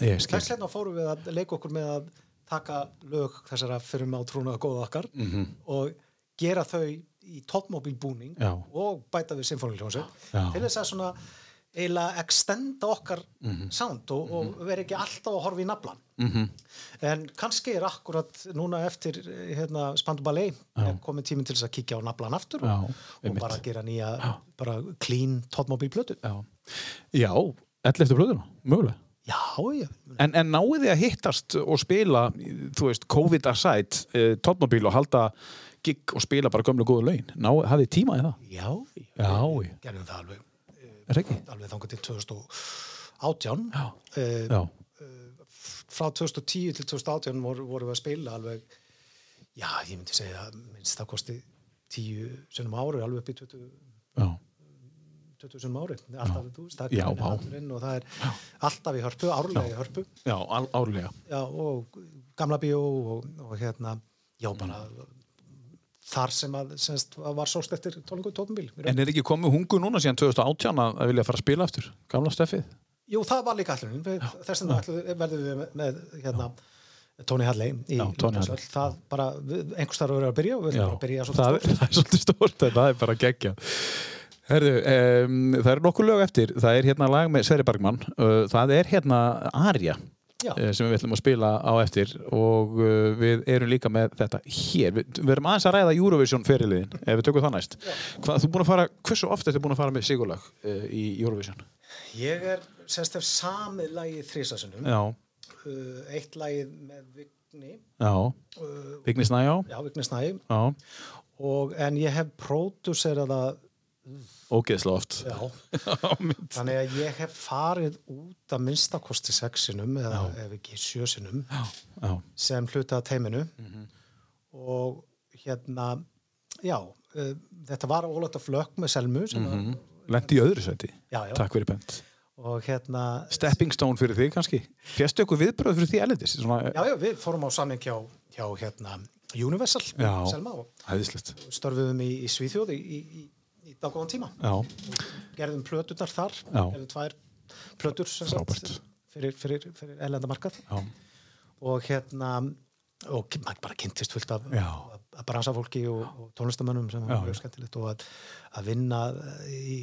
[SPEAKER 1] ég skil.
[SPEAKER 2] Þess vegna fórum við að leika okkur með að taka lög þessara fyrir með átrúnaða góða okkar
[SPEAKER 1] Mhm.
[SPEAKER 2] og gera þau í toppmóbilbúning
[SPEAKER 1] Já.
[SPEAKER 2] og bæta við symfóniljónsett til þess að svona eiginlega extenda okkar
[SPEAKER 1] Mhm.
[SPEAKER 2] sound og, og vera ekki alltaf að horfa í naflan -hmm. en kannski er akkurat núna eftir hérna, Spandu Ballet komið tíminn til þess að kíkja á naflan aftur
[SPEAKER 1] Já,
[SPEAKER 2] og, og bara gera nýja bara clean toppmóbilplötu
[SPEAKER 1] Já, já 11. blöðuna, mögulega
[SPEAKER 2] já, já,
[SPEAKER 1] En, en náðu þið að hittast og spila, þú veist, COVID aside, uh, tóttmóbíl og halda gig og spila bara gömlu góðu laun? Hafið þið tíma í það?
[SPEAKER 2] já,
[SPEAKER 1] Já,
[SPEAKER 2] gerðum það alveg
[SPEAKER 1] ekki?
[SPEAKER 2] alveg þangað til 2018
[SPEAKER 1] Já.
[SPEAKER 2] Eh,
[SPEAKER 1] Já,
[SPEAKER 2] frá 2010 til 2018 voru, voru við að spila alveg já, ég myndi segja minnst það kosti 10 sinnum ári alveg upp í 20
[SPEAKER 1] já,
[SPEAKER 2] 20 sinnum ári alltaf, þú veist, það
[SPEAKER 1] Já,
[SPEAKER 2] er allurinn og það er alltaf í hörpu, árlega í hörpu.
[SPEAKER 1] Já, ál- árlega.
[SPEAKER 2] já, og gamla bíó og, og hérna, já bara þar sem að semst, var sóst eftir tónlingu tónbíl
[SPEAKER 1] En er ekki komið hungu núna síðan 2018 að að vilja fara að spila aftur? Gamla steffið?
[SPEAKER 2] Jú, það var líka allurinn þess vegna verðum við með, með hérna, Tony Halley í
[SPEAKER 1] Já. Hadley.
[SPEAKER 2] það bara, einhvers þar að vera að byrja og við
[SPEAKER 1] Já,
[SPEAKER 2] erum bara að byrja
[SPEAKER 1] það, það er svolítið stórt en það er bara geggja Herðu, um, það eru nokkuð lög eftir. Það er hérna lag með Sverri Bergmann. Uh, það er hérna Arja
[SPEAKER 2] Já.
[SPEAKER 1] uh, sem við ætlum að spila á eftir og uh, við erum líka með þetta hér, við, við erum aðeins að ræða Eurovision feriliðin, ef við tökum það næst. Hvað, þú búin að fara, hversu oft ertu búin að fara með sigurlag uh, í Eurovision?
[SPEAKER 2] Ég er semst ef samið lagið þrísasunum uh, eitt lagið með Vigni.
[SPEAKER 1] Vigni Snæjá,
[SPEAKER 2] já, Vigni Snæ
[SPEAKER 1] já,
[SPEAKER 2] og, en ég hef pródúserað það
[SPEAKER 1] ógeðslega oft.
[SPEAKER 2] Já,
[SPEAKER 1] Já,
[SPEAKER 2] þannig að ég hef farið út að minnstakosti sexinum eða ef ekki sjösinum
[SPEAKER 1] já,
[SPEAKER 2] sem hluta teiminu.
[SPEAKER 1] Mhm.
[SPEAKER 2] og hérna já, uh, þetta var ólægt að flökk með Selmu sem mm
[SPEAKER 1] lendi í öðru sæti.
[SPEAKER 2] Já, já.
[SPEAKER 1] Takk fyrir bent.
[SPEAKER 2] Og hérna
[SPEAKER 1] Stepping stone fyrir þig kannski. Fjastu ykkur viðbröð fyrir því elendis Svona,
[SPEAKER 2] já, já, við fórum á samning hjá, hjá hérna, Universal
[SPEAKER 1] Já.
[SPEAKER 2] Selma og störfuðum í, í Svíþjóð í, í, í, daggóðan tíma.
[SPEAKER 1] Já,
[SPEAKER 2] gerðum plöturnar þar
[SPEAKER 1] Já.
[SPEAKER 2] gerðum tvær plötur
[SPEAKER 1] Frábært.
[SPEAKER 2] fyrir, fyrir, fyrir erlendamarkað
[SPEAKER 1] já,
[SPEAKER 2] og hérna og maður bara kynntist fullt af,
[SPEAKER 1] Já.
[SPEAKER 2] af bransafólki og, og tónlistamönnum sem var mjög skemmtilegt og að, að vinna í,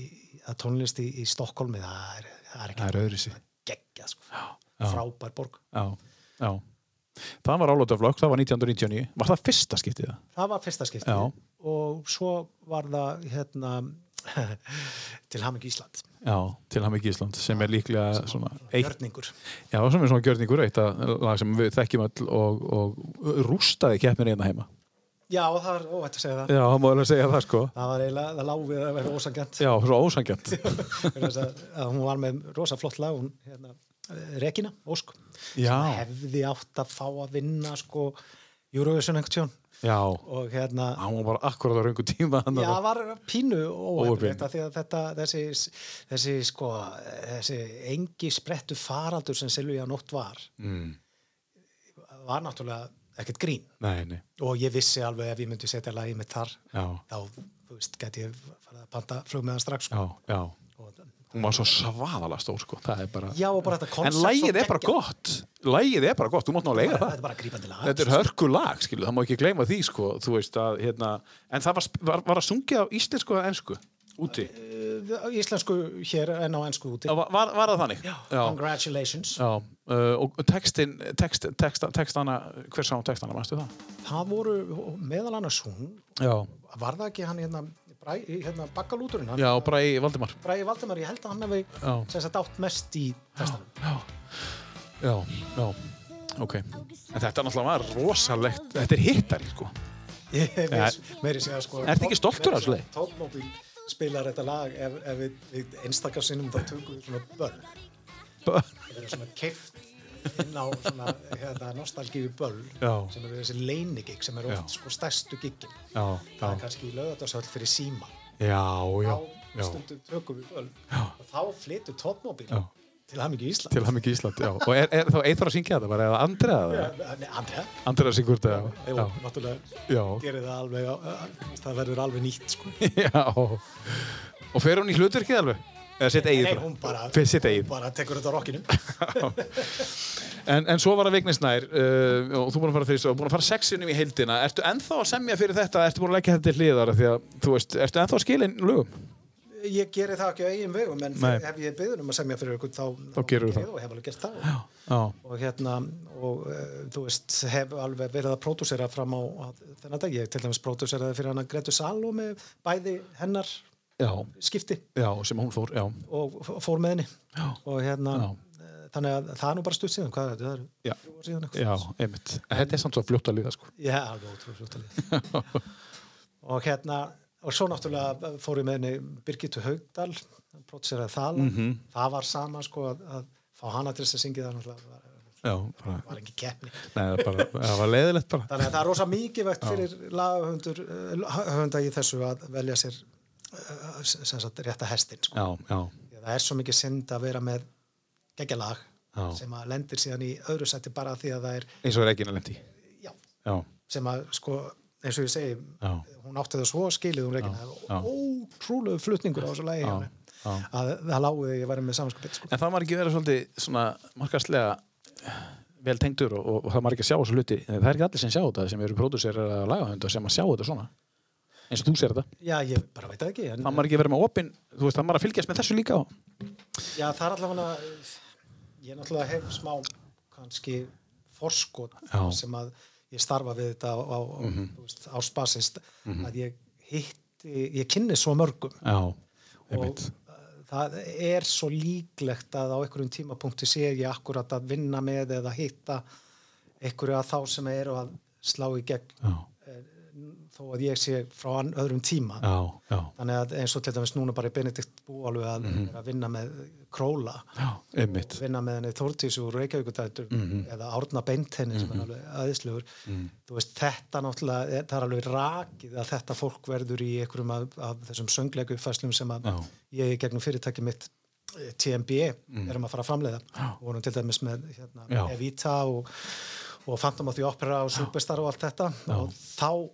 [SPEAKER 2] að tónlist í, í Stokkólmi það er, það er ekki
[SPEAKER 1] það er sig
[SPEAKER 2] geggjað sko. frábær borg.
[SPEAKER 1] Já, já. Það var álótaflokk, það var 1999 Var það fyrsta skiptið það?
[SPEAKER 2] það var fyrsta skipti
[SPEAKER 1] Já.
[SPEAKER 2] Og svo var það hérna til Haming Ísland
[SPEAKER 1] Já, til ekki Ísland sem er líklega svona eitt,
[SPEAKER 2] Gjörningur.
[SPEAKER 1] Já, sem er svona gjörningur eitt að lag sem við þekkjum öll og, og rústaði keppnir hérna heima.
[SPEAKER 2] Já það er óvægt að segja það.
[SPEAKER 1] Já, það má alveg segja það sko.
[SPEAKER 2] Það var eiginlega, það lág við að vera ósangjant
[SPEAKER 1] Já, svo ósangjant
[SPEAKER 2] hún var með rosa flott lag hún, hérna, Regina Ósk.
[SPEAKER 1] Já,
[SPEAKER 2] hefði átt að fá að vinna sko Eurovision einhvern tjón
[SPEAKER 1] já.
[SPEAKER 2] Og hérna
[SPEAKER 1] Hann var bara akkurat á raungu tíma
[SPEAKER 2] Já, var pínu óhefnilegt þetta, þessi, þessi, sko, þessi engi sprettu faraldur sem Silvíja nótt var
[SPEAKER 1] mm.
[SPEAKER 2] var náttúrulega ekkert grín.
[SPEAKER 1] Nei, nei,
[SPEAKER 2] og ég vissi alveg ef ég myndi setja lagið mitt þar
[SPEAKER 1] já,
[SPEAKER 2] þá, þú veist, gæti ég farið að panta flug með hann strax sko.
[SPEAKER 1] já, já.
[SPEAKER 2] Og,
[SPEAKER 1] Hún var svo svaðalega stór sko Það er bara
[SPEAKER 2] Já, og bara þetta
[SPEAKER 1] En lægið er bara gott Lægið er bara gott, þú mátt ná að lega
[SPEAKER 2] Þetta
[SPEAKER 1] það
[SPEAKER 2] er bara grípandi lag
[SPEAKER 1] Þetta er hörku lag, skilu, það má ekki gleyma því sko, þú veist að, hérna, en það var, var, var að sungja á íslensku eða ensku? Úti?
[SPEAKER 2] uh, íslensku hér en á ennsku úti.
[SPEAKER 1] Var, var það þannig?
[SPEAKER 2] Já,
[SPEAKER 1] Já.
[SPEAKER 2] Congratulations.
[SPEAKER 1] Já, uh, og textin, text, text, textana, hver sá textana, mannstu það?
[SPEAKER 2] Það voru meðal annars hún,
[SPEAKER 1] Já.
[SPEAKER 2] var það ekki hann hérna, hérna Baggalúturinn, hann,
[SPEAKER 1] Já, í Valdimar.
[SPEAKER 2] Bræði Valdemar, ég held að hann hefði
[SPEAKER 1] Já.
[SPEAKER 2] sem sagt átt mest í testanum.
[SPEAKER 1] Já, já, ok. En þetta náttúrulega var rosalegt, þetta er hittari, sko.
[SPEAKER 2] Ég
[SPEAKER 1] Ja.
[SPEAKER 2] meiri segja sko
[SPEAKER 1] Ertu ekki stoltur af þessu?
[SPEAKER 2] Tókmóbíl spilar þetta lag ef, ef við, einstakar sinnum þá tökum við svona böll
[SPEAKER 1] Böll?
[SPEAKER 2] Það er svona keift inn á svona hérna, nostalgíu böll
[SPEAKER 1] Já.
[SPEAKER 2] sem eru þessi leinigig sem eru oft sko stærstu giggin
[SPEAKER 1] Já,
[SPEAKER 2] það er kannski lögatarsöld fyrir síma
[SPEAKER 1] já, já,
[SPEAKER 2] stundum tökum við böll
[SPEAKER 1] Já.
[SPEAKER 2] og þá flytur tókmóbíl
[SPEAKER 1] Já.
[SPEAKER 2] til Hammingi Ísland
[SPEAKER 1] til ekki Ísland. Og er, er þá Eithor að syngja þetta bara, eða Andrea
[SPEAKER 2] Já,
[SPEAKER 1] það?
[SPEAKER 2] Andrea
[SPEAKER 1] syngur þetta,
[SPEAKER 2] jú,
[SPEAKER 1] já.
[SPEAKER 2] náttúrulega
[SPEAKER 1] Já,
[SPEAKER 2] gerir það alveg það verður alveg nýtt sko
[SPEAKER 1] já. Og fer hún í hlutverkið alveg? Eða sitt eigið?
[SPEAKER 2] Nei, hún bara, hún bara tekur þetta á rockinu
[SPEAKER 1] En, en svo var það Vignis Nær uh, og þú búin að fara fyrir svo, búin að fara sexinum í heildina. Ertu ennþá að semja fyrir þetta, ertu búin að leggja þetta til hliðar? Því að, þú veist, ertu ennþá að skila inn lögum?
[SPEAKER 2] Ég geri það ekki á eigin vegum en
[SPEAKER 1] Nei.
[SPEAKER 2] ef ég beður um að semja fyrir ykkur þá,
[SPEAKER 1] Þá gerirðu
[SPEAKER 2] geri
[SPEAKER 1] það.
[SPEAKER 2] og hef alveg gert það.
[SPEAKER 1] Já,
[SPEAKER 2] og hérna og uh, þú veist, hef alveg verið að pródúsera fram á að, þennan dag, ég til dæmis pródúseraði fyrir hana Gretu Salome bæði hennar
[SPEAKER 1] já,
[SPEAKER 2] skipti
[SPEAKER 1] já, sem hún fór,
[SPEAKER 2] og fór með henni og hérna eh, þannig að það er nú bara stutt síðan hvað er þetta, það
[SPEAKER 1] Já.
[SPEAKER 2] er síðan eitthvað.
[SPEAKER 1] já, einmitt. Þetta er samt svo fljótt að líða, sko.
[SPEAKER 2] Já, alveg ótrúlega fljótt og hérna og svo náttúrulega fór ég með henni Birgitu Haugdal pródúseraði það mm
[SPEAKER 1] Mhm.
[SPEAKER 2] það var sama sko að, að fá hana til þess að syngja það náttúrulega var,
[SPEAKER 1] Já, bara,
[SPEAKER 2] var ekki keppni
[SPEAKER 1] nei, það, er bara, það var leiðilegt bara.
[SPEAKER 2] þannig að það er rosa mikið vegt fyrir lagahöndur höfunda í þessu að velja sér sagt rétta hestin sko.
[SPEAKER 1] Já, já,
[SPEAKER 2] Því að það er svo mikið synd að vera með geggja lag
[SPEAKER 1] Já.
[SPEAKER 2] sem að lendir síðan í öðru sætti bara því að það er
[SPEAKER 1] eins og Regina lendi.
[SPEAKER 2] já,
[SPEAKER 1] Já,
[SPEAKER 2] sem að sko eins og ég segi,
[SPEAKER 1] Já.
[SPEAKER 2] hún átti það svo skilið hún regina, ótrúlegu flutningur á þessu lagi hjá
[SPEAKER 1] Já,
[SPEAKER 2] henni.
[SPEAKER 1] já.
[SPEAKER 2] að það lágu því að ég væri með samanskapit sko.
[SPEAKER 1] En það var ekki verið svolítið svona markastlega vel tengdur og, og, og það var ekki að sjá þessu hluti. Það er ekki allir sem sjá þetta sem eru pródúserar að lagahönda sem að sjá þetta svona. Eins og þú sér þetta.
[SPEAKER 2] já, ég bara veit ekki en,
[SPEAKER 1] Það var ekki verið með opinn, þú veist, það var að fylgjast með þessu líka á.
[SPEAKER 2] já, það er allavega ég náttúrulega hef smá kannski forskot sem að ég starfa við þetta á, á, mm veist, á spasist að ég hitti, ég kynni svo mörgum.
[SPEAKER 1] Já,
[SPEAKER 2] og uh, það er svo líklegt að á einhverjum tímapunkti sé ég akkurat að vinna með eða hitta einhverju að þá sem eru að slá í gegn.
[SPEAKER 1] Já,
[SPEAKER 2] þó að ég sé frá öðrum tíma.
[SPEAKER 1] Já, já,
[SPEAKER 2] þannig að eins og til dæmis núna bara Benedikt bú alveg að,
[SPEAKER 1] Mhm.
[SPEAKER 2] vera að vinna með Króla. Vinna með henni Þórtís úr Reykjavíkutættur
[SPEAKER 1] Mhm.
[SPEAKER 2] eða Árna Beintenni sem er alveg
[SPEAKER 1] Mhm.
[SPEAKER 2] þú veist þetta náttúrulega er- það er alveg rakið að þetta fólk verður í einhverjum af, af þessum söngleiku uppfæslum sem að
[SPEAKER 1] Já.
[SPEAKER 2] ég gegnum fyrirtæki mitt eh, TMB erum að fara að framleiða. Og vorum til dæmis með hérna,
[SPEAKER 1] Mhm.
[SPEAKER 2] Evita og, og Phantom of the Opera og Superstar og allt þetta. Og þá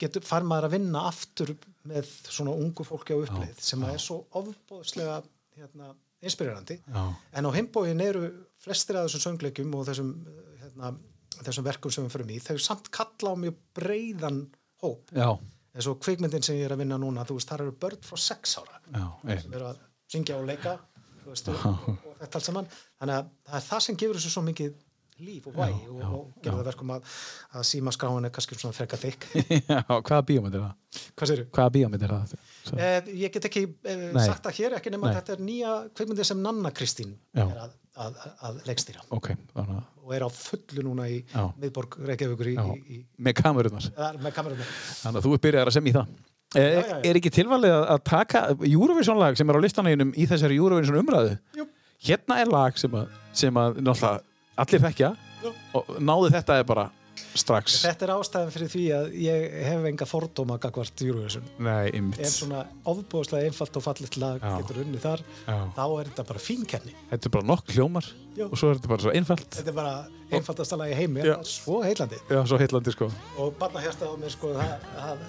[SPEAKER 2] getur, fær maður að vinna aftur með svona ungu fólki á uppleið sem að er svo ofbóðslega hérna, inspirerandi.
[SPEAKER 1] Já.
[SPEAKER 2] en á heimbóin eru flestir af þessum söngleikum og þessum, hérna, þessum verkum sem við förum í, þau samt kalla á mjög breiðan hóp.
[SPEAKER 1] Já,
[SPEAKER 2] eins og kvikmyndin sem ég er að vinna núna þú veist, þar eru börn frá sex ára
[SPEAKER 1] já,
[SPEAKER 2] sem eru að syngja og leika veist, og, og, og þetta allt saman. Þannig að það er það sem gefur þessu svo mikið líf og vægi og, og gefur það verkum að, að síma skráin er kannski svona freka þykk
[SPEAKER 1] Já, hvaða bíómynd er það?
[SPEAKER 2] hvað séru?
[SPEAKER 1] Hvaða bíómynd er það?
[SPEAKER 2] Eh, ég get ekki eh, sagt það hér ekki nema þetta er nýja kvikmyndi sem Nanna Kristín
[SPEAKER 1] Já.
[SPEAKER 2] er að, að, að leikstýra
[SPEAKER 1] Ok, þannig að,
[SPEAKER 2] og er á fullu núna í
[SPEAKER 1] Já.
[SPEAKER 2] miðborg Reykjavíkur í, í, í,
[SPEAKER 1] með kamerunar. Þannig að þú er byrjað að semja í það. Er,
[SPEAKER 2] Já, já, já.
[SPEAKER 1] er ekki tilvalið að taka Eurovision lag sem er á listanæginum í þessari Eurovision umræðu?
[SPEAKER 2] Jú.
[SPEAKER 1] Hérna er lag sem að, sem að náttúrulega allir þekkja
[SPEAKER 2] Jú.
[SPEAKER 1] og náðu þetta er bara strax.
[SPEAKER 2] þetta er ástæðan fyrir því að ég hef enga fordóma gagvart Eurovision
[SPEAKER 1] Nei, ymmit.
[SPEAKER 2] ef svona ofbúðslega einfalt og fallit lag
[SPEAKER 1] Já.
[SPEAKER 2] getur unnið þar
[SPEAKER 1] Já.
[SPEAKER 2] þá er þetta bara fín kenni
[SPEAKER 1] Þetta er bara nokk hljómar
[SPEAKER 2] Já.
[SPEAKER 1] og svo er þetta bara svo einfalt.
[SPEAKER 2] þetta er bara einfaldasta lagi í heimi,
[SPEAKER 1] Já.
[SPEAKER 2] það er svo heillandi.
[SPEAKER 1] Já, svo heitlandi sko.
[SPEAKER 2] Og barna hérstað á mér sko það, það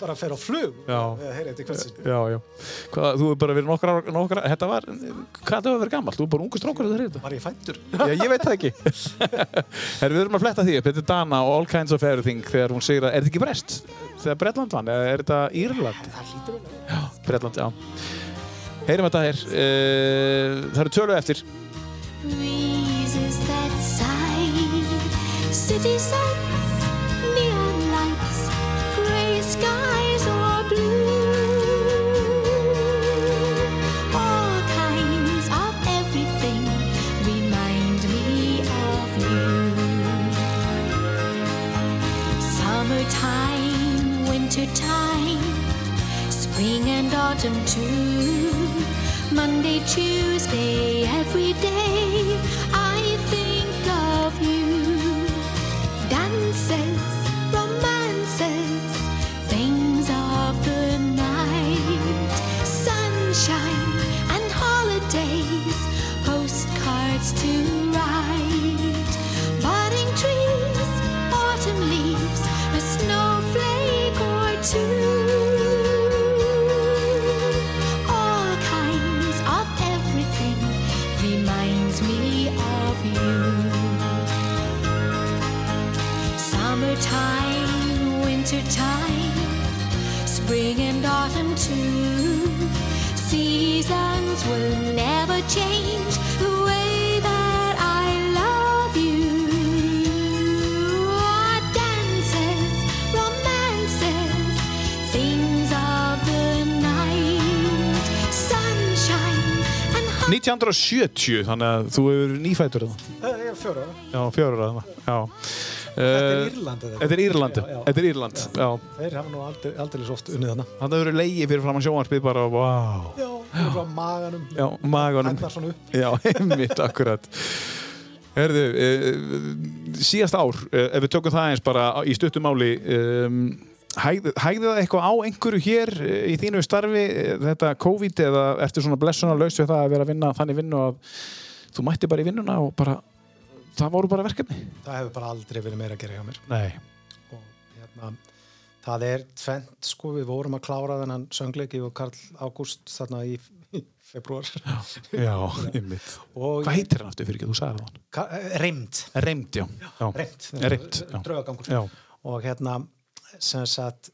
[SPEAKER 2] bara fer á flug að þetta í kvöldsins.
[SPEAKER 1] Já, já. Hvað, þú hefur bara verið nokkra, nokkra Þetta var, hvað það hefur verið gammal? Þú er bara ungu strókur þegar þetta
[SPEAKER 2] var ég fættur
[SPEAKER 1] Já, ég veit það ekki. Herru, við erum að fletta því upp. Þetta er Dana og All Kinds of Everything þegar hún segir að, er þetta ekki Brest? Þegar Bretland vann, eða er þetta Írland?
[SPEAKER 2] það hlýtur vel
[SPEAKER 1] Já, Bretland, já. Heyrum þetta hér uh, Það eru tölu eftir
[SPEAKER 3] city sights, neon lights, gray skies or blue. All kinds of everything remind me of you. Summertime, wintertime, spring and autumn too. Monday, Tuesday, every day
[SPEAKER 1] 1970, þannig að þú hefur nýfættur það
[SPEAKER 2] það er fjóra ára.
[SPEAKER 1] Já, það Já.
[SPEAKER 2] Þetta er
[SPEAKER 1] Eh,
[SPEAKER 2] Írland
[SPEAKER 1] Þetta er Írland, þetta er Írland,
[SPEAKER 2] þeir hafa nú aldrei, aldrei svo oft unnið hana
[SPEAKER 1] Þannig að það eru leiði fyrir fram að sjónvarpið bara, vá.
[SPEAKER 2] já, frá maganum.
[SPEAKER 1] Já, maganum.
[SPEAKER 2] Hættar svona upp.
[SPEAKER 1] Já, einmitt, akkurat. Herðu, e, síðast ár, e, ef við tökum það eins bara í stuttumáli, um, hægði, það eitthvað á einhverju hér e, í þínu starfi, e, þetta COVID, eða ertu svona blessuna laus við það að vera að vinna þannig vinnu að þú mætti bara í vinnuna og bara, það voru bara verkefni?
[SPEAKER 2] það hefur bara aldrei verið meira að gera hjá mér
[SPEAKER 1] Nei.
[SPEAKER 2] og hérna það er tvent sko við vorum að klára þennan söngleiki og Karl Ágúst þarna í, februar
[SPEAKER 1] Já, einmitt. Hvað heitir hann aftur fyrir ekki, þú sagði það?
[SPEAKER 2] Eh, Reimt
[SPEAKER 1] Reimt, já. já.
[SPEAKER 2] Reimt,
[SPEAKER 1] Reimt, já.
[SPEAKER 2] draugagangur og hérna sem sagt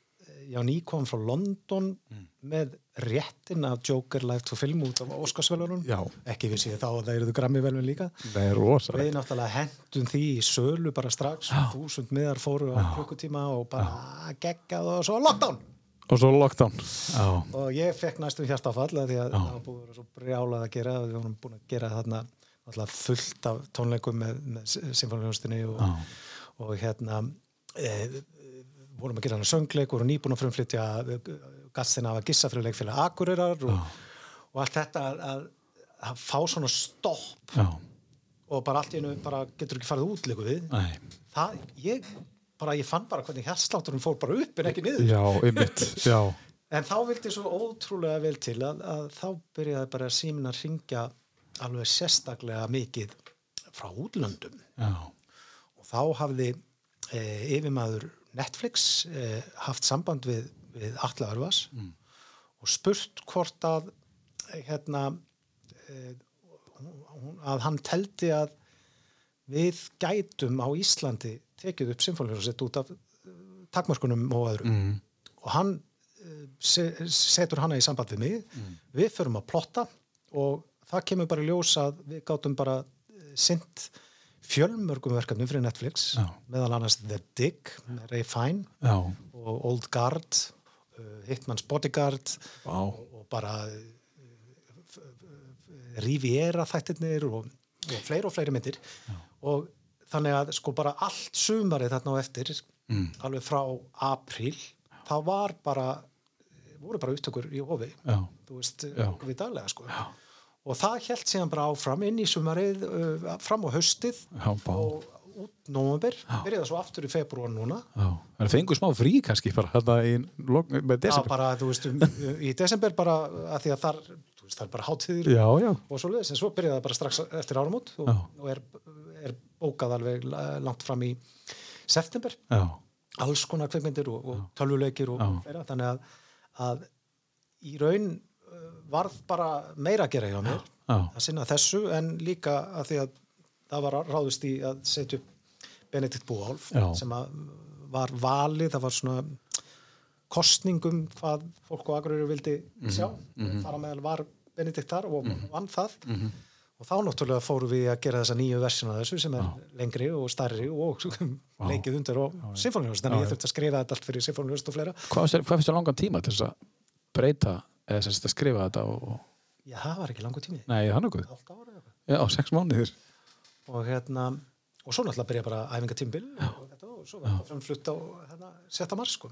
[SPEAKER 2] já, ný kom frá London
[SPEAKER 1] Mm.
[SPEAKER 2] með réttin af Joker Live to Film út af Óskarsvelunum
[SPEAKER 1] Já.
[SPEAKER 2] ekki vissi ég þá að það eruðu grammi velun líka við náttúrulega hendum því í sölu bara strax, þúsund miðar fóru á klukkutíma og bara geggað og svo lockdown.
[SPEAKER 1] Og svo lockdown. Já.
[SPEAKER 2] og ég fekk næstum hjartafall af því að það búið að vera svo brjálað að gera við vorum búin að gera þarna fullt af tónleikum með, með symfóniustinni og, og hérna e, vorum að gera hana söngleik vorum nýbúin að frumflytja gastina af að gissa fyrir leikfélag Akureyrar og, og allt þetta að, að, fá svona stopp
[SPEAKER 1] Já.
[SPEAKER 2] og bara allt í einu bara getur ekki farið út líku við
[SPEAKER 1] Nei.
[SPEAKER 2] það, ég, bara, ég fann bara hvernig hjartslátturinn fór bara upp en ekki niður
[SPEAKER 1] Já, einmitt. Já.
[SPEAKER 2] En þá vildi svo ótrúlega vel til að, að þá byrjaði bara símin að ringja alveg sérstaklega mikið frá útlöndum
[SPEAKER 1] Já.
[SPEAKER 2] og þá hafði e, yfirmaður Netflix e, haft samband við, við Atla Örvas og spurt hvort að e, hérna e, hún- að hann teldi að við gætum á Íslandi tekið upp symfónljónsett út af eh, takmörkunum og öðru. Mm. og hann eh, se, setur hana í samband við mig. Við förum að plotta og það kemur bara ljós að við gátum bara sint fjölmörgum verkefnum fyrir Netflix
[SPEAKER 1] Já.
[SPEAKER 2] meðal annars The Dig með Ray Fine
[SPEAKER 1] Já.
[SPEAKER 2] og Old Guard uh, Hitman's Bodyguard
[SPEAKER 1] Vá.
[SPEAKER 2] og, og bara uh, Riviera þættirnir og, og fleiri og fleiri myndir og þannig að sko bara allt sumarið þarna á eftir
[SPEAKER 1] Mm.
[SPEAKER 2] alveg frá apríl þá var bara voru bara upptökur í hofi
[SPEAKER 1] Já.
[SPEAKER 2] þú veist,
[SPEAKER 1] Já.
[SPEAKER 2] við daglega sko Já. Og það held síðan bara áfram inn í sumarið uh, fram á haustið.
[SPEAKER 1] Já,
[SPEAKER 2] og út nóvember byrjaði svo aftur í februar núna.
[SPEAKER 1] Það fengur smá frí kannski bara þetta í með
[SPEAKER 2] Já,
[SPEAKER 1] desember.
[SPEAKER 2] bara, þú veist, um, í desember bara að því að þar, veist, það er bara hátíðir
[SPEAKER 1] Já, já.
[SPEAKER 2] og svo leiðis, en svo byrjaði það bara strax eftir áramót og, og er, er bókað alveg la- langt fram í september.
[SPEAKER 1] Já,
[SPEAKER 2] alls konar kveikmyndir og, og tölvuleikir og fleira, þannig að, að í raun varð bara meira að gera hjá mér
[SPEAKER 1] já,
[SPEAKER 2] að sinna þessu en líka að því að það var ráðist í að setja upp Benedikt Búhálf
[SPEAKER 1] Já.
[SPEAKER 2] sem að var valið, það var svona kostningum hvað fólk og agrurur vildi
[SPEAKER 1] Mhm,
[SPEAKER 2] sjá. Þar á meðal var Benedikt þar og vann það.
[SPEAKER 1] Mhm.
[SPEAKER 2] og þá náttúrulega fórum við að gera þessa nýju versjuna þessu sem er lengri og stærri og leikið undir og symfóniust, þannig að ég þurfti að skrifa þetta allt fyrir symfóniust og fleira.
[SPEAKER 1] Hvað finnst þér langan tíma til þess að breyta eða sem sagt að skrifa þetta og.
[SPEAKER 2] Já, það var ekki langur tími,
[SPEAKER 1] Nei, það er nokkuð. Já, sex mánuðir.
[SPEAKER 2] Og hérna og svo náttúrulega byrja bara æfingatímbil og, þetta, og svo var þetta framflutt á hérna, setta mars sko.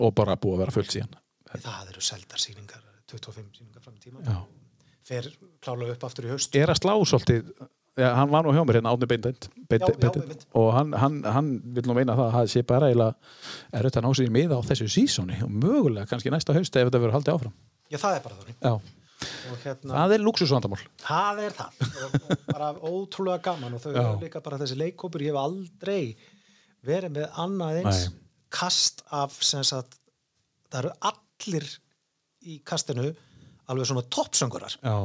[SPEAKER 1] Og bara búið að vera fullt síðan.
[SPEAKER 2] Það eru seldar sýningar 25 sýningar fram í tíma
[SPEAKER 1] Já.
[SPEAKER 2] fer klálega upp aftur í haust.
[SPEAKER 1] Er að slá svolítið Já, hann var nú hjá mér hérna Átni Beindend og hann, hann, hann vil nú meina það að það sé bara eiginlega er þetta ná sér í miða á þessu sísóni og mögulega kannski næsta hausti ef þetta verður haldið áfram.
[SPEAKER 2] Já það er bara og hérna,
[SPEAKER 1] það er luxusvandamál
[SPEAKER 2] það er það. Og, og bara ótrúlega gaman og þau eru líka bara þessi leikópur, ég hef aldrei verið með annað eins
[SPEAKER 1] Nei.
[SPEAKER 2] kast af sagt það eru allir í kastinu alveg svona toppsöngurar
[SPEAKER 1] Já,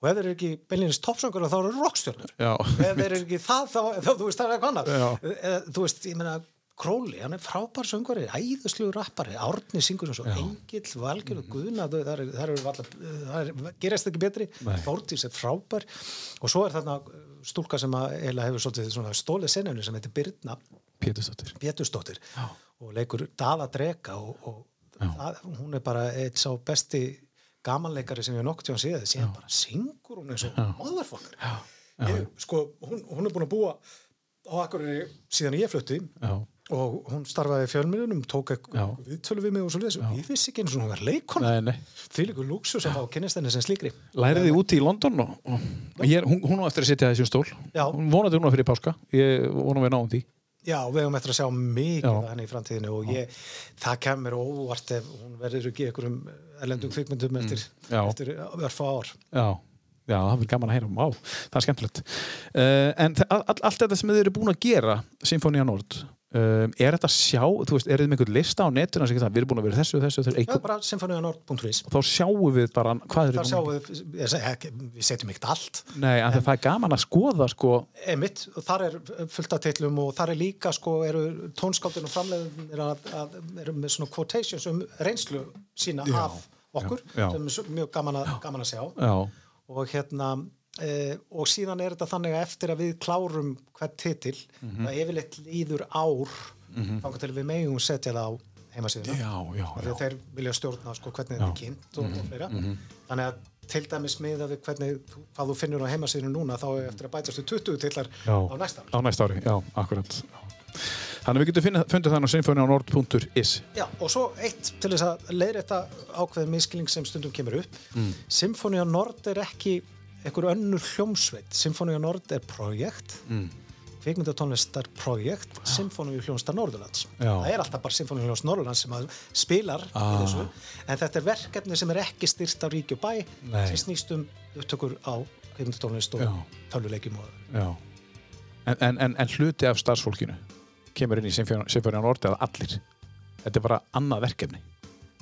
[SPEAKER 2] og ef þeir eru ekki beinlinnins toppsöngurar þá eru rockstjörnur. Ef þeir eru ekki það þá, þá þú veist það er eitthvað annað.
[SPEAKER 1] Já.
[SPEAKER 2] Eða, þú veist, ég meina Króli, hann er frábær söngvari, æðislugur rappari. Árni syngur sem svo Engill, Valgjör og Guðna, þau- það eru- það er- gerast ekki betri.
[SPEAKER 1] Nei.
[SPEAKER 2] Þórdís er frábær. Og svo er þarna stúlka sem eiginlega hefur svolítið stólið seninu sem heitir Birna.
[SPEAKER 1] Pétursdóttir.
[SPEAKER 2] Og leikur Dala Dreka og, og það, hún er bara eitt sá besti gamanleikari sem ég nokkuð tjóðan séð síðan bara syngur hún eins og motherfucker. Ég, sko, hún, hún er búin að búa á Akureyri síðan ég flutti
[SPEAKER 1] Já,
[SPEAKER 2] og hún starfaði í fjölmiðlunum tók viðtölu við mig og svo leys ég vissi ekki eins og hún var
[SPEAKER 1] nei
[SPEAKER 2] því líkur lúksus að fá kynnist henni sem slíkri.
[SPEAKER 1] Lærið þið úti í London og, og, ég, hún, hún á eftir að sitja þessum stól.
[SPEAKER 2] Já.
[SPEAKER 1] Hún vonandi núna fyrir páska. Ég vonum við náum því
[SPEAKER 2] Já, við höfum eftir að sjá mikið henni í framtíðinu og ég, það kemur óvart ef hún verður ekki í einhverjum erlendum kvikmyndum eftir,
[SPEAKER 1] Mm. Já.
[SPEAKER 2] eftir örfa ár.
[SPEAKER 1] Já, já, það verður gaman að heyra Vá, það er skemmtilegt uh, En all, allt þetta sem þið eru búin að gera Sinfonia Uh, Er þetta að sjá, þú veist, er þið með einhvern lista á netuna sem það, við erum búin að vera þessu, þessu, þessu
[SPEAKER 2] Já, bara symfonianord.is.
[SPEAKER 1] Þá sjáum við bara hvað eru búin að
[SPEAKER 2] við, við setjum ekkert allt.
[SPEAKER 1] Nei, en það er gaman að skoða sko,
[SPEAKER 2] Emitt, og þar er fullt af tillum og þar er líka, sko, eru tónskáldin og framleiðin er að, að, eru með svona quotations um reynslu sína
[SPEAKER 1] Já,
[SPEAKER 2] af okkur,
[SPEAKER 1] já, já.
[SPEAKER 2] sem er mjög gaman að, gaman að sjá.
[SPEAKER 1] Já,
[SPEAKER 2] og hérna eh, og síðan er þetta þannig að eftir að við klárum hvert titil
[SPEAKER 1] Mhm.
[SPEAKER 2] það yfirleitt líður ár þannig til við megum setja það á heimasíðuna. Að þeir vilja stjórna sko, hvernig þetta er kynnt og, og fleira. Þannig að til dæmis miða við hvernig hvað þú finnur á heimasíðinu núna þá er eftir að bætast við 20 titlar
[SPEAKER 1] já.
[SPEAKER 2] á næsta ári.
[SPEAKER 1] Á næsta ári, já, akkurat. Já. Þannig að við getum fundið þannig á sinfonianord.is
[SPEAKER 2] Já, og svo eitt til þess að leiðrétta ákveðin miskilling sem stundum kemur upp. Mm. Symfónia Nord er ekki einhver önnur hljómsveit. Symfónia Nord er projekt. Mm. kvikmyndatónlistar projekt. Symfónia hljómsdar Norðurlands.
[SPEAKER 1] Já.
[SPEAKER 2] það er alltaf bara Symfónia hljómsdar Norðurlands sem spilar ah. í þessu. En þetta er verkefni sem er ekki styrt af ríki og bæ
[SPEAKER 1] Nei.
[SPEAKER 2] sem snýst um upptökur á kvikmyndatónlist og töluleikjum
[SPEAKER 1] En, en, en, en hluti af starfsfólkinu kemur inn í Sinfonia Nord eða allir? Þetta er bara annað verkefni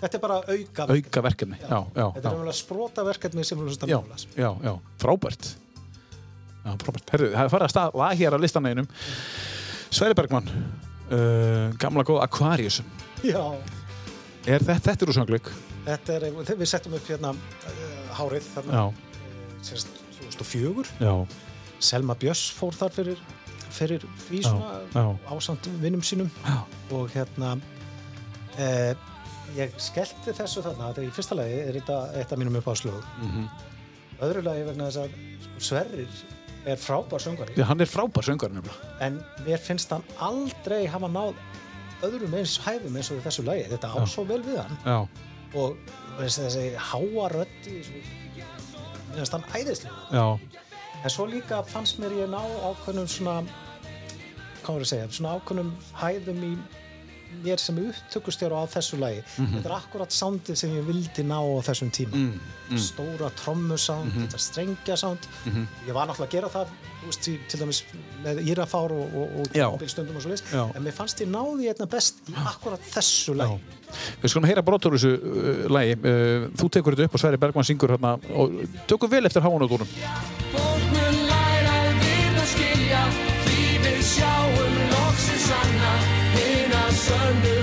[SPEAKER 2] þetta er bara auka
[SPEAKER 1] auka verkefni Já, já,
[SPEAKER 2] þetta er að sprota verkefni
[SPEAKER 1] já,
[SPEAKER 2] Norðurlands
[SPEAKER 1] já, já, frábært. Já, frábært. Herðu, það er farið að stað lag hér á listaneinum Sverri Bergmann uh, Gamla góða Aquarius
[SPEAKER 2] Já,
[SPEAKER 1] Er þetta, þetta er úr söngleik?
[SPEAKER 2] þetta er, við settum upp hérna uh, hárið þarna.
[SPEAKER 1] Já,
[SPEAKER 2] eh, sérst 2004
[SPEAKER 1] já,
[SPEAKER 2] Selma Björns fór þar fyrir, fyrir því svona ásamt vinnum sínum.
[SPEAKER 1] Já,
[SPEAKER 2] og hérna eh, ég skellti þessu þarna þegar í fyrsta lagi er þetta eitt af mínum uppáðslögum mm
[SPEAKER 1] Mhm.
[SPEAKER 2] öðru lagi vegna þess að sko, Sverrir er frábær söngari
[SPEAKER 1] Já, hann er frábær söngar nefnilega.
[SPEAKER 2] En mér finnst hann aldrei hafa náð öðrum eins hæfum eins og þessu lagi. Þetta á svo vel við hann.
[SPEAKER 1] Já,
[SPEAKER 2] og þessi, þessi háa röddi mér finnst hann æðislega
[SPEAKER 1] já,
[SPEAKER 2] en svo líka fannst mér ég ná ákveðnum svona hvað var að segja, svona ákveðnum hæðum í mér sem upptökustjóra á þessu lagi
[SPEAKER 1] Mhm.
[SPEAKER 2] þetta er akkurat soundið sem ég vildi ná á þessum tíma
[SPEAKER 1] Mm,
[SPEAKER 2] stóra trommusound,
[SPEAKER 1] Mhm.
[SPEAKER 2] þetta strengjasound ég var náttúrulega að gera það þú veist, til, til dæmis með Írafár og, og, og
[SPEAKER 1] Já.
[SPEAKER 2] mobilstundum og svo leis
[SPEAKER 1] Já.
[SPEAKER 2] en mér fannst ég náði einna best í akkurat þessu lagi
[SPEAKER 1] Við skulum heyra brotur úr þessu uh, lagi. Uh, þú tekur þetta upp og Sverri Bergman syngur hérna og tökum vel eftir háanóttunum. Sunday.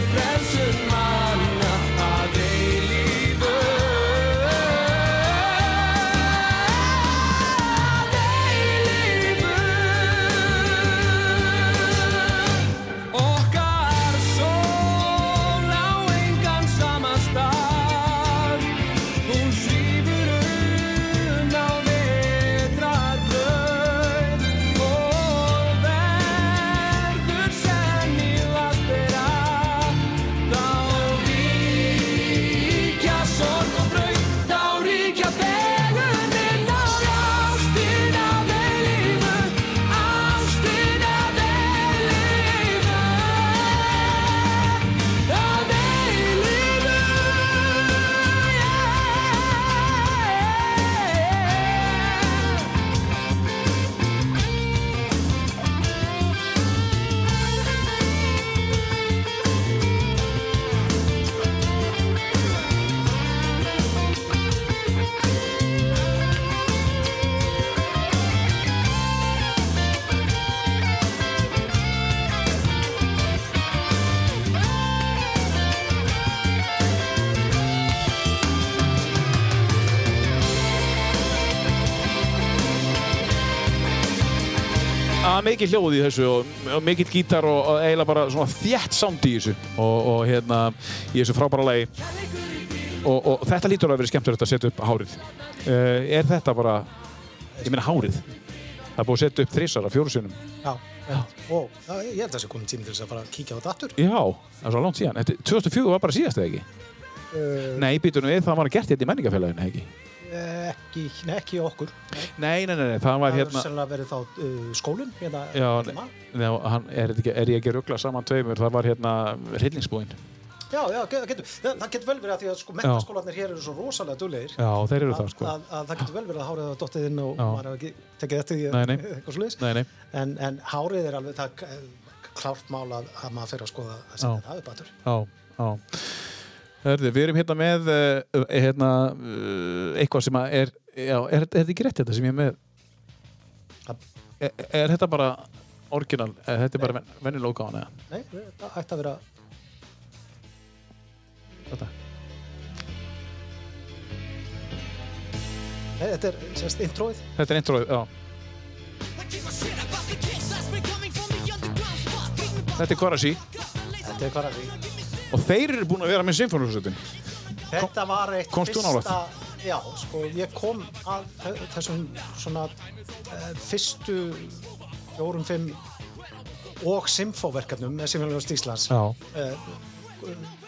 [SPEAKER 1] Mikið hljóð í þessu og, mikið gítar og, og eiginlega bara svona þjætt sound í þessu. Og, og hérna í þessu frábæra lagi. Og, og þetta lítur að vera skemmtilegt að setja upp hárið. Uh, er þetta bara ég meina hárið? Það er búið að setja upp þrísara, fjóru sinnum.
[SPEAKER 2] Já, já. og já, ég held að þessi komið tími til þess að fara að kíkja á þetta aftur.
[SPEAKER 1] Já, það er svo langt síðan. Þetta, 2004 var bara síðast eða ekki?
[SPEAKER 2] Uh,
[SPEAKER 1] nei, býtunum við, það var gert hérna í menningafélaginu ekki
[SPEAKER 2] ekki, nei, ekki okkur
[SPEAKER 1] nei, nei, nei, nei, það var
[SPEAKER 2] það
[SPEAKER 1] hérna
[SPEAKER 2] sennilega verið þá uh, skólinn hérna,
[SPEAKER 1] Já,
[SPEAKER 2] hérna.
[SPEAKER 1] Nei, hann, er, þetta ekki, er ég ekki ruggla saman tveimur, það var hérna hryllingsbúinn.
[SPEAKER 2] já, já, það getur, það, það getur vel verið að því að sko, mentaskólanir hér eru svo rosalega duglegir
[SPEAKER 1] Já, þeir eru
[SPEAKER 2] að,
[SPEAKER 1] það sko.
[SPEAKER 2] að, að það getur vel verið að hárið hafa dottið inn og
[SPEAKER 1] Já.
[SPEAKER 2] maður hefur ekki tekið eftir því
[SPEAKER 1] Nei,
[SPEAKER 2] eitthvað
[SPEAKER 1] nei,
[SPEAKER 2] en, en hárið er alveg það klárt mál að, að maður fyrir að skoða að setja það upp aftur
[SPEAKER 1] já, já. Hörðu, við erum hérna með uh, hérna, uh, eitthvað sem er, já, er, þetta ekki rétt þetta sem ég er með? Er, er þetta bara orginal, er þetta er bara ven, vennilega útgáðan eða?
[SPEAKER 2] nei, það ætti að vera
[SPEAKER 1] Þetta?
[SPEAKER 2] nei, þetta er sérst introið
[SPEAKER 1] Þetta er introið, já. Þetta er Korashi
[SPEAKER 2] þetta er því
[SPEAKER 1] og þeir eru búin að vera með symfónúsveitin.
[SPEAKER 2] Þetta var eitt
[SPEAKER 1] komstu nálægt?
[SPEAKER 2] Já, sko, ég kom að þe- þessum svona uh, fyrstu fjórum, fimm og symfóverkefnum með Symfóniljóðst Íslands uh,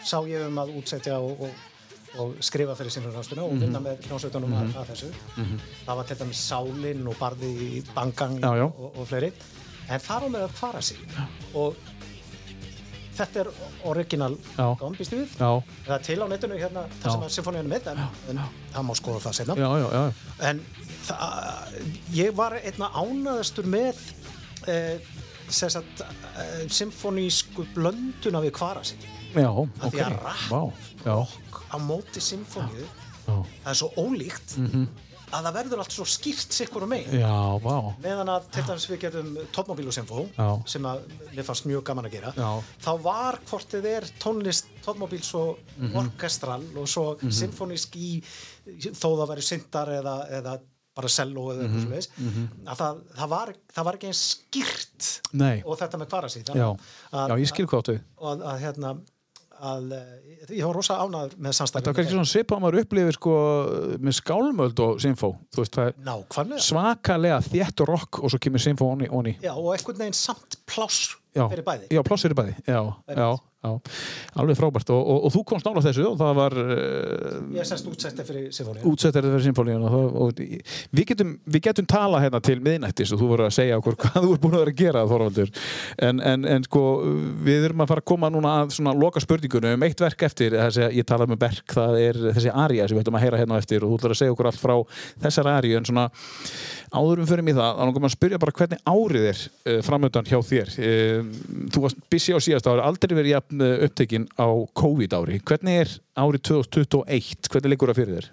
[SPEAKER 2] sá ég um að útsetja og, og, og skrifa fyrir Symfóniljóðstuna og vinna með hljómsveitunum mm að, að þessu. Það var til dæmis Sálin og Barði í Bangang
[SPEAKER 1] Já, já.
[SPEAKER 2] Og, og fleiri. En þar á með að fara sig og þetta er original býstu við? Það er til á netinu hérna þar sem að symfóníun er en, en það má skoða það setna
[SPEAKER 1] já, já, já.
[SPEAKER 2] en það, ég var einna ánaðastur með eh, sagt eh, symfónísku blönduna við Kvarasi
[SPEAKER 1] Já,
[SPEAKER 2] Af
[SPEAKER 1] ok.
[SPEAKER 2] því að
[SPEAKER 1] já,
[SPEAKER 2] á móti symfóníu það er svo ólíkt að það verður allt svo skýrt sikkur um megin
[SPEAKER 1] Já, vá.
[SPEAKER 2] meðan að til dæmis við getum Topmobile og Symfó
[SPEAKER 1] Já.
[SPEAKER 2] sem að mér fannst mjög gaman að gera
[SPEAKER 1] Já.
[SPEAKER 2] þá var hvort þið er tónlist Topmobile svo
[SPEAKER 1] Mhm.
[SPEAKER 2] orkestral og svo symfónísk í þó það væri syndar eða, eða bara cello eða
[SPEAKER 1] Mhm.
[SPEAKER 2] eitthvað mm að það, það, var, það var ekki eins skýrt
[SPEAKER 1] Nei.
[SPEAKER 2] og þetta með kvarasi
[SPEAKER 1] Já, já, ég skil hvað áttu.
[SPEAKER 2] og að, að hérna að eh, ég var rosa ánæður með
[SPEAKER 1] Það
[SPEAKER 2] samstæðum
[SPEAKER 1] var kannski svona svipað að maður upplifir sko með skálmöld og symfó. Þú veist, það er svakalega þétt rock og svo kemur symfó onni. onni.
[SPEAKER 2] já, og einhvern veginn samt pláss fyrir bæði
[SPEAKER 1] já pláss fyrir bæði. Já, já, já, alveg frábært. Og, og, og þú komst nála þessu og það var uh,
[SPEAKER 2] Ég er sérst útsett fyrir Sifóni.
[SPEAKER 1] útsettar fyrir symfóníun við, getum, við getum tala hérna til miðnættis og þú voru að segja okkur hvað þú ert búin að vera að gera Þorvaldur. En, en, en sko við erum að fara að koma núna að svona loka spurningunum um eitt verk eftir þessi, ég talaði með Berk, það er þessi aria sem við ætlum að heyra hérna eftir og þú ætlar að segja okkur allt frá þessar aríu. En svona áðurum fyrir mig það, þá maður að spyrja bara hvernig árið er uh, framöndan hjá þér. Uh, þú varst busy á síðast ári aldrei verið jafn upptekinn á COVID ári. Hvernig er árið 2021 hvernig liggur það fyrir þér?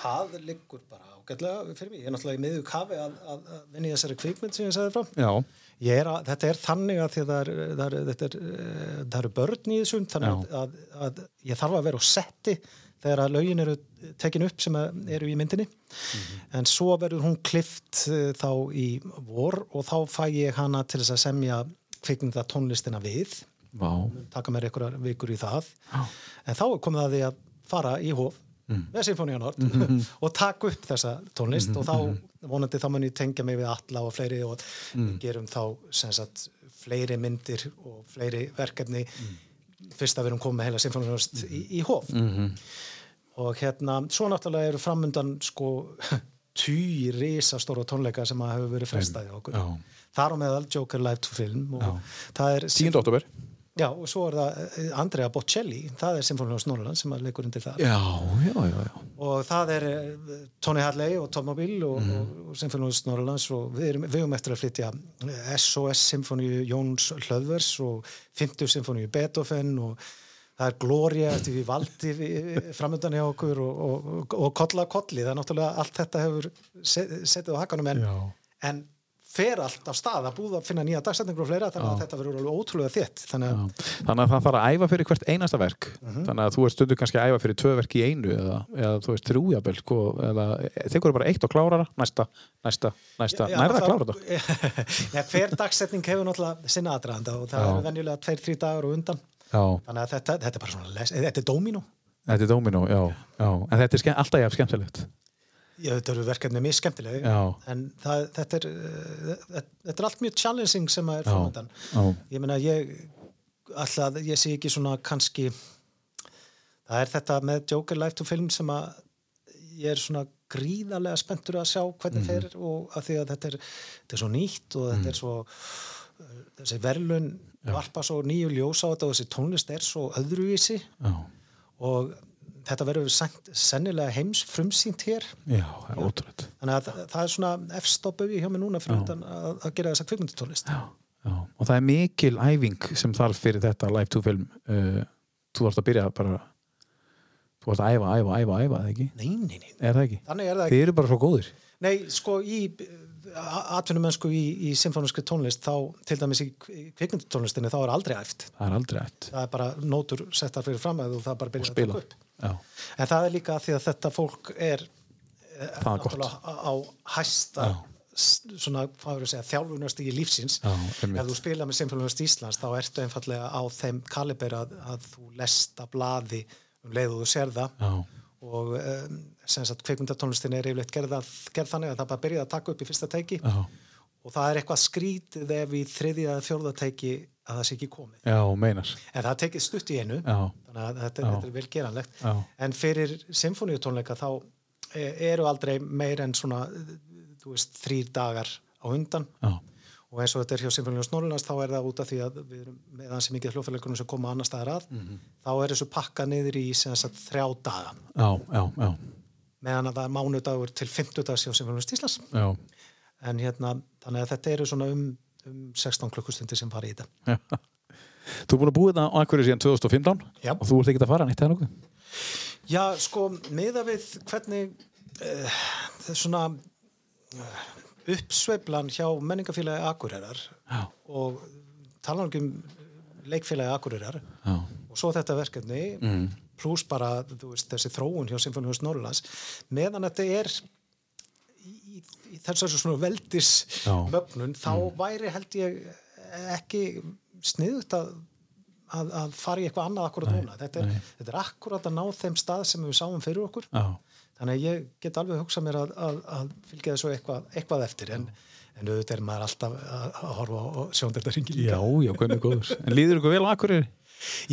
[SPEAKER 2] Það liggur bara ágætlega fyrir mig. Ég er náttúrulega í miðju kafi að, að, að vinna í þessari kvikmynd sem ég sagði frá.
[SPEAKER 1] Já,
[SPEAKER 2] Er að, þetta er þannig að því að það, er, það, er, er, eh, eru börn í þessum þannig að, ég þarf að vera á setti þegar að lögin eru tekin upp sem eru í myndinni. En svo verður hún klift uh, þá í vor og þá fæ ég hana til þess að semja kvikmynda tónlistina við taka mér einhverjar vikur í það. En þá er komið að því að fara í hóf með Sinfoníanort og taka upp þessa tónlist og þá vonandi þá mun ég tengja mig við alla og fleiri og gerum þá sagt fleiri myndir og fleiri verkefni fyrst að við erum komið með heila Sinfoníanort í, í hóf og hérna, svo náttúrulega eru framundan sko tíu risastóra tónleika sem að hefur verið frestaði okkur.
[SPEAKER 1] Já.
[SPEAKER 2] þar á meðal Joker Live to Film og það er
[SPEAKER 1] 10. oktober
[SPEAKER 2] Já, og svo er það eh, Andrea Bocelli, það er Sinfónius Norrland sem að leikur undir það.
[SPEAKER 1] Já, já, já, já.
[SPEAKER 2] Og það er eh, Tony Hadley og Tom Mobile og, mm. og, Sinfónius Norrlands og við erum, við erum eftir að flytja eh, SOS Sinfóníu Jóns Hlöðvers og 50 Sinfóníu Beethoven og það er Gloria eftir við valdi framöndan hjá okkur og, og, og kolla kolli, það er náttúrulega allt þetta hefur set- setið á hakanum en, en fer allt af stað að búða að finna nýja dagsetningur og fleira þannig að þetta verður alveg ótrúlega þétt. Þannig að
[SPEAKER 1] Þannig að það þarf að æfa fyrir hvert einasta verk. Þannig að þú ert stundu kannski að æfa fyrir tvö verk í einu eða, eða þú veist þrjújabel sko, eða þegar bara eitt og klárara næsta, næsta, næsta,
[SPEAKER 2] Já,
[SPEAKER 1] nærða að klára þetta?
[SPEAKER 2] Já, hver dagsetning hefur náttúrulega sinna aðdraðanda og það
[SPEAKER 1] Já.
[SPEAKER 2] eru venjulega tveir, þrý dagar og undan.
[SPEAKER 1] Já,
[SPEAKER 2] þannig að þetta, þetta er bara svona les, þetta er dómínó.
[SPEAKER 1] Þetta er Dominó, já, já. En þetta er alltaf jafn skemmtilegt
[SPEAKER 2] Já, þetta eru verkefni mjög skemmtileg
[SPEAKER 1] Já.
[SPEAKER 2] en það, þetta, er, uh, þetta, þetta er allt mjög challenging sem að er framöndan ég meina ég alltaf, ég sé ekki svona kannski það er þetta með Joker Life to Film sem að ég er svona gríðarlega spenntur að sjá hvernig
[SPEAKER 1] Mhm.
[SPEAKER 2] fer og að því að þetta er, þetta er svo nýtt og þetta er
[SPEAKER 1] Mhm.
[SPEAKER 2] svo þessi verðlun varpa svo nýju ljós á þetta og þessi tónlist er svo öðruvísi
[SPEAKER 1] Já,
[SPEAKER 2] og þetta verður sennilega heims frumsýnt hér.
[SPEAKER 1] Já, ótrúlega
[SPEAKER 2] þannig að það, það er svona efst á bauði hjá mig núna fyrir að, að gera þessa kvikmyndutónlist
[SPEAKER 1] já, já, og það er mikil æfing sem þarf fyrir þetta live to film uh, þú varst að byrja bara þú varst að æfa, æfa, æfa, æfa, eða ekki?
[SPEAKER 2] nei, nei, nei,
[SPEAKER 1] Er það ekki?
[SPEAKER 2] þannig er það ekki.
[SPEAKER 1] Þið eru bara svo góðir.
[SPEAKER 2] Nei, sko í atvinnumennsku í, í symfóniski tónlist þá til dæmis í kvikmyndutónlistinni þá er aldrei æft.
[SPEAKER 1] Það er aldrei ætt
[SPEAKER 2] Það er bara nótur settar fyrir fram að þú það bara byrja að taka upp.
[SPEAKER 1] Já,
[SPEAKER 2] En það er líka því að þetta fólk er
[SPEAKER 1] er
[SPEAKER 2] náttúrulega á, hæsta
[SPEAKER 1] Já.
[SPEAKER 2] svona, hvað verður að segja, þjálfunast í lífsins.
[SPEAKER 1] Já,
[SPEAKER 2] Ef þú spila með Symfóniust Íslands þá ertu einfallega á þeim kaliber að, að þú lesta blaði um leið og þú sér það.
[SPEAKER 1] Já,
[SPEAKER 2] og um, sem sagt kvikmyndatónlistin er yfirleitt gerð, gerð þannig að það bara byrjaði að taka upp í fyrsta teiki
[SPEAKER 1] já,
[SPEAKER 2] og það er eitthvað skrítið ef í þriðja eða fjórða teiki að það sé ekki komið.
[SPEAKER 1] já, meinar
[SPEAKER 2] En það tekið stutt í einu,
[SPEAKER 1] Já,
[SPEAKER 2] þannig að þetta, þetta er vel geranlegt.
[SPEAKER 1] Já.
[SPEAKER 2] En fyrir symfóniutónleika þá e- eru aldrei meir en svona, veist, þrýr dagar á undan
[SPEAKER 1] já,
[SPEAKER 2] og eins og þetta er hjá Symfónius Norrlands þá er það út af því að við erum með hansi mikið hljófæleikunum sem koma annar staðar að
[SPEAKER 1] Mhm.
[SPEAKER 2] þá er þessu pakka niður í sagt þrjá daga
[SPEAKER 1] já, já, já,
[SPEAKER 2] meðan að það er mánudagur til fimmtudags hjá Symfónius
[SPEAKER 1] já.
[SPEAKER 2] en hérna, þannig að þetta eru svona um, um 16 klukkustundir sem fara í þetta.
[SPEAKER 1] Þú er búin að búið þetta á Akureyri síðan 2015
[SPEAKER 2] Já.
[SPEAKER 1] og þú ert ekki að fara neitt eða nokkuð?
[SPEAKER 2] Já, sko, miða við hvernig uh, það er svona uh, uppsveiflan hjá menningafélagi Akureyrar
[SPEAKER 1] Já,
[SPEAKER 2] og tala um leikfélagi Akureyrar
[SPEAKER 1] já,
[SPEAKER 2] og svo þetta verkefni
[SPEAKER 1] Mm.
[SPEAKER 2] pluss bara veist, þessi þróun hjá Symfónius Norrlands meðan þetta er í, í, þessari svona veldis.
[SPEAKER 1] Mm.
[SPEAKER 2] mögnun þá væri held ég ekki sniðut að, að, að fara í eitthvað annað akkurat núna þetta er, þetta er akkurat að ná þeim stað sem við sáum fyrir okkur
[SPEAKER 1] já,
[SPEAKER 2] þannig að ég get alveg hugsað mér að, að, að fylgja þessu eitthvað, eitthvað eftir en, en auðvitað er maður alltaf að, horfa á sjóndeldaringin
[SPEAKER 1] Já, já, hvernig góður. En líður ykkur vel Akureyri?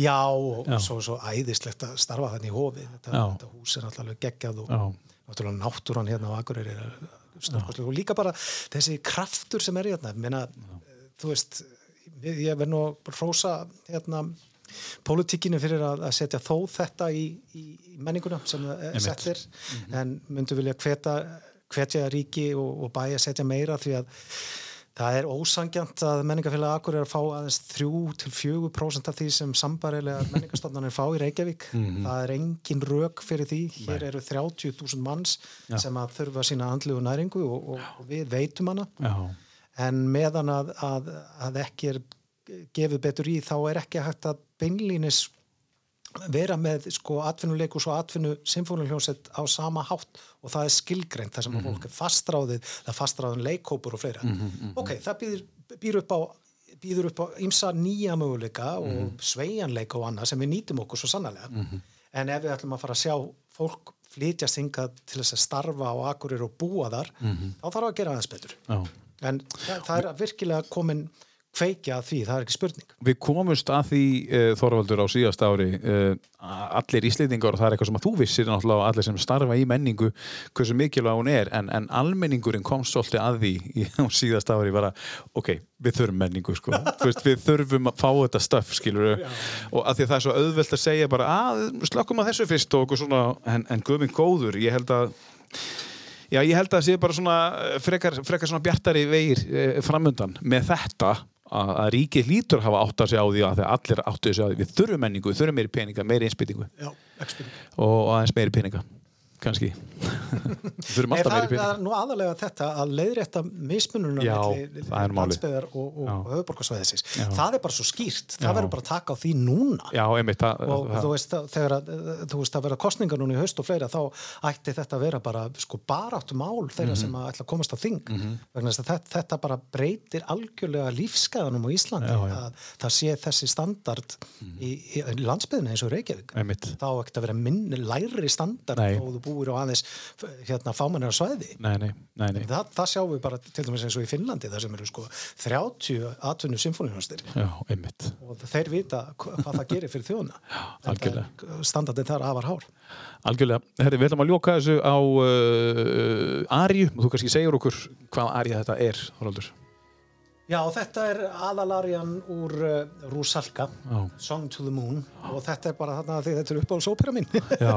[SPEAKER 2] Já, og
[SPEAKER 1] Já.
[SPEAKER 2] Svo, svo æðislegt að starfa þannig í hofi þetta, þetta hús er alltaf geggjað og náttúrulega náttúran hérna á Akureyri er og líka bara þessi kraftur sem er hérna Meina, þú veist ég verð nú að hrósa hérna pólitíkinu fyrir að, að setja þó þetta í, í, í menninguna sem það er
[SPEAKER 1] Einmitt.
[SPEAKER 2] settir. En myndu vilja hvetja ríki og, og bæja setja meira því að það er ósangjant að menningafélag Akur er að fá aðeins 3-4% af því sem sambarilega menningastofnanir fá í Reykjavík. Það er engin rök fyrir því. Hér eru 30.000 manns sem að þurfa sína andlu og næringu og, og, og við veitum hana.
[SPEAKER 1] Já.
[SPEAKER 2] en meðan að, að, að ekki er gefið betur í þá er ekki hægt að beinlínis vera með sko atvinnuleikus og atvinnu symfónuljónsett á sama hátt og það er skilgreint þar sem að fólk er fastráðið það er fastráðin leikkópur og fleira. Ok, það býður, býður upp á býður upp á ymsa nýja möguleika og sveigjanleika og annað sem við nýtum okkur svo sannlega en ef við ætlum að fara að sjá fólk flytjast hingað til þess að starfa á akurir og búa þar þá þarf að gera aðeins betur.
[SPEAKER 1] Já.
[SPEAKER 2] en það, það er virkilega komin kveikja að því, það er ekki spurning.
[SPEAKER 1] Við komumst að því uh, Þorvaldur á síðast ári uh, allir íslendingar og það er eitthvað sem að þú vissir náttúrulega allir sem starfa í menningu hversu mikilvæg hún er en, en almenningurinn komst svolítið að því í, á síðast ári bara, ok, við þurfum menningu sko. Veist, við þurfum að fá þetta stöf skilur og að því að það er svo auðvelt að segja bara, að slökkum að þessu fyrst og svona, en, en guðminn góður ég held að Já, ég held að það sé bara svona eh, frekar, frekar svona bjartari vegir eh, framundan með þetta að, ríkið lítur hafa átt að segja á því að allir áttu að segja á því. Við þurfum menningu, við þurfum meiri peninga, meiri og, og aðeins meiri peninga kannski
[SPEAKER 2] Nei, það er nú aðalega þetta að leiðrétta mismununa
[SPEAKER 1] málið.
[SPEAKER 2] landsbyðar og, og, höfuborgarsvæðisins. Það er bara svo skýrt. Það verður bara að taka á því núna.
[SPEAKER 1] Já, einmitt það,
[SPEAKER 2] Og
[SPEAKER 1] það,
[SPEAKER 2] þú veist, að, þegar að, þú veist að vera kostningar núna í haust og fleira, þá ætti þetta að vera bara sko baráttu mál þeirra
[SPEAKER 1] Mhm.
[SPEAKER 2] sem að ætla að komast á þing. Vegna þess að þetta, þetta bara breytir algjörlega lífskæðanum á Íslandi
[SPEAKER 1] Já, já.
[SPEAKER 2] að það sé þessi standard í, í, í landsbyðina eins og Reykjavík.
[SPEAKER 1] einmitt
[SPEAKER 2] Þá ekkert að vera minni, læri standard búir á aðeins hérna, fámennir svæði.
[SPEAKER 1] Nei, nei, nei, nei.
[SPEAKER 2] Það, það sjáum við bara til dæmis eins og í Finnlandi þar sem eru sko 30 atvinnu
[SPEAKER 1] einmitt.
[SPEAKER 2] Og þeir vita hva- hvað það gerir fyrir
[SPEAKER 1] algjörlega.
[SPEAKER 2] standardin þar afar hár.
[SPEAKER 1] Algjörlega, Herri, við ætlum að ljóka þessu á uh, Arju og þú kannski segir okkur hvað Arja þetta er, Þorvaldur
[SPEAKER 2] Já, þetta er aðalarjan úr uh, Rusalka,
[SPEAKER 1] Já.
[SPEAKER 2] Song to the Moon. Og þetta er bara þarna því þetta er uppáhaldsópera mín.
[SPEAKER 1] Já,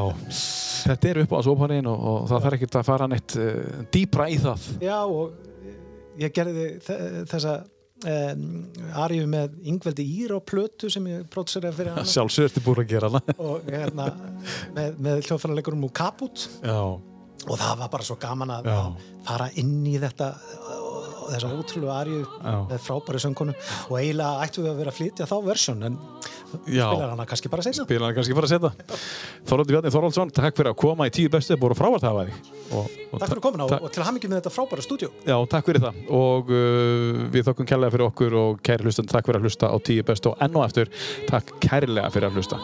[SPEAKER 1] þetta er upp á sóparinn og, og það þarf ekkert að fara neitt uh, dýpra í það.
[SPEAKER 2] Já, og ég gerði þe- þessa um, arju með Ingveldi Ír á plötu sem ég prótseraði fyrir hana.
[SPEAKER 1] Sjálfsögur ertu búin að gera hana.
[SPEAKER 2] Og hérna með, með hljóðfæralegurum úr Kaput
[SPEAKER 1] Já,
[SPEAKER 2] og það var bara svo gaman að
[SPEAKER 1] Já.
[SPEAKER 2] fara inn í þetta og þessa ótrúlega arju með frábæri söngunu og eiginlega ættum við að vera að flytja þá versjón en
[SPEAKER 1] Já.
[SPEAKER 2] spilar hana kannski bara seinna?
[SPEAKER 1] Spila hann kannski bara að setja Þorvaldur Bjarni Þorvaldsson, takk fyrir að koma í tíu bestu búin frávært hafa og, og
[SPEAKER 2] Takk fyrir komin á
[SPEAKER 1] ta-
[SPEAKER 2] og til hamingi með þetta frábæra stúdíu
[SPEAKER 1] Já, takk fyrir það. Og uh, við þokkum kærlega fyrir okkur og kæri hlustandi, takk fyrir að hlusta á tíu bestu og enn og eftir, takk kærlega fyrir að hlusta